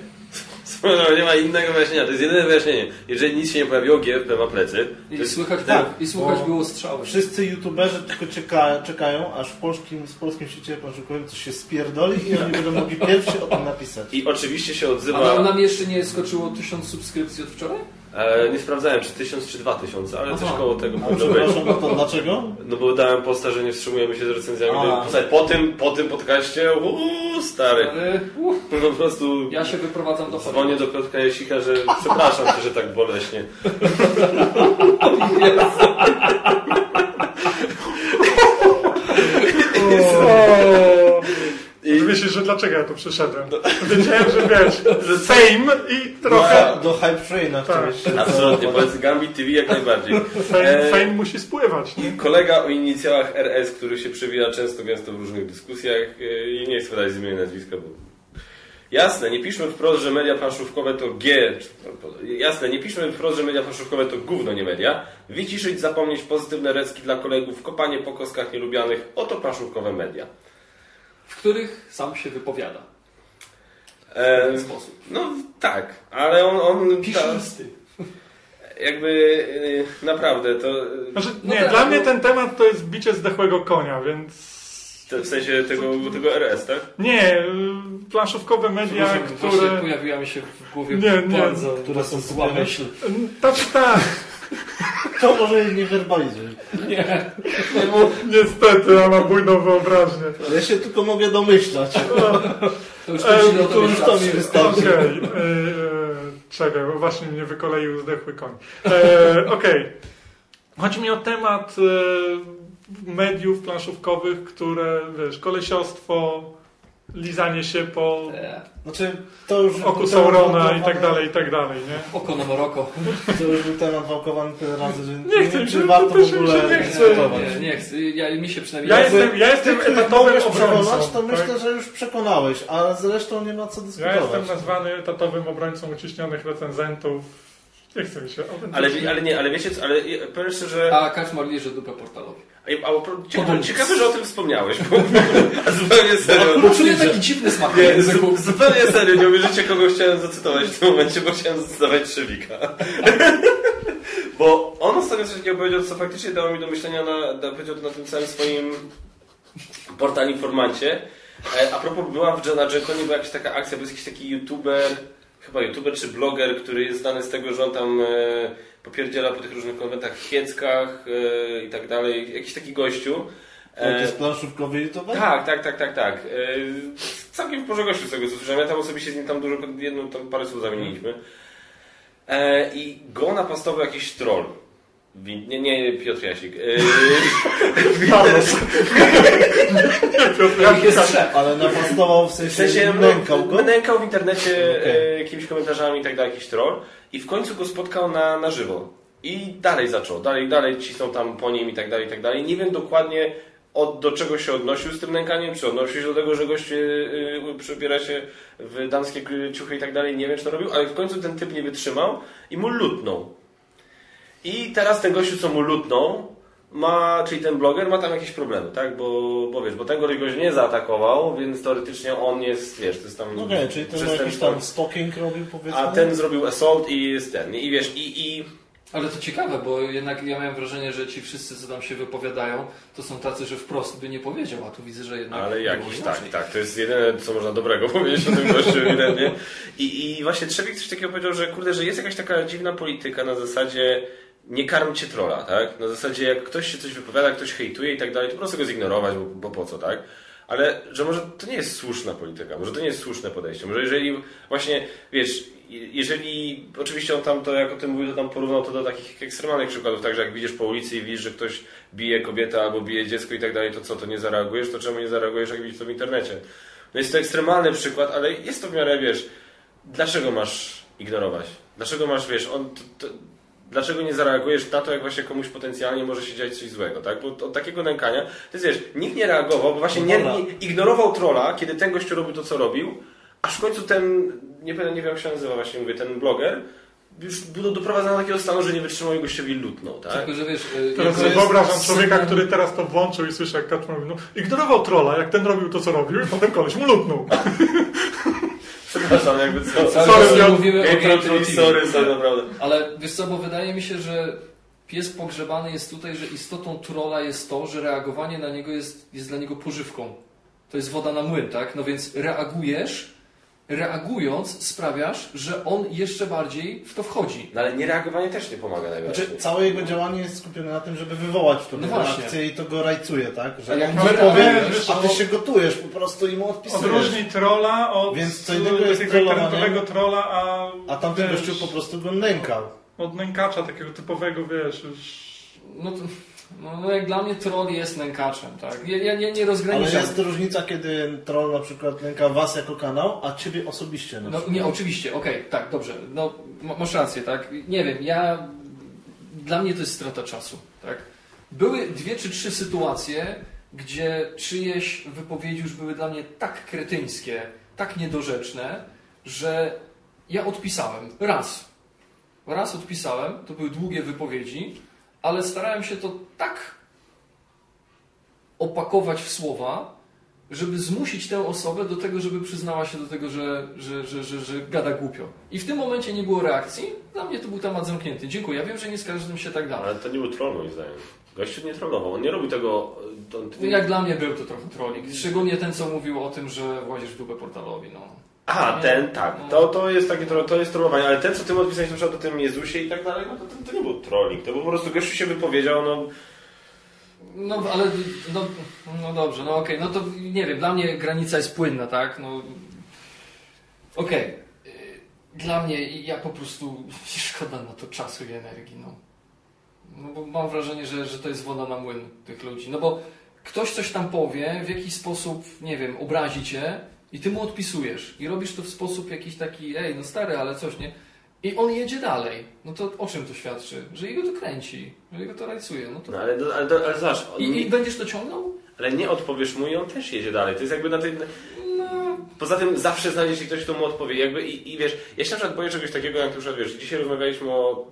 Nie ma innego wyjaśnienia. To jest jedyne wyjaśnienie. Jeżeli nic się nie pojawiło, GFP ma plecy. I jest, słychać, tak, było, i słychać było strzały. Wszyscy youtuberzy tylko czeka, czekają, aż w polskim, z polskim świecie planszówkowym coś się spierdoli i oni będą mogli pierwsi o tym napisać. I oczywiście się A odzywa... nam, nam jeszcze nie skoczyło tysiąc subskrypcji od wczoraj? E, nie sprawdzałem, czy 1000 czy 2000, ale coś Aha. koło tego powinno być. no to dlaczego? No bo dałem posta, że nie wstrzymujemy się z recenzjami. A. Słuchaj, Po tym, po tym podcaście, uuu, stary. Ale uff, No *laughs* po prostu ja się wyprowadzam do dzwonię do Piotrka Jesika, że przepraszam cię, że tak boleśnie. *laughs* *laughs* I Myślisz, że dlaczego ja tu przyszedłem? Wiedziałem, że wiesz, *laughs* fame i trochę... Do, do Hype Traina Tak. absolutnie, powiedz Gambit TV jak najbardziej. *laughs* Fame, E, fame musi spływać, nie? Kolega o inicjałach RS, który się przewija często, gęsto w różnych dyskusjach e, i nie chcę podać z imienia nazwiska, bo... Jasne, nie piszmy wprost, że media planszówkowe to G. Jasne, nie piszmy wprost, że media planszówkowe to gówno, nie media. Wyciszyć, zapomnieć pozytywne recki dla kolegów, kopanie po kostkach nielubianych. Oto planszówkowe media. W których sam się wypowiada. W E, ten sposób. no tak, ale on... on Pisze ta, listy. jakby e, naprawdę to... Znaczy, No nie, tak, dla no- mnie ten temat to jest bicie zdechłego konia, więc... to W sensie tego, tego RS, tak? Nie, y, planszówkowe media, Przepraszam, które... pojawiła mi się w głowie Nie, nie. bardzo, Które są zła myśl. Tak, tak, *laughs* To może nie werbalizuj. Nie. niestety, ja mam bujną wyobraźnię. Ja się tylko mogę domyślać. To już E, to, już to mi starczy. wystarczy. Okej, e, e, czekaj, bo właśnie mnie wykoleił zdechły koń. E, Okej. Chodzi mi o temat e, mediów planszówkowych, które, wiesz, kolesiostwo, lizanie się po Znaczy, to już oku Saurona i tak dalej, i tak dalej, nie? Oko na Maroko. To już był temat wałkowany tyle razy, że Nie nie chcę wiem, czy warto to też w ogóle nie dyskutować. Nie, nie chcę. Ja, mi się przynajmniej... Ja jestem, ja jestem Ty, etatowym obrońcą. to tak? myślę, że już przekonałeś, a zresztą nie ma co Ja dyskutować. jestem nazwany etatowym obrońcą uciśnionych recenzentów. Nie chcę mi się. Ale, ale nie, ale wiecie co, ale ja- powiem szczerze, A Kaczmar liże dupę portalowi. A, a, a, ciekawe, ciekawe, że o tym wspomniałeś, bo, a *laughs* *laughs* zupełnie serio. Bo czuję taki dziwny smak Nie, zu, zupełnie serio, nie uwierzycie, kogo chciałem zacytować w tym momencie, bo chciałem zacytować Szewika. *laughs* Bo on ostatnio coś takiego powiedział, co faktycznie dało mi do myślenia, na, na, powiedział to na tym całym swoim portal informancie. E, A propos, była w, na Genconie była jakaś taka akcja, był jakiś taki youtuber, chyba youtuber czy bloger, który jest znany z tego, że on tam e, popierdziela po tych różnych konwentach, chieckach e, i tak dalej. Jakiś taki gościu. To jest planszówkowy youtuber? Tak, tak, tak, tak, tak. E, całkiem w porządku z tego co słyszałem. Ja tam osobiście z nim tam dużo, jedną tam parę słów zamieniliśmy. E, I go napastował jakiś troll. Wi- Nie, nie, Piotr Jasik. E, *laughs* Jak jest szef. Ale napastował w w sensie, sensie nękał go? nękał w internecie Okej. e, jakimiś komentarzami i tak dalej, jakiś troll. I w końcu go spotkał na, na żywo. I dalej zaczął, dalej, dalej cisnął tam po nim i tak dalej, i tak dalej. Nie wiem dokładnie od, do czego się odnosił z tym nękaniem, czy odnosił się do tego, że gość yy, przebiera się w damskie ciuchy i tak dalej. Nie wiem, czy to robił, ale w końcu ten typ nie wytrzymał i mu lutnął. I teraz ten gościu, co mu lutnął, ma, czyli ten bloger ma tam jakieś problemy, tak? Bo, bo wiesz, bo ten gość go nie zaatakował, więc teoretycznie on jest, wiesz, to jest tam... Okej, czyli ten jakiś tam stalking robił powiedzmy? A ten zrobił assault i jest ten. I wiesz, i, i Ale to ciekawe, bo jednak ja miałem wrażenie, że ci wszyscy, co tam się wypowiadają, to są tacy, że wprost by nie powiedział, a tu widzę, że jednak... Ale jakiś, tak, tak. To jest jedyne, co można dobrego *laughs* powiedzieć o tym gościu ewidentnie. I, I właśnie Trzewik coś takiego powiedział, że kurde, że jest jakaś taka dziwna polityka na zasadzie nie karmcie trolla, tak? Na zasadzie jak ktoś się coś wypowiada, ktoś hejtuje i tak dalej, to po prostu go zignorować, bo, bo po co, tak? Ale że może to nie jest słuszna polityka, może to nie jest słuszne podejście. Może jeżeli właśnie, wiesz, jeżeli oczywiście on tam to, jak o tym mówił, to tam porównał to do takich ekstremalnych przykładów, tak, że jak widzisz po ulicy i widzisz, że ktoś bije kobietę albo bije dziecko i tak dalej, to co, to nie zareagujesz? To czemu nie zareagujesz, jak widzisz to w internecie? No jest to ekstremalny przykład, ale jest to w miarę, wiesz, dlaczego masz ignorować? Dlaczego masz, wiesz, on, to, to, dlaczego nie zareagujesz na to, jak właśnie komuś potencjalnie może się dziać coś złego, tak? Bo od takiego nękania, to jest, wiesz, nikt nie reagował, bo właśnie nie, nie, ignorował trolla, kiedy ten gościu robił to, co robił, aż w końcu ten, nie, pamiętam- nie wiem jak się nazywa właśnie, mówię, ten bloger, już było doprowadzone do takiego stanu, że nie wytrzymał i gościowi lutnął, tak? Tylko, że wiesz... y, Teraz sobie jest wyobrażam człowieka, który teraz to włączył i słyszy, jak Kaczmar mówi, no, ignorował trolla, jak ten robił to, co robił, i potem koleś mu lutnął. *laughs* Przepraszam, jakby co. Sorry, ja- mówimy o Game Game Pro TV, sorry, sorry, naprawdę. Ale wiesz co, bo wydaje mi się, że pies pogrzebany jest tutaj, że istotą trolla jest to, że reagowanie na niego jest, jest dla niego pożywką. To jest woda na młyn, tak? No więc reagujesz, reagując sprawiasz, że on jeszcze bardziej w to wchodzi. No ale niereagowanie też nie pomaga najbardziej. Znaczy, całe jego działanie jest skupione na tym, żeby wywołać tą No no reakcję i to go rajcuje, tak? A Że jak on powie, reagujesz, a ty to- się gotujesz po prostu i mu odpisujesz. Odróżnij trolla od Więc co innego jest internetowego trolla, a, A tamten wiesz, gościu po prostu go nękał. od nękacza takiego typowego, wiesz, już... No, to, no, no jak dla mnie troll jest nękaczem, tak? Ja, ja, ja nie Ale rozgraniczam. jest różnica, kiedy troll na przykład nęka was jako kanał, a ciebie osobiście No nie, oczywiście, okej, tak, dobrze. No, ma- masz rację, tak. Nie wiem, ja. Dla mnie to jest strata czasu, tak. Były dwie czy trzy sytuacje, gdzie czyjeś wypowiedzi już były dla mnie tak kretyńskie, tak niedorzeczne, że ja odpisałem. Raz. Raz odpisałem, to były długie wypowiedzi, ale starałem się to tak opakować w słowa, żeby zmusić tę osobę do tego, żeby przyznała się do tego, że, że, że, że, że gada głupio. I w tym momencie nie było reakcji. Dla mnie to był temat zamknięty. Dziękuję. Ja wiem, że nie z każdym się tak da. Ale to nie był troll moim zdaniem. Gościu nie trollował, on nie robi tego... On, No Jak dla mnie był to trochę trolling. Szczególnie ten, co mówił o tym, że włazisz w dupę portalowi. No. A, ten, tak. To, to jest takie, to jest trollowanie, ale ten, co ty odpisałeś na przykład o tym Jezusie i tak dalej, no to, to, to nie był trolling. To był po prostu gościu się wypowiedział, no... No ale no, no dobrze, no okej, no to nie wiem, dla mnie granica jest płynna, tak? No okej. Y, Dla mnie ja po prostu *laughs* szkoda na to czasu i energii, no. No bo mam wrażenie, że, że to jest woda na młyn tych ludzi. No bo ktoś coś tam powie, w jakiś sposób, nie wiem, obrazi cię i ty mu odpisujesz. I robisz to w sposób jakiś taki, ej, no stary, ale coś, nie? I on jedzie dalej. No to o czym to świadczy? Że jego to kręci, że jego to rajcuje. No to no ale, ale, ale, ale i, I będziesz to ciągnął? ale nie odpowiesz mu i on też jedzie dalej. To jest jakby na tej... No, Poza tym zawsze znajdzie się ktoś, kto mu odpowie. Jakby i, I wiesz, ja się na przykład boję czegoś takiego, jak przykład, wiesz, dzisiaj rozmawialiśmy o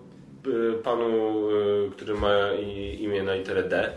y, panu, y, który ma imię na literę D,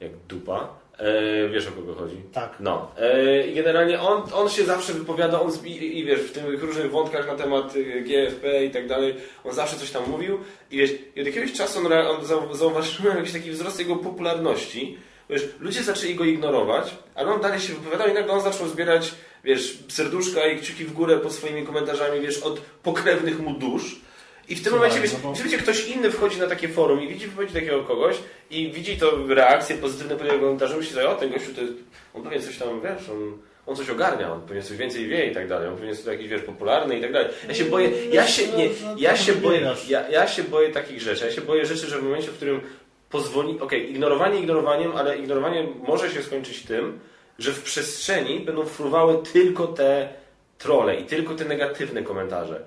jak dupa. E, wiesz o kogo chodzi? Tak. No. E, generalnie on, on się zawsze wypowiada, on i, i wiesz, w tych różnych wątkach na temat y, GFP i tak dalej, on zawsze coś tam mówił i wiesz, i od jakiegoś czasu on, on zauważyłem jakiś taki wzrost jego popularności, wiesz, ludzie zaczęli go ignorować, ale on dalej się wypowiadał i nagle on zaczął zbierać, wiesz, serduszka i kciuki w górę pod swoimi komentarzami, wiesz, od pokrewnych mu dusz. I w tym Słuchaj, momencie, wiesz, no bo- ktoś inny wchodzi na takie forum i widzi wypowiedź takiego kogoś i widzi to reakcje pozytywne pod jego komentarzem, myśli sobie, o ten gościu to jest, on pewnie coś tam, wiesz, on, on coś ogarnia, on pewnie coś więcej wie i tak dalej, on pewnie jest jakiś, wiesz, popularny i tak dalej. Ja się boję, ja się, nie, ja się boję, ja, ja się boję takich rzeczy, ja się boję rzeczy, że w momencie, w którym pozwoli, okej, ignorowanie ignorowaniem, ale ignorowanie może się skończyć tym, że w przestrzeni będą fruwały tylko te trole i tylko te negatywne komentarze.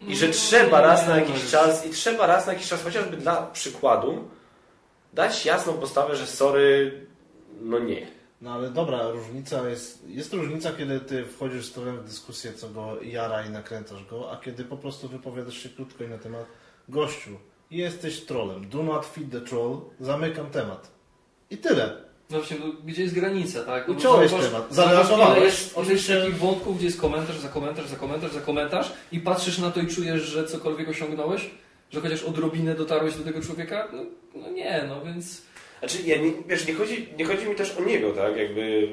I że trzeba raz na jakiś czas, i trzeba raz na jakiś czas, chociażby dla przykładu, dać jasną postawę, że sorry, no nie. No ale dobra, różnica jest. Jest różnica, kiedy ty wchodzisz z trolem w dyskusję, co go jara i nakręcasz go, a kiedy po prostu wypowiadasz się krótko i na temat gościu. Jesteś trolem. Do not feed the troll. Zamykam temat. I tyle. No właśnie, no, gdzie jest granica, tak? No, Uciąłeś zobacz- temat. zobacz, Zareagowałeś. jest, ile jest Oczywiście- takich wątków, gdzie jest komentarz za komentarz, za komentarz, za komentarz i patrzysz na to i czujesz, że cokolwiek osiągnąłeś? Że chociaż odrobinę dotarłeś do tego człowieka? No, no nie, no więc... Znaczy, ja nie, wiesz, nie chodzi, nie chodzi mi też o niego, tak, jakby...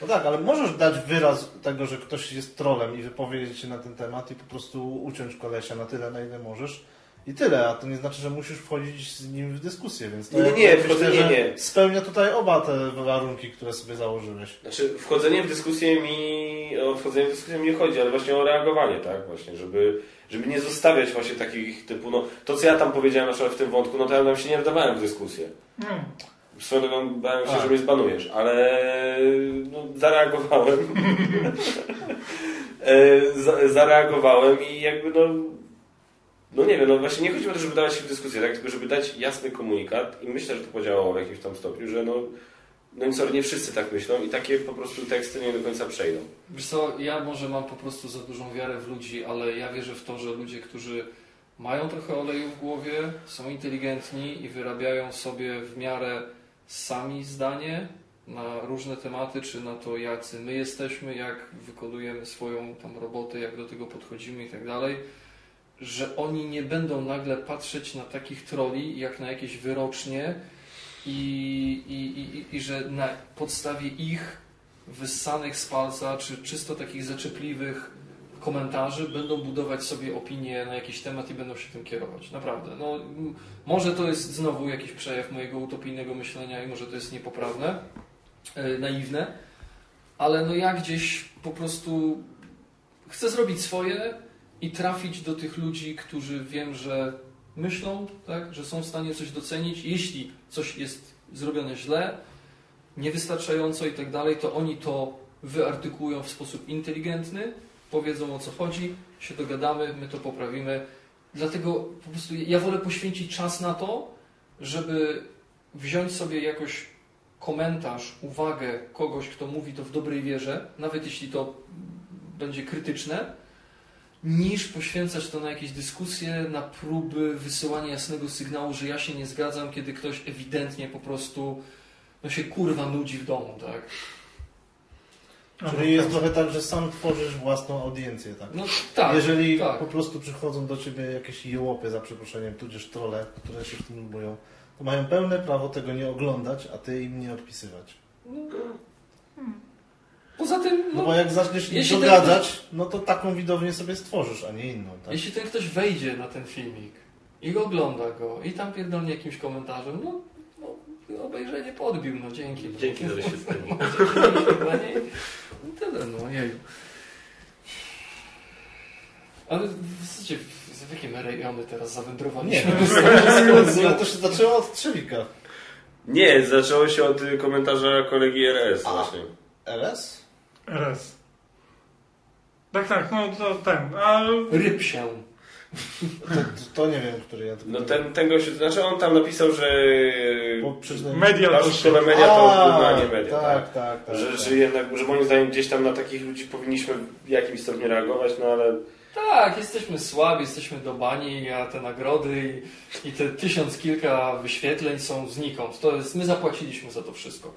No tak, ale możesz dać wyraz tego, że ktoś jest trolem i wypowiedzieć się na ten temat i po prostu uciąć kolesia na tyle, na ile możesz. I tyle, a to nie znaczy, że musisz wchodzić z nim w dyskusję, więc to Nie, nie, ja nie, myślę, wchodzenie że nie. spełnia tutaj oba te warunki, które sobie założyłeś. Znaczy, wchodzenie w dyskusję mi, o wchodzenie w dyskusję mi nie chodzi, ale właśnie o reagowanie, tak, właśnie, żeby, żeby nie zostawiać właśnie takich typu, no, to co ja tam powiedziałem na przykład w tym wątku, no to ja tam się nie wdawałem w dyskusję. Hmm. Swoją drogą bałem się, Tak. że mnie zbanujesz, ale no, zareagowałem. *laughs* E, za, zareagowałem i jakby no, no nie wiem, no właśnie nie chodzi o to, żeby dawać się w dyskusję, tak? tylko żeby dać jasny komunikat i myślę, że to podziałało w jakimś tam stopniu, że no, no i sorry, nie wszyscy tak myślą i takie po prostu teksty nie do końca przejdą. Wiesz co, ja może mam po prostu za dużą wiarę w ludzi, ale ja wierzę w to, że ludzie, którzy mają trochę oleju w głowie, są inteligentni i wyrabiają sobie w miarę sami zdanie na różne tematy, czy na to, jacy my jesteśmy, jak wykonujemy swoją tam robotę, jak do tego podchodzimy i tak dalej, że oni nie będą nagle patrzeć na takich troli jak na jakieś wyrocznie i, i, i, i że na podstawie ich wyssanych z palca, czy czysto takich zaczepliwych komentarzy będą budować sobie opinie na jakiś temat i będą się tym kierować. Naprawdę. No, może to jest znowu jakiś przejaw mojego utopijnego myślenia i może to jest niepoprawne, e, naiwne, ale no ja gdzieś po prostu chcę zrobić swoje i trafić do tych ludzi, którzy wiem, że myślą, tak, że są w stanie coś docenić. Jeśli coś jest zrobione źle, niewystarczająco i tak dalej, to oni to wyartykułują w sposób inteligentny, powiedzą o co chodzi, się dogadamy, my to poprawimy. Dlatego po prostu ja wolę poświęcić czas na to, żeby wziąć sobie jakoś komentarz, uwagę kogoś, kto mówi to w dobrej wierze, nawet jeśli to będzie krytyczne, niż poświęcać to na jakieś dyskusje, na próby wysyłania jasnego sygnału, że ja się nie zgadzam, kiedy ktoś ewidentnie po prostu no się kurwa nudzi w domu, tak? Czyli jest trochę tak, że sam tworzysz własną audiencję, tak? No tak, Jeżeli tak. po prostu przychodzą do ciebie jakieś jełopy, za przeproszeniem, tudzież trole, które się w tym lubują, to mają pełne prawo tego nie oglądać, a ty im nie odpisywać. Poza tym, No no, bo jak zaczniesz jeśli dogadzać, no to taką widownię sobie stworzysz, a nie inną, tak? jeśli ten ktoś wejdzie na ten filmik i ogląda go i tam pierdolnie jakimś komentarzem, no, no obejrzenie podbił, no dzięki. Dzięki za wyświetlenie. No, dzięki za wyświetlenie. No tyle, no jeju. Ale w zasadzie w, w jakie my rejony teraz Nie, zawędrowaliśmy? *laughs* no, to się zaczęło od Trzewika. Nie, zaczęło się od komentarza kolegi RS A. właśnie. RS? RS. Tak, tak, no to ten. A Ryb się. To, to, to nie wiem, który ja. No ten, ten gościu, znaczy on tam napisał, że media toLaszczykowe media to A, wyznanie media. Tak, tak, tak. Że, tak. że jednak, że moim zdaniem gdzieś tam na takich ludzi powinniśmy w jakimś stopniu reagować, no ale Tak, jesteśmy słabi, jesteśmy do bani, a te nagrody i, i te tysiąc kilka wyświetleń są znikąd. To jest, my zapłaciliśmy za to wszystko.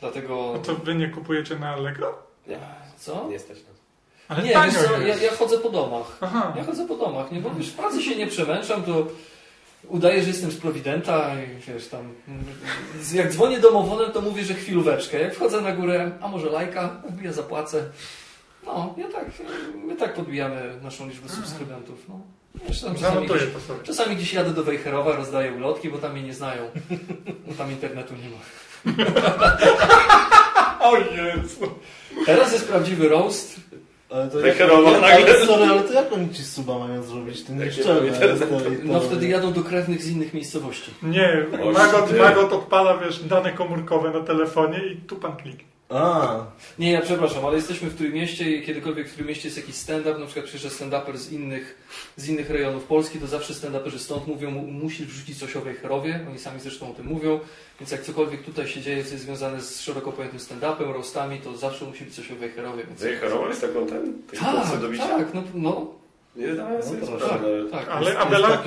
Dlatego... no to wy nie kupujecie na Allegro? Co? nie stać nas. Ale Nie, wiesz co, ja, ja chodzę po domach. Aha. Ja chodzę po domach, nie? Bo wiesz, w pracy się nie przemęczam, to udaję, że jestem z Prowidenta i wiesz tam... Jak dzwonię domowonem, to mówię, że chwilóweczkę. Jak wchodzę na górę, a może lajka, ja zapłacę. No, ja tak, my tak podbijamy naszą liczbę subskrybentów. No. Wiesz, tam czasami, gdzieś, czasami gdzieś jadę do Wejherowa, rozdaję ulotki, bo tam mnie nie znają. Bo tam internetu nie ma. *laughs* O Jezu. Teraz jest prawdziwy roast. Ale to Wejherowa jak, nagle. ale, sorry, ale to jak oni ci suba mają zrobić? Te- No wtedy jadą do krewnych z innych miejscowości. Nie, Magot. Magot odpala, wiesz, dane komórkowe na telefonie i tu pan kliknie. A, Nie, ja przepraszam, ale jesteśmy w Trójmieście i kiedykolwiek w Trójmieście jest jakiś stand-up, na przykład przyjeżdża stand-uper z innych, z innych rejonów Polski, to zawsze stand-uperzy stąd mówią, mu- musisz wrzucić coś o Wejherowie, oni sami zresztą o tym mówią, więc jak cokolwiek tutaj się dzieje, co jest związane z szeroko pojętym stand-upem, roastami, to zawsze musi być coś o Wejherowie. Więc... Zajechał jest taką ten? Tak, tak, no, no Nie sobie No sprawy tak, tak. Ale jest- Abelard,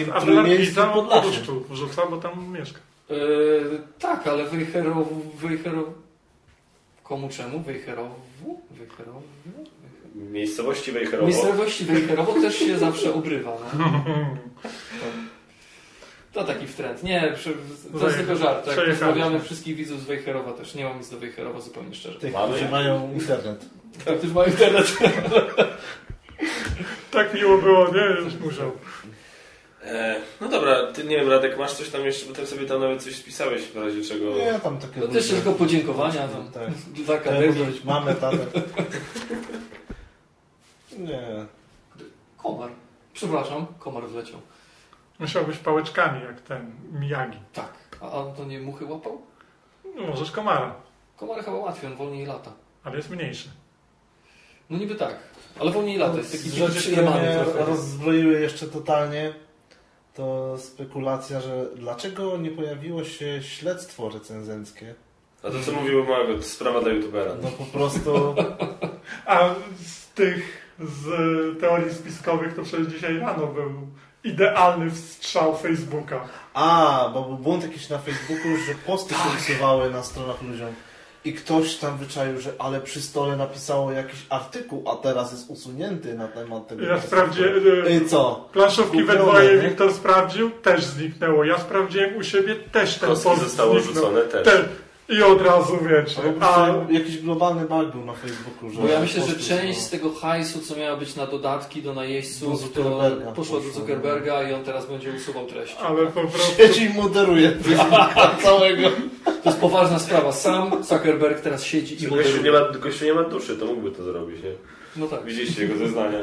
od Podlasiem. Ruszczu wrzuca, bo tam mieszka. Yy, tak, ale Wejherow... Wejherow... Komu czemu? Wejherowu? Wejherowu? Miejscowości Wejherowo. Miejscowości Wejherowo też się zawsze obrywa. No. To taki wtręt. Nie, to jest tylko żart. Tak? Pozdrawiamy wszystkich widzów z Wejherowa też. Nie mam nic do Wejherowa zupełnie szczerze. tych, Mamy? którzy mają internet. Tak, którzy mają internet. Tak miło było, nie? Już musiał. E, no dobra, ty nie wiem Radek, masz coś tam jeszcze, bo ty sobie tam nawet coś spisałeś w razie czego... Nie, tam takie To też tylko podziękowania tam Tak. dla ja Akademii. mogę być mamę, tatę. *laughs* Nie. Komar. Przepraszam, komar wleciał. Musiał być pałeczkami, jak ten Miyagi. Tak. A on to nie muchy łapał? No, możesz komara, Komar chyba łatwiej, on wolniej lata. ale jest mniejszy. No niby tak, ale wolniej lata. Jest taki Rzeczy, które mnie rozbroiły jeszcze totalnie, to spekulacja, że dlaczego nie pojawiło się śledztwo recenzenckie? A to co mówił Magot, sprawa dla youtubera. No po prostu... *laughs* A z tych, z teorii spiskowych, to przecież dzisiaj rano był idealny strzał Facebooka. A, bo był błąd jakiś na Facebooku, że posty się usuwały na stronach ludziom. I ktoś tam wyczaił, że ale przy stole napisało jakiś artykuł, a teraz jest usunięty na temat tego. Ja sprawdziłem, e, I co? planszówki we dwoje? Wiktor sprawdził, też zniknęło. Ja sprawdziłem u siebie, też ten Kostki post zostało zniknął. rzucone też. Ten. I od razu wiecie. A, jakiś globalny bug był na Facebooku, że Bo ja myślę, że część z tego hajsu, co miała być na dodatki do Do najeźdźców, to poszła do. Zuckerberga i on teraz będzie usuwał treści. ale po *laughs* prostu... Siedzi i moderuje Facebooka *laughs* całego. To jest poważna sprawa. Sam Zuckerberg teraz siedzi i Gościu nie, moderuje. ma, gościu nie ma duszy, to mógłby to zrobić, nie? No tak. Widzieliście jego zeznania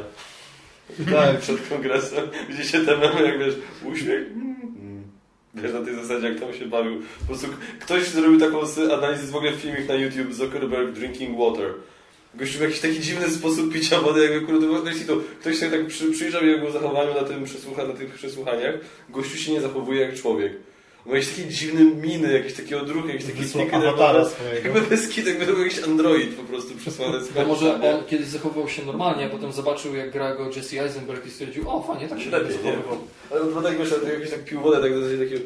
Tak. *laughs* przed kongresem? Widzieliście te memy, jak wiesz, uśmiech? Wiesz, na tej zasadzie, jak tam się bawił. Po prostu ktoś zrobił taką analizę, w ogóle filmik na YouTube, Zuckerberg drinking water. Gościu w jakiś taki dziwny sposób picia wody, jakby kurde, jeśli to ktoś się tak przy, przyjrzał jego zachowaniu na, tym przesłucha, na tych przesłuchaniach, gościu się nie zachowuje jak człowiek. Ma jakieś takie dziwne miny, jakieś takie odruchy, jakieś takie Wysłał kliki awatara swojego. Jakby jakby to był jakiś android po prostu przysłany z Bo może on kiedyś zachowywał się normalnie, a potem zobaczył jak gra go Jesse Eisenberg i stwierdził, o fajnie, tak się nie? zachowywał. Ale on tak wiesz, ale jakiś tak pił wodę, tak do takiego...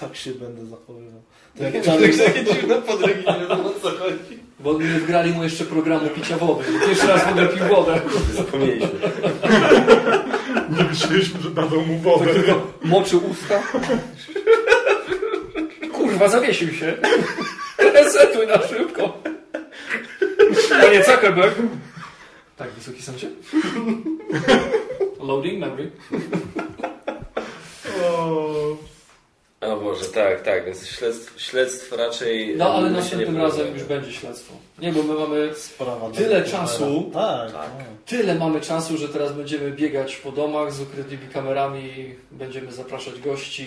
Tak się będę zachowywał. To jak Charlie, takie dziwne podrygi, nie wiadomo o co chodzi. Bo nie wgrali mu jeszcze programu picia wody. Pierwszy raz w ogóle pił wodę. Zapomnieliśmy. *laughs* Nie myśleliśmy, że dadzą mu wodę. Tak tylko moczył usta. *laughs* Kurwa, zawiesił się. *laughs* Resetuj na szybko. Panie Zuckerberg. Tak, wysoki sądzie? Loading memory. O, O Boże, tak, tak, więc śledztw, śledztw raczej... No ale się następnym razem już będzie śledztwo. Nie, bo my mamy sprawa Tyle czasu. Tak, Tak. tak. Tyle mamy czasu, że teraz będziemy biegać po domach z ukrytymi kamerami, będziemy zapraszać gości.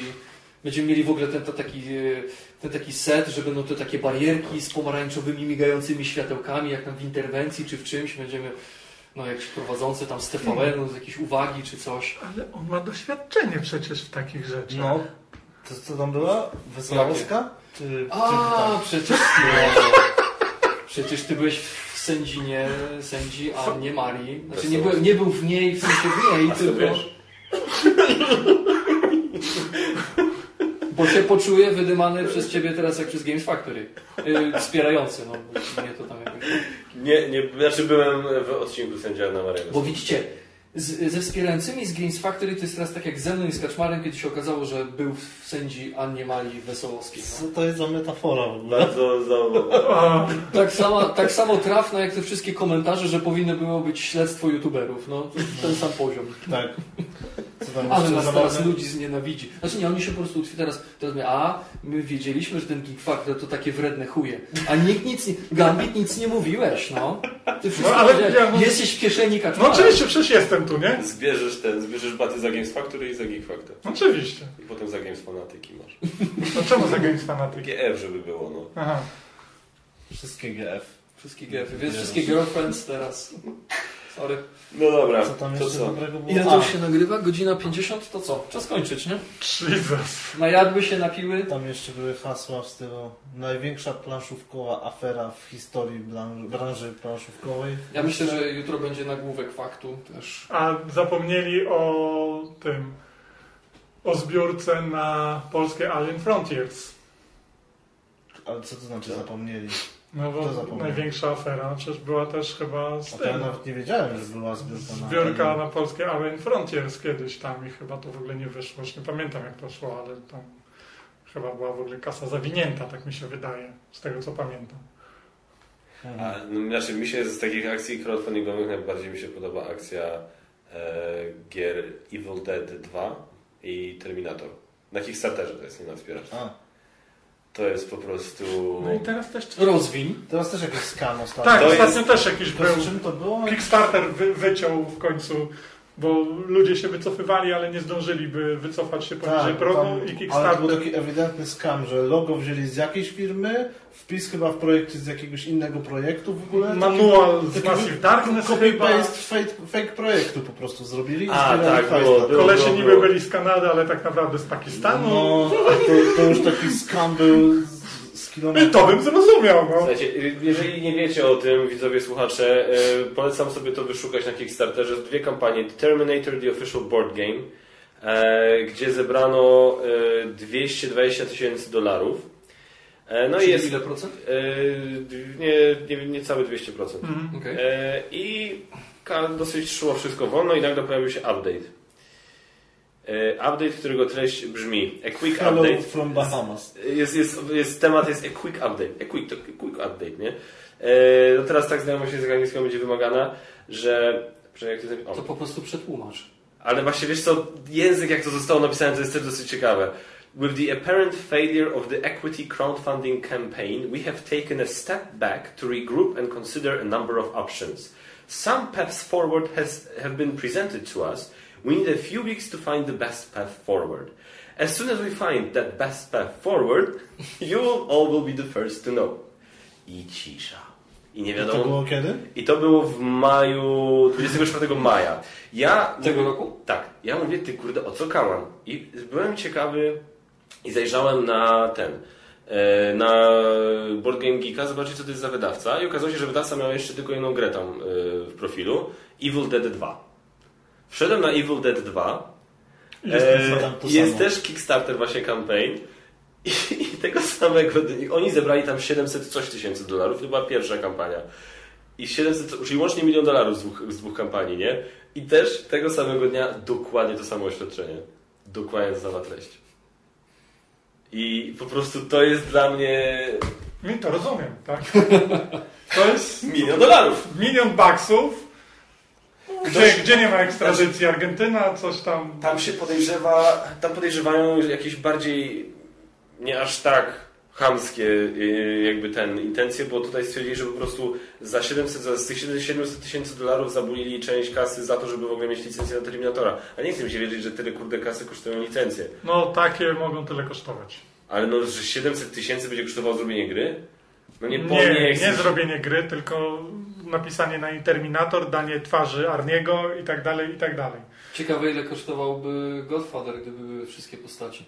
Będziemy mieli w ogóle ten, to taki, e, ten taki set, że będą te takie barierki z pomarańczowymi, migającymi światełkami, jak tam w interwencji czy w czymś. Będziemy, no jakiś prowadzący tam z TVN-u, z jakiejś uwagi czy coś. ale on ma doświadczenie przecież w takich rzeczach. No, to co tam była? Wesołowska? Czy, czy A, tak? przecież ty, przecież ty byłeś w sędzinie, sędzi Annie Marii. Znaczy nie, byłem, nie był w niej, w sensie w niej, tylko... wiesz? Bo się poczuję wydymany przez ciebie teraz jak przez Games Factory. Yy, wspierający, no bo mnie to tam jakoś... Nie, nie, znaczy byłem w odcinku sędzia na Mariego. Bo widzicie, z, ze wspierającymi z Games Factory to jest teraz tak jak ze mną i z Kaczmarem, kiedy się okazało, że był w sędzi Annie Marii Wesołowskiej. No. Co to jest za metafora? Bardzo za... *laughs* Tak, samo, tak samo trafne jak te wszystkie komentarze, że powinno było być śledztwo youtuberów. No, to jest ten sam poziom. Tak. Ale nas zabawne? teraz ludzi znienawidzi. Znaczy nie, oni się po prostu teraz, teraz mówią, a my wiedzieliśmy, że ten Geek Factor to takie wredne chuje. A nikt nic nie, Gambit nic nie mówiłeś, no. Ty wszystko No, ale ja, no- Jesteś w kieszeni no kaczmara. oczywiście, przecież jestem tu, nie? Zbierzesz ten, zbierzesz baty za Games Factory i za Geek Factor. Oczywiście. I potem za Games Fanatyki masz. No czemu za Games Fanatic? GF, żeby było, no. Aha. Wszystkie GF. Wszystkie gefy, więc wszystkie girlfriends teraz. Sorry. No dobra, Co tam to jeszcze co? dobrego było? Ile to już się nagrywa? Godzina 50? To co? Czas kończyć, nie? Jesus. Najadły się, napiły. Tam jeszcze były hasła w stylu największa planszówkowa afera w historii branży, branży planszówkowej. Ja myślę, że jutro będzie nagłówek faktu też. A zapomnieli o tym, o zbiórce na polskie Alien Frontiers. Ale co to znaczy zapomnieli? No bo największa afera, przecież była też chyba z A to ja tym. nawet nie wiedziałem, że była zbiórka na... Zbiórka na polskie Alien Frontiers kiedyś tam i chyba to w ogóle nie wyszło. Już nie pamiętam jak to szło, ale tam chyba była w ogóle kasa zawinięta, tak mi się wydaje, z tego co pamiętam. A, no, znaczy, mi się z takich akcji crowdfundingowych najbardziej mi się podoba akcja e, gier Evil Dead 2 i Terminator. Na Kickstarterze to jest, nie na wspieraczce. To jest po prostu... No i teraz też... Rozwiń. teraz też jakiś skam ostatnio. Tak, To ostatnio jest- też jakiś To był. z czym to było? Kickstarter wy, wyciął w końcu, bo ludzie się wycofywali, ale nie zdążyli by wycofać się poniżej Tak, progu tam, i ale to Kickstarter... był taki ewidentny skam, że logo wzięli z jakiejś firmy, wpis chyba w projekcie z jakiegoś innego projektu w ogóle. Manual z Massive Darkness chyba. Copy-paste fake, fake projektu po prostu zrobili i A, tak, było, było. Kolesie niby byli z Kanady, ale tak naprawdę z Pakistanu. No, a to, to już taki skam był I kilometra. to bym zrozumiał, no. Słuchajcie, jeżeli nie wiecie o tym, widzowie, słuchacze, e, polecam sobie to wyszukać na Kickstarterze. Dwie kampanie. Terminator, The Official Board Game e, gdzie zebrano e, 220 tysięcy dolarów. E, no i Czyli jest ile procent? e, nie, nie, niecałe 200%. Mhm. Okej. E, I dosyć szło wszystko wolno i nagle pojawił się update. E, update, którego treść brzmi A quick Hello update. from Bahamas. Jest, jest, jest, temat jest a quick update. A quick, to quick update, nie? E, no teraz tak znajomość języka angielskiego będzie wymagana, że... Czekaj, jak to o. To po prostu przetłumacz. Ale właśnie wiesz co, język jak to zostało napisane to jest też dosyć ciekawe. With the apparent failure of the equity crowdfunding campaign, we have taken a step back to regroup and consider a number of options. Some paths forward has, have been presented to us. We need a few weeks to find the best path forward. As soon as we find that best path forward, *laughs* you all will be the first to know. I cisza. I nie I wiadomo. to było kiedy? I to było w maju, 24 maja. Ja Tego roku? tak, ja mówię, ty kurde, o co kałam? I byłem ciekawy i zajrzałem na ten, e, na Board Game Geeka, zobaczyć co to jest za wydawca i okazało się, że wydawca miał jeszcze tylko jedną grę tam e, w profilu, Evil Dead 2. Wszedłem na Evil Dead 2, Jest e, to samo. jest też Kickstarter właśnie campaign i, i tego samego, oni zebrali tam 700 coś tysięcy dolarów, to była pierwsza kampania. I 700, czyli łącznie milion dolarów z dwóch, z dwóch kampanii, nie? I też tego samego dnia dokładnie to samo oświadczenie. Dokładnie ta sama treść. I po prostu to jest dla mnie Mi to rozumiem, tak? *laughs* To jest milion dolarów. milion baksów, gdzie, gdzie nie ma ekstradycji Argentyna, coś tam. Tam się podejrzewa, tam podejrzewają jakieś bardziej nie aż tak chamskie yy, jakby ten intencje, bo tutaj stwierdzili, że po prostu za 700, za z tych 700 tysięcy dolarów zabulili część kasy za to, żeby w ogóle mieć licencję na Terminatora. A nie chcę mi się wierzyć, że tyle kurde kasy kosztują licencje. No takie mogą tyle kosztować. Ale no, że 700 tysięcy będzie kosztowało zrobienie gry? No nie, po, Nie, nie się- zrobienie gry, tylko napisanie na niej Terminator, danie twarzy Arniego i tak dalej, i tak dalej. Ciekawe ile kosztowałby Godfather, gdyby były wszystkie postaci.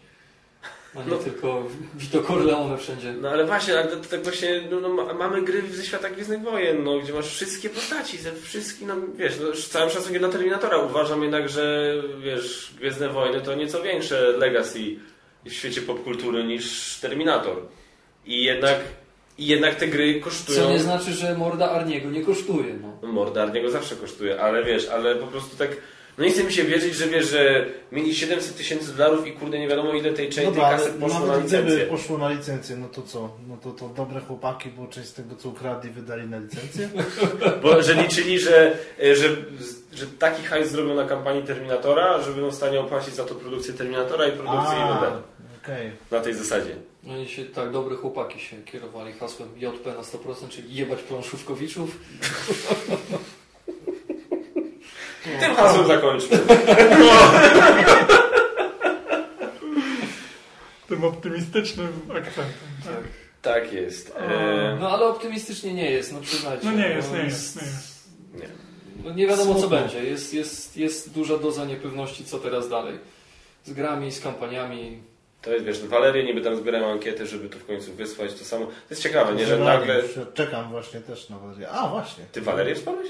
A nie No. tylko Vito Corleone wszędzie. No ale właśnie, ale to, to tak właśnie, no, no, ma- mamy gry ze świata Gwiezdnych Wojen, no, gdzie masz wszystkie postaci, ze wszystkich, no wiesz, no, z całym szacunkiem dla Terminatora uważam jednak, że wiesz, Gwiezdne Wojny to nieco większe legacy w świecie popkultury niż Terminator. I jednak, i jednak te gry kosztują... Co nie znaczy, że morda Arniego nie kosztuje. No. No, Morda niego zawsze kosztuje, ale wiesz, ale po prostu tak... No nie chce mi się wierzyć, że wiesz, że mieli 700 tysięcy dolarów i kurde nie wiadomo ile tej, tej, tej Dobra, ale poszło na nawet gdyby licencję. poszło na licencję, no to co? No to, to dobre chłopaki, bo część z tego co ukradli wydali na licencję? *laughs* Bo że liczyli, że, że, że taki hajs zrobią na kampanii Terminatora, że będą w stanie opłacić za to produkcję Terminatora i produkcję Evil Dead. Okej. Na tej zasadzie. Oni się, tak, dobre chłopaki się kierowali hasłem JP na 100%, czyli jebać planszówkowiczów. *laughs* Tym hasłem zakończmy. *laughs* Tym optymistycznym akcentem. Tak. Tak jest. E, No ale optymistycznie nie jest, no przyznajcie. No nie jest, nie jest, nie jest. nie. No, nie wiadomo co Smutno. będzie. Jest, jest, jest duża doza niepewności, co teraz dalej. Z grami, z kampaniami. To jest, wiesz, Walerie niby tam zbierają ankiety, żeby to w końcu wysłać. To samo. To jest ciekawe, nie, że nagle... Czekam właśnie też na Walerię. A, właśnie. Ty Walerię wspomniałeś?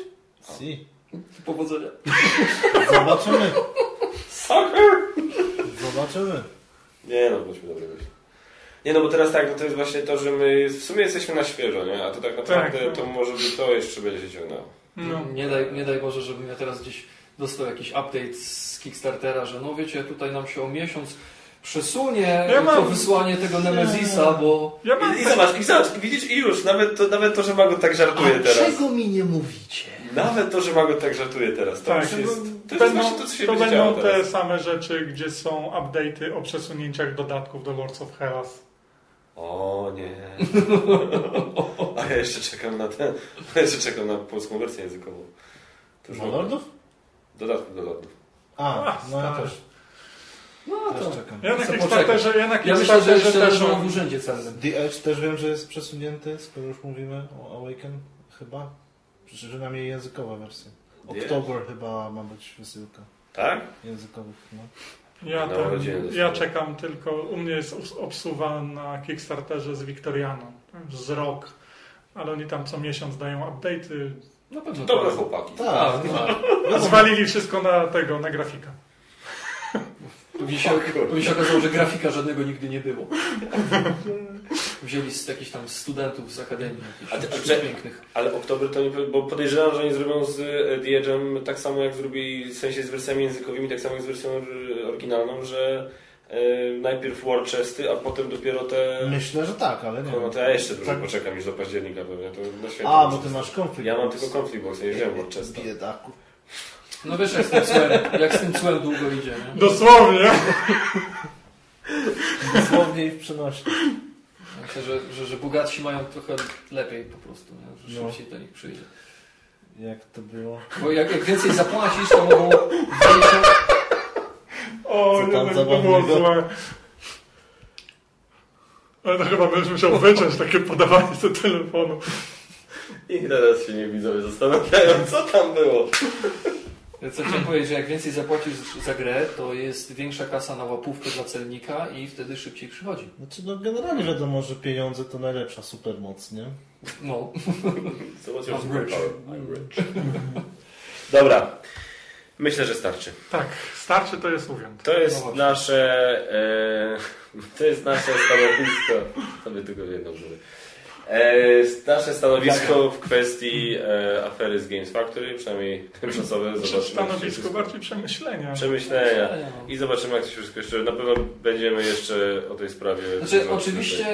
Si. Powodzenia. Zobaczymy. Soccer! Zobaczymy. Nie no, bądźmy dobry gość. Nie no, bo teraz tak, no to jest właśnie to, że my w sumie jesteśmy na świeżo, nie? A to tak naprawdę Tak, no. to może by to jeszcze będzie się ciągnęło. No. Nie, daj, nie daj Boże, żebym ja teraz gdzieś dostał jakiś update z Kickstartera, że no wiecie, tutaj nam się o miesiąc przesunie Ja mam- to wysłanie tego Nemezisa, bo... Ja mam I, I zobacz, i zobacz, widzisz, i już, nawet to, nawet to że Mago tak żartuje teraz. mi nie mówicie? Nawet to, że Mago tak żartuje teraz. To Tak, już jest, to jest będą, właśnie to, co się to będą te teraz. same rzeczy, gdzie są update'y o przesunięciach dodatków do Lords of Hellas. O nie. *laughs* A ja jeszcze czekam na ten. *laughs* Ja jeszcze czekam na polską wersję językową. Mam lordów? Dodatków do lordów. A, A, no ja też. No Też to... czekam. Ja na Kickstarterze, ja na Ja myślę, że też mam... w urzędzie celnym. The Edge też wiem, że jest przesunięty, skoro już mówimy o Awaken chyba. Przynajmniej językowa wersja. Oktober chyba ma być wysyłka Tak? językowych. No. Ja, Na ten, ja czekam tylko, u mnie jest obs- obsuwa na Kickstarterze z Wiktorianą, z rok, ale oni tam co miesiąc dają update'y. Na pewno Dobre chłopaki. Tak, Tak, no. Zwalili wszystko na tego, na grafika. *laughs* Później się, później się okazało, że grafika żadnego nigdy nie było. Wzięli z jakichś tam studentów z akademii, A ty- a pięknych. Ale Oktober to nie... Bo podejrzewam, że oni zrobią z e, The Edge'em tak samo jak zrobili w sensie z wersjami językowymi, tak samo jak z wersją or- oryginalną, że e, najpierw war chesty, a potem dopiero te... Myślę, że tak, ale nie No to ja jeszcze dłużej Tak. poczekam niż do października pewnie. To na święta A, bo ty masz konflikt. Ja mam tylko konflikt, bo nie wziąłem war chesta. Biedaku. No wiesz, jak z tym cłem, jak z tym cłem długo idzie, nie? Dosłownie. Dosłownie i w przenośni. Myślę, że, że, że bogatsi mają trochę lepiej po prostu, nie? że No. szybciej do nich przyjdzie. Jak to było? Bo jak, jak więcej zapłacisz, to mogą większą... O, Co tam jednak to było zabawnego? złe. Ale to chyba będziesz musiał wyciąć takie podawanie do telefonu. I teraz się nie widzowie zastanawiają, co tam było. Co chciałem powiedzieć, że jak więcej zapłacisz za grę, to jest większa kasa na łapówkę dla celnika i wtedy szybciej przychodzi. Znaczy, no generalnie wiadomo, że pieniądze to najlepsza supermoc, nie? No, So what's your I'm superpower? rich. I'm rich. Dobra. Myślę, że starczy. Tak, starczy to jest uwięt. To No jest właśnie. nasze e, *laughs* to jest nasze stanowisko. Sobie tylko w jedną. E, nasze stanowisko w kwestii e, afery z Games Factory, przynajmniej tymczasowe. Zobaczymy, Stanowisko bardziej przemyślenia. Przemyślenia. no. I zobaczymy, jak to się wszystko jeszcze. Na pewno będziemy jeszcze o tej sprawie. Znaczy, oczywiście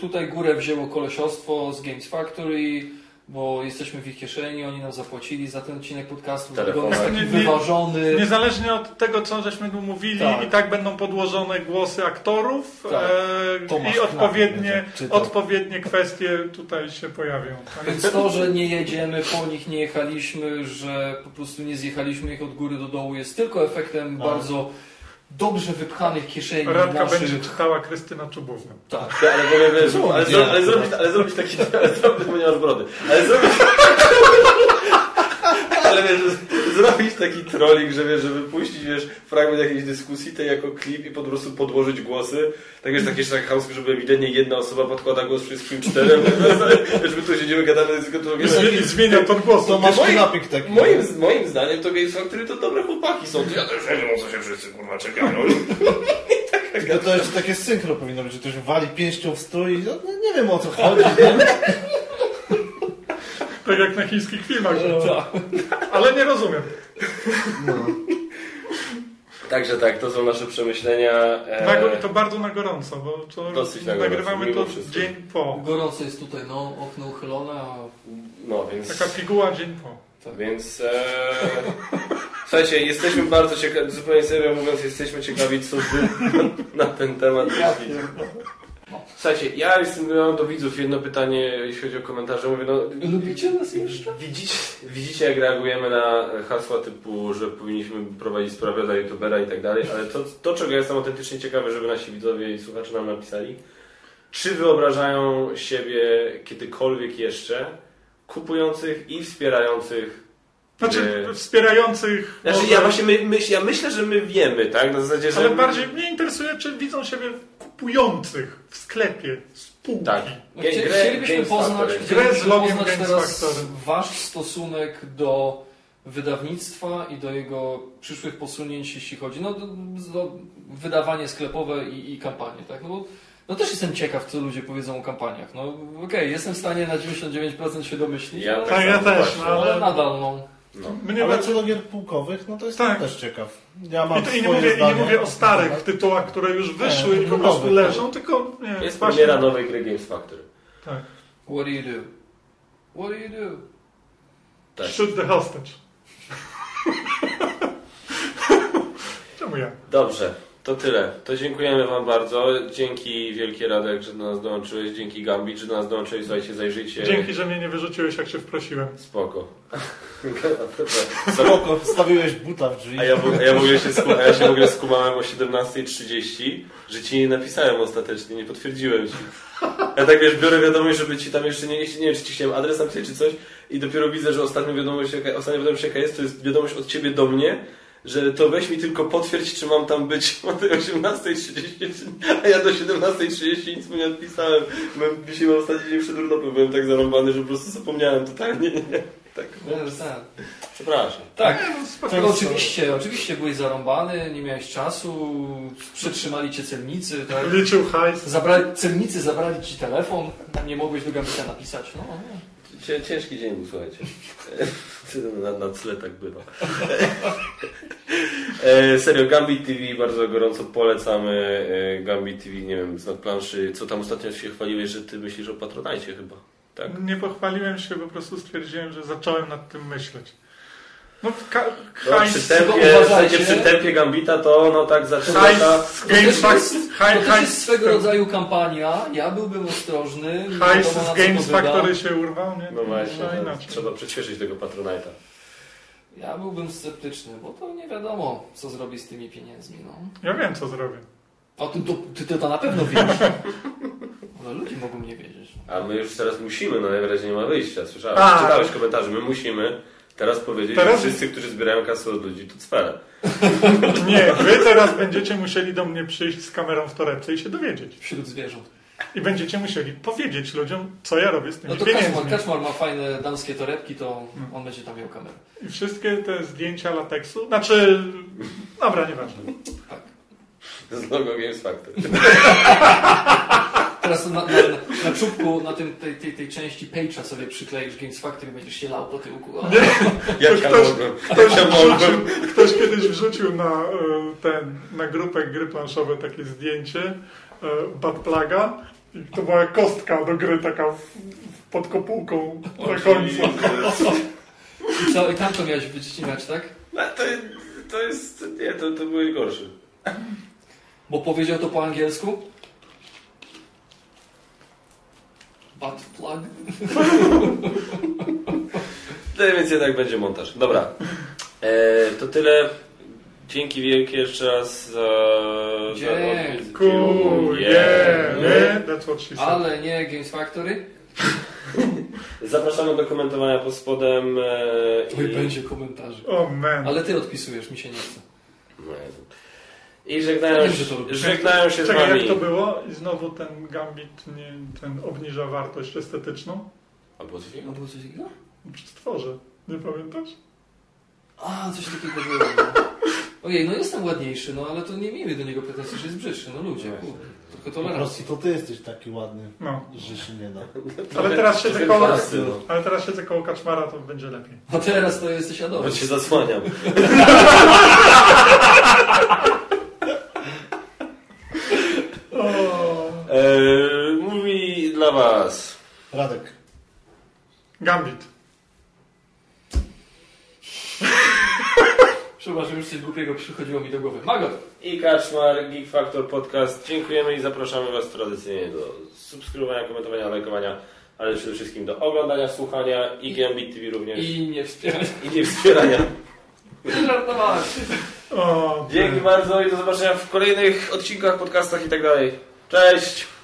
tutaj górę wzięło kolesiostwo z Games Factory, bo jesteśmy w ich kieszeni, oni nam zapłacili za ten odcinek podcastu, dlatego on jest taki Nie, wyważony. Niezależnie od tego, co żeśmy tu mówili, Tak. i tak będą podłożone głosy aktorów Tak. e, i odpowiednie, odpowiednie kwestie tutaj się pojawią. Tak? Więc to, że nie jedziemy, po nich nie jechaliśmy, że po prostu nie zjechaliśmy ich od góry do dołu jest tylko efektem No. bardzo dobrze wypchanych kieszeni Radka naszych... będzie czytała Krystyna Czubówna. Tak. Ale, ale, ale, zrobić, ale zrobić taki. Ale zrobić, bo nie masz brody. Ale zrobić. Ale wiesz, zrobić taki trolling, że wiesz, żeby puścić wiesz, fragment jakiejś dyskusji, tej jako klip i po prostu podłożyć głosy. Tak wiesz, takie tak chamskie, żeby ewidentnie jedna osoba podkłada głos wszystkim czterem. *laughs* Wiesz, my tu siedzimy, gadamy językiem, to I zmienia, ton głosu. Tomasz moim- Knapik taki. Moim, moim zdaniem to Games Factory to dobre chłopaki są. Ja też nie wiem, co się wszyscy kurwa czekają. *laughs* No to jeszcze takie synchro powinno być, że ktoś wali pięścią w stój i no, no, nie wiem o co chodzi. *laughs* Tak jak na chińskich filmach. Tak. Ale nie rozumiem. Także tak, to są nasze przemyślenia. e, to bardzo na gorąco, bo to Dosyć na gorąco, nagrywamy to wszystko. dzień po. Gorąco jest tutaj, no, okno uchylone, a... No, więc... Taka piguła dzień po. Więc e... słuchajcie, jesteśmy bardzo ciekawi, zupełnie serio mówiąc, jesteśmy ciekawi, co wy *laughs* na ten temat myślicie. Słuchajcie, ja jestem, mam do widzów jedno pytanie, jeśli chodzi o komentarze. Mówię, no, Lubicie nas jeszcze? widzicie, widzicie, jak reagujemy na hasła typu, że powinniśmy prowadzić sprawę dla youtubera i tak dalej, ale to, to, czego ja jestem autentycznie ciekawy, żeby nasi widzowie i słuchacze nam napisali, czy wyobrażają siebie kiedykolwiek jeszcze kupujących i wspierających Znaczy Nie. wspierających. Znaczy, może- ja właśnie my, myśl, ja myślę, że my wiemy, tak? Na zasadzie, że. Ale bardziej mnie interesuje, czy widzą siebie kupujących w sklepie spółki. Tak. No, chcielibyśmy poznać. Grę z chcielibyśmy logiem poznać teraz. Wasz stosunek do wydawnictwa i do jego przyszłych posunięć, jeśli chodzi no, do, do wydawanie sklepowe i, i kampanie, tak? No, bo, no też jestem ciekaw, co ludzie powiedzą o kampaniach. No okej, jestem w stanie na 99% się domyślić, Ja ale, Tak, ja samo też, no, ale ale- nadal, no. No. Mnie Ale bardzo... co do gier pułkowych, no to jestem Tak. też ciekaw. Ja mam I, to, I nie mówię, i nie mówię o starych tytułach, które już wyszły Nie, i po prostu tak. leżą, tylko nie, Jest właśnie- premiera nowej gry Games Factory. Tak. What do you do? What do you do? Tak. Shoot the hostage. *laughs* Czemu ja? Dobrze, to tyle. To dziękujemy Wam bardzo. Dzięki wielkie Radek, że do nas dołączyłeś. Dzięki Gambit, że do nas dołączyłeś. Słuchajcie, zajrzyjcie. Dzięki, że mnie nie wyrzuciłeś, jak się wprosiłem. Spoko. Spoko, wstawiłeś buta w drzwi. A ja, w- a ja, w ogóle się sku, a ja się w ogóle skumałem o 17.30, że ci nie napisałem ostatecznie, nie potwierdziłem ci. Ja tak wiesz, biorę wiadomość, żeby ci tam jeszcze nie, nie wiem, czy ci chciałem adres napisać czy coś i dopiero widzę, że ostatnia wiadomość, jaka, ostatnia wiadomość jaka jest, to jest wiadomość od ciebie do mnie, że to weź mi tylko potwierdź, czy mam tam być o tej 18.30, a ja do 17.30 nic mu nie odpisałem. Byłem dzisiaj ostatni dzień przed urlopem, byłem tak zarąbany, że po prostu zapomniałem totalnie, nie, nie. Tak. Understand. Przepraszam. Tak, Nie, no, spoko. oczywiście, oczywiście byłeś zarąbany, nie miałeś czasu, przetrzymali cię celnicy, tak? Liczył hajs. Zabrali, celnicy zabrali ci telefon, nie mogłeś do Gambita napisać. No, no. Cię, ciężki dzień był, słuchajcie. *laughs* na, na tle tak bywa. *laughs* e, serio, Gambit TV bardzo gorąco polecamy. E, Gambit TV, nie wiem, znak planszy. Co tam ostatnio się chwaliłeś, że ty myślisz o Patronajcie chyba? Tak? Nie pochwaliłem się, po prostu stwierdziłem, że zacząłem nad tym myśleć. No, ka- No, przy tempie, wszędzie przy tempie Gambita to no tak zaczyna hajs ta... To jest, to jest swego rodzaju kampania, ja byłbym ostrożny, hajs z Games. Factory się urwał, nie? No właśnie, Trzeba to inaczej. trzeba przyspieszyć tego Patronite'a. Ja byłbym sceptyczny, bo to nie wiadomo, co zrobi z tymi pieniędzmi. No. Ja wiem, co zrobię. A ty, to, ty, ty to na pewno wiesz. *laughs* Ale ludzie mogą nie wiedzieć. A my już teraz musimy, no najwyraźniej nie ma wyjścia. Słyszałeś, A. czytałeś komentarze, my musimy teraz powiedzieć, Teraz- że wszyscy, którzy zbierają kasę od ludzi, to cwele. *laughs* Nie, wy teraz będziecie musieli do mnie przyjść z kamerą w torebce i się dowiedzieć. Wśród zwierząt. I będziecie musieli powiedzieć ludziom, co ja robię z tymi No to pieniędzmi. Kaczmar, Kaczmar ma fajne damskie torebki, to on będzie tam miał kamerę. I wszystkie te zdjęcia lateksu, znaczy... Dobra, nieważne. Tak. Z logo Games Factory. Teraz na, na, na czubku, na tym, tej, tej, tej części page'a sobie przykleisz Games Factory i będziesz się lał po tyłku. Jak ja ktoś- mogłem? Ktoś, ja wrzucił, ktoś kiedyś wrzucił na, e, ten, na grupę gry planszowe takie zdjęcie e, Bad Plaga i to była kostka do gry taka pod kopułką na końcu. I co, i tam to miałeś wycinać, tak? No, to, to jest... Nie, to, to byłeś gorszy. Bo powiedział to po angielsku? Bad plug? No, więc jednak będzie montaż. Dobra. E, to tyle. Dzięki wielkie jeszcze raz za... Dziękujemy. Kujemy. That's what she said. Ale nie Games Factory? Zapraszamy do komentowania pod spodem. E, Oj, i- będzie komentarzy. O man. Ale ty odpisujesz, mi się nie chce. No, I żegnają, Wiem, to żegnają się z wami. jak to było? I znowu ten gambit nie, ten obniża wartość estetyczną? Albo coś No było coś takiego? Przy stworze. Nie pamiętasz? A, coś takiego było. No. Ojej, no jestem ładniejszy, no ale to nie miejmy do niego pretensji, że jest brzydszy. No ludzie, kurde, Po prostu tolerancji. to ty jesteś taki ładny, No. że się nie da. Ale teraz siedzę koło, no. ale teraz siedzę koło kaczmara, to będzie lepiej. A teraz to jesteś Bo Adolf. się zasłaniam. *laughs* O, E, mówi dla was. Radek. Gambit. *laughs* Przepraszam, już coś głupiego przychodziło mi do głowy. Magot! I Kaczmar, Geek Factor Podcast. Dziękujemy i zapraszamy Was tradycyjnie do subskrybowania, komentowania, lajkowania, ale przede wszystkim do oglądania, słuchania i Gambit TV również. I, nie wspierać. i nie wspierania. *laughs* Żartowałem. O, Dzięki bardzo i do zobaczenia w kolejnych odcinkach, podcastach i tak dalej. Cześć!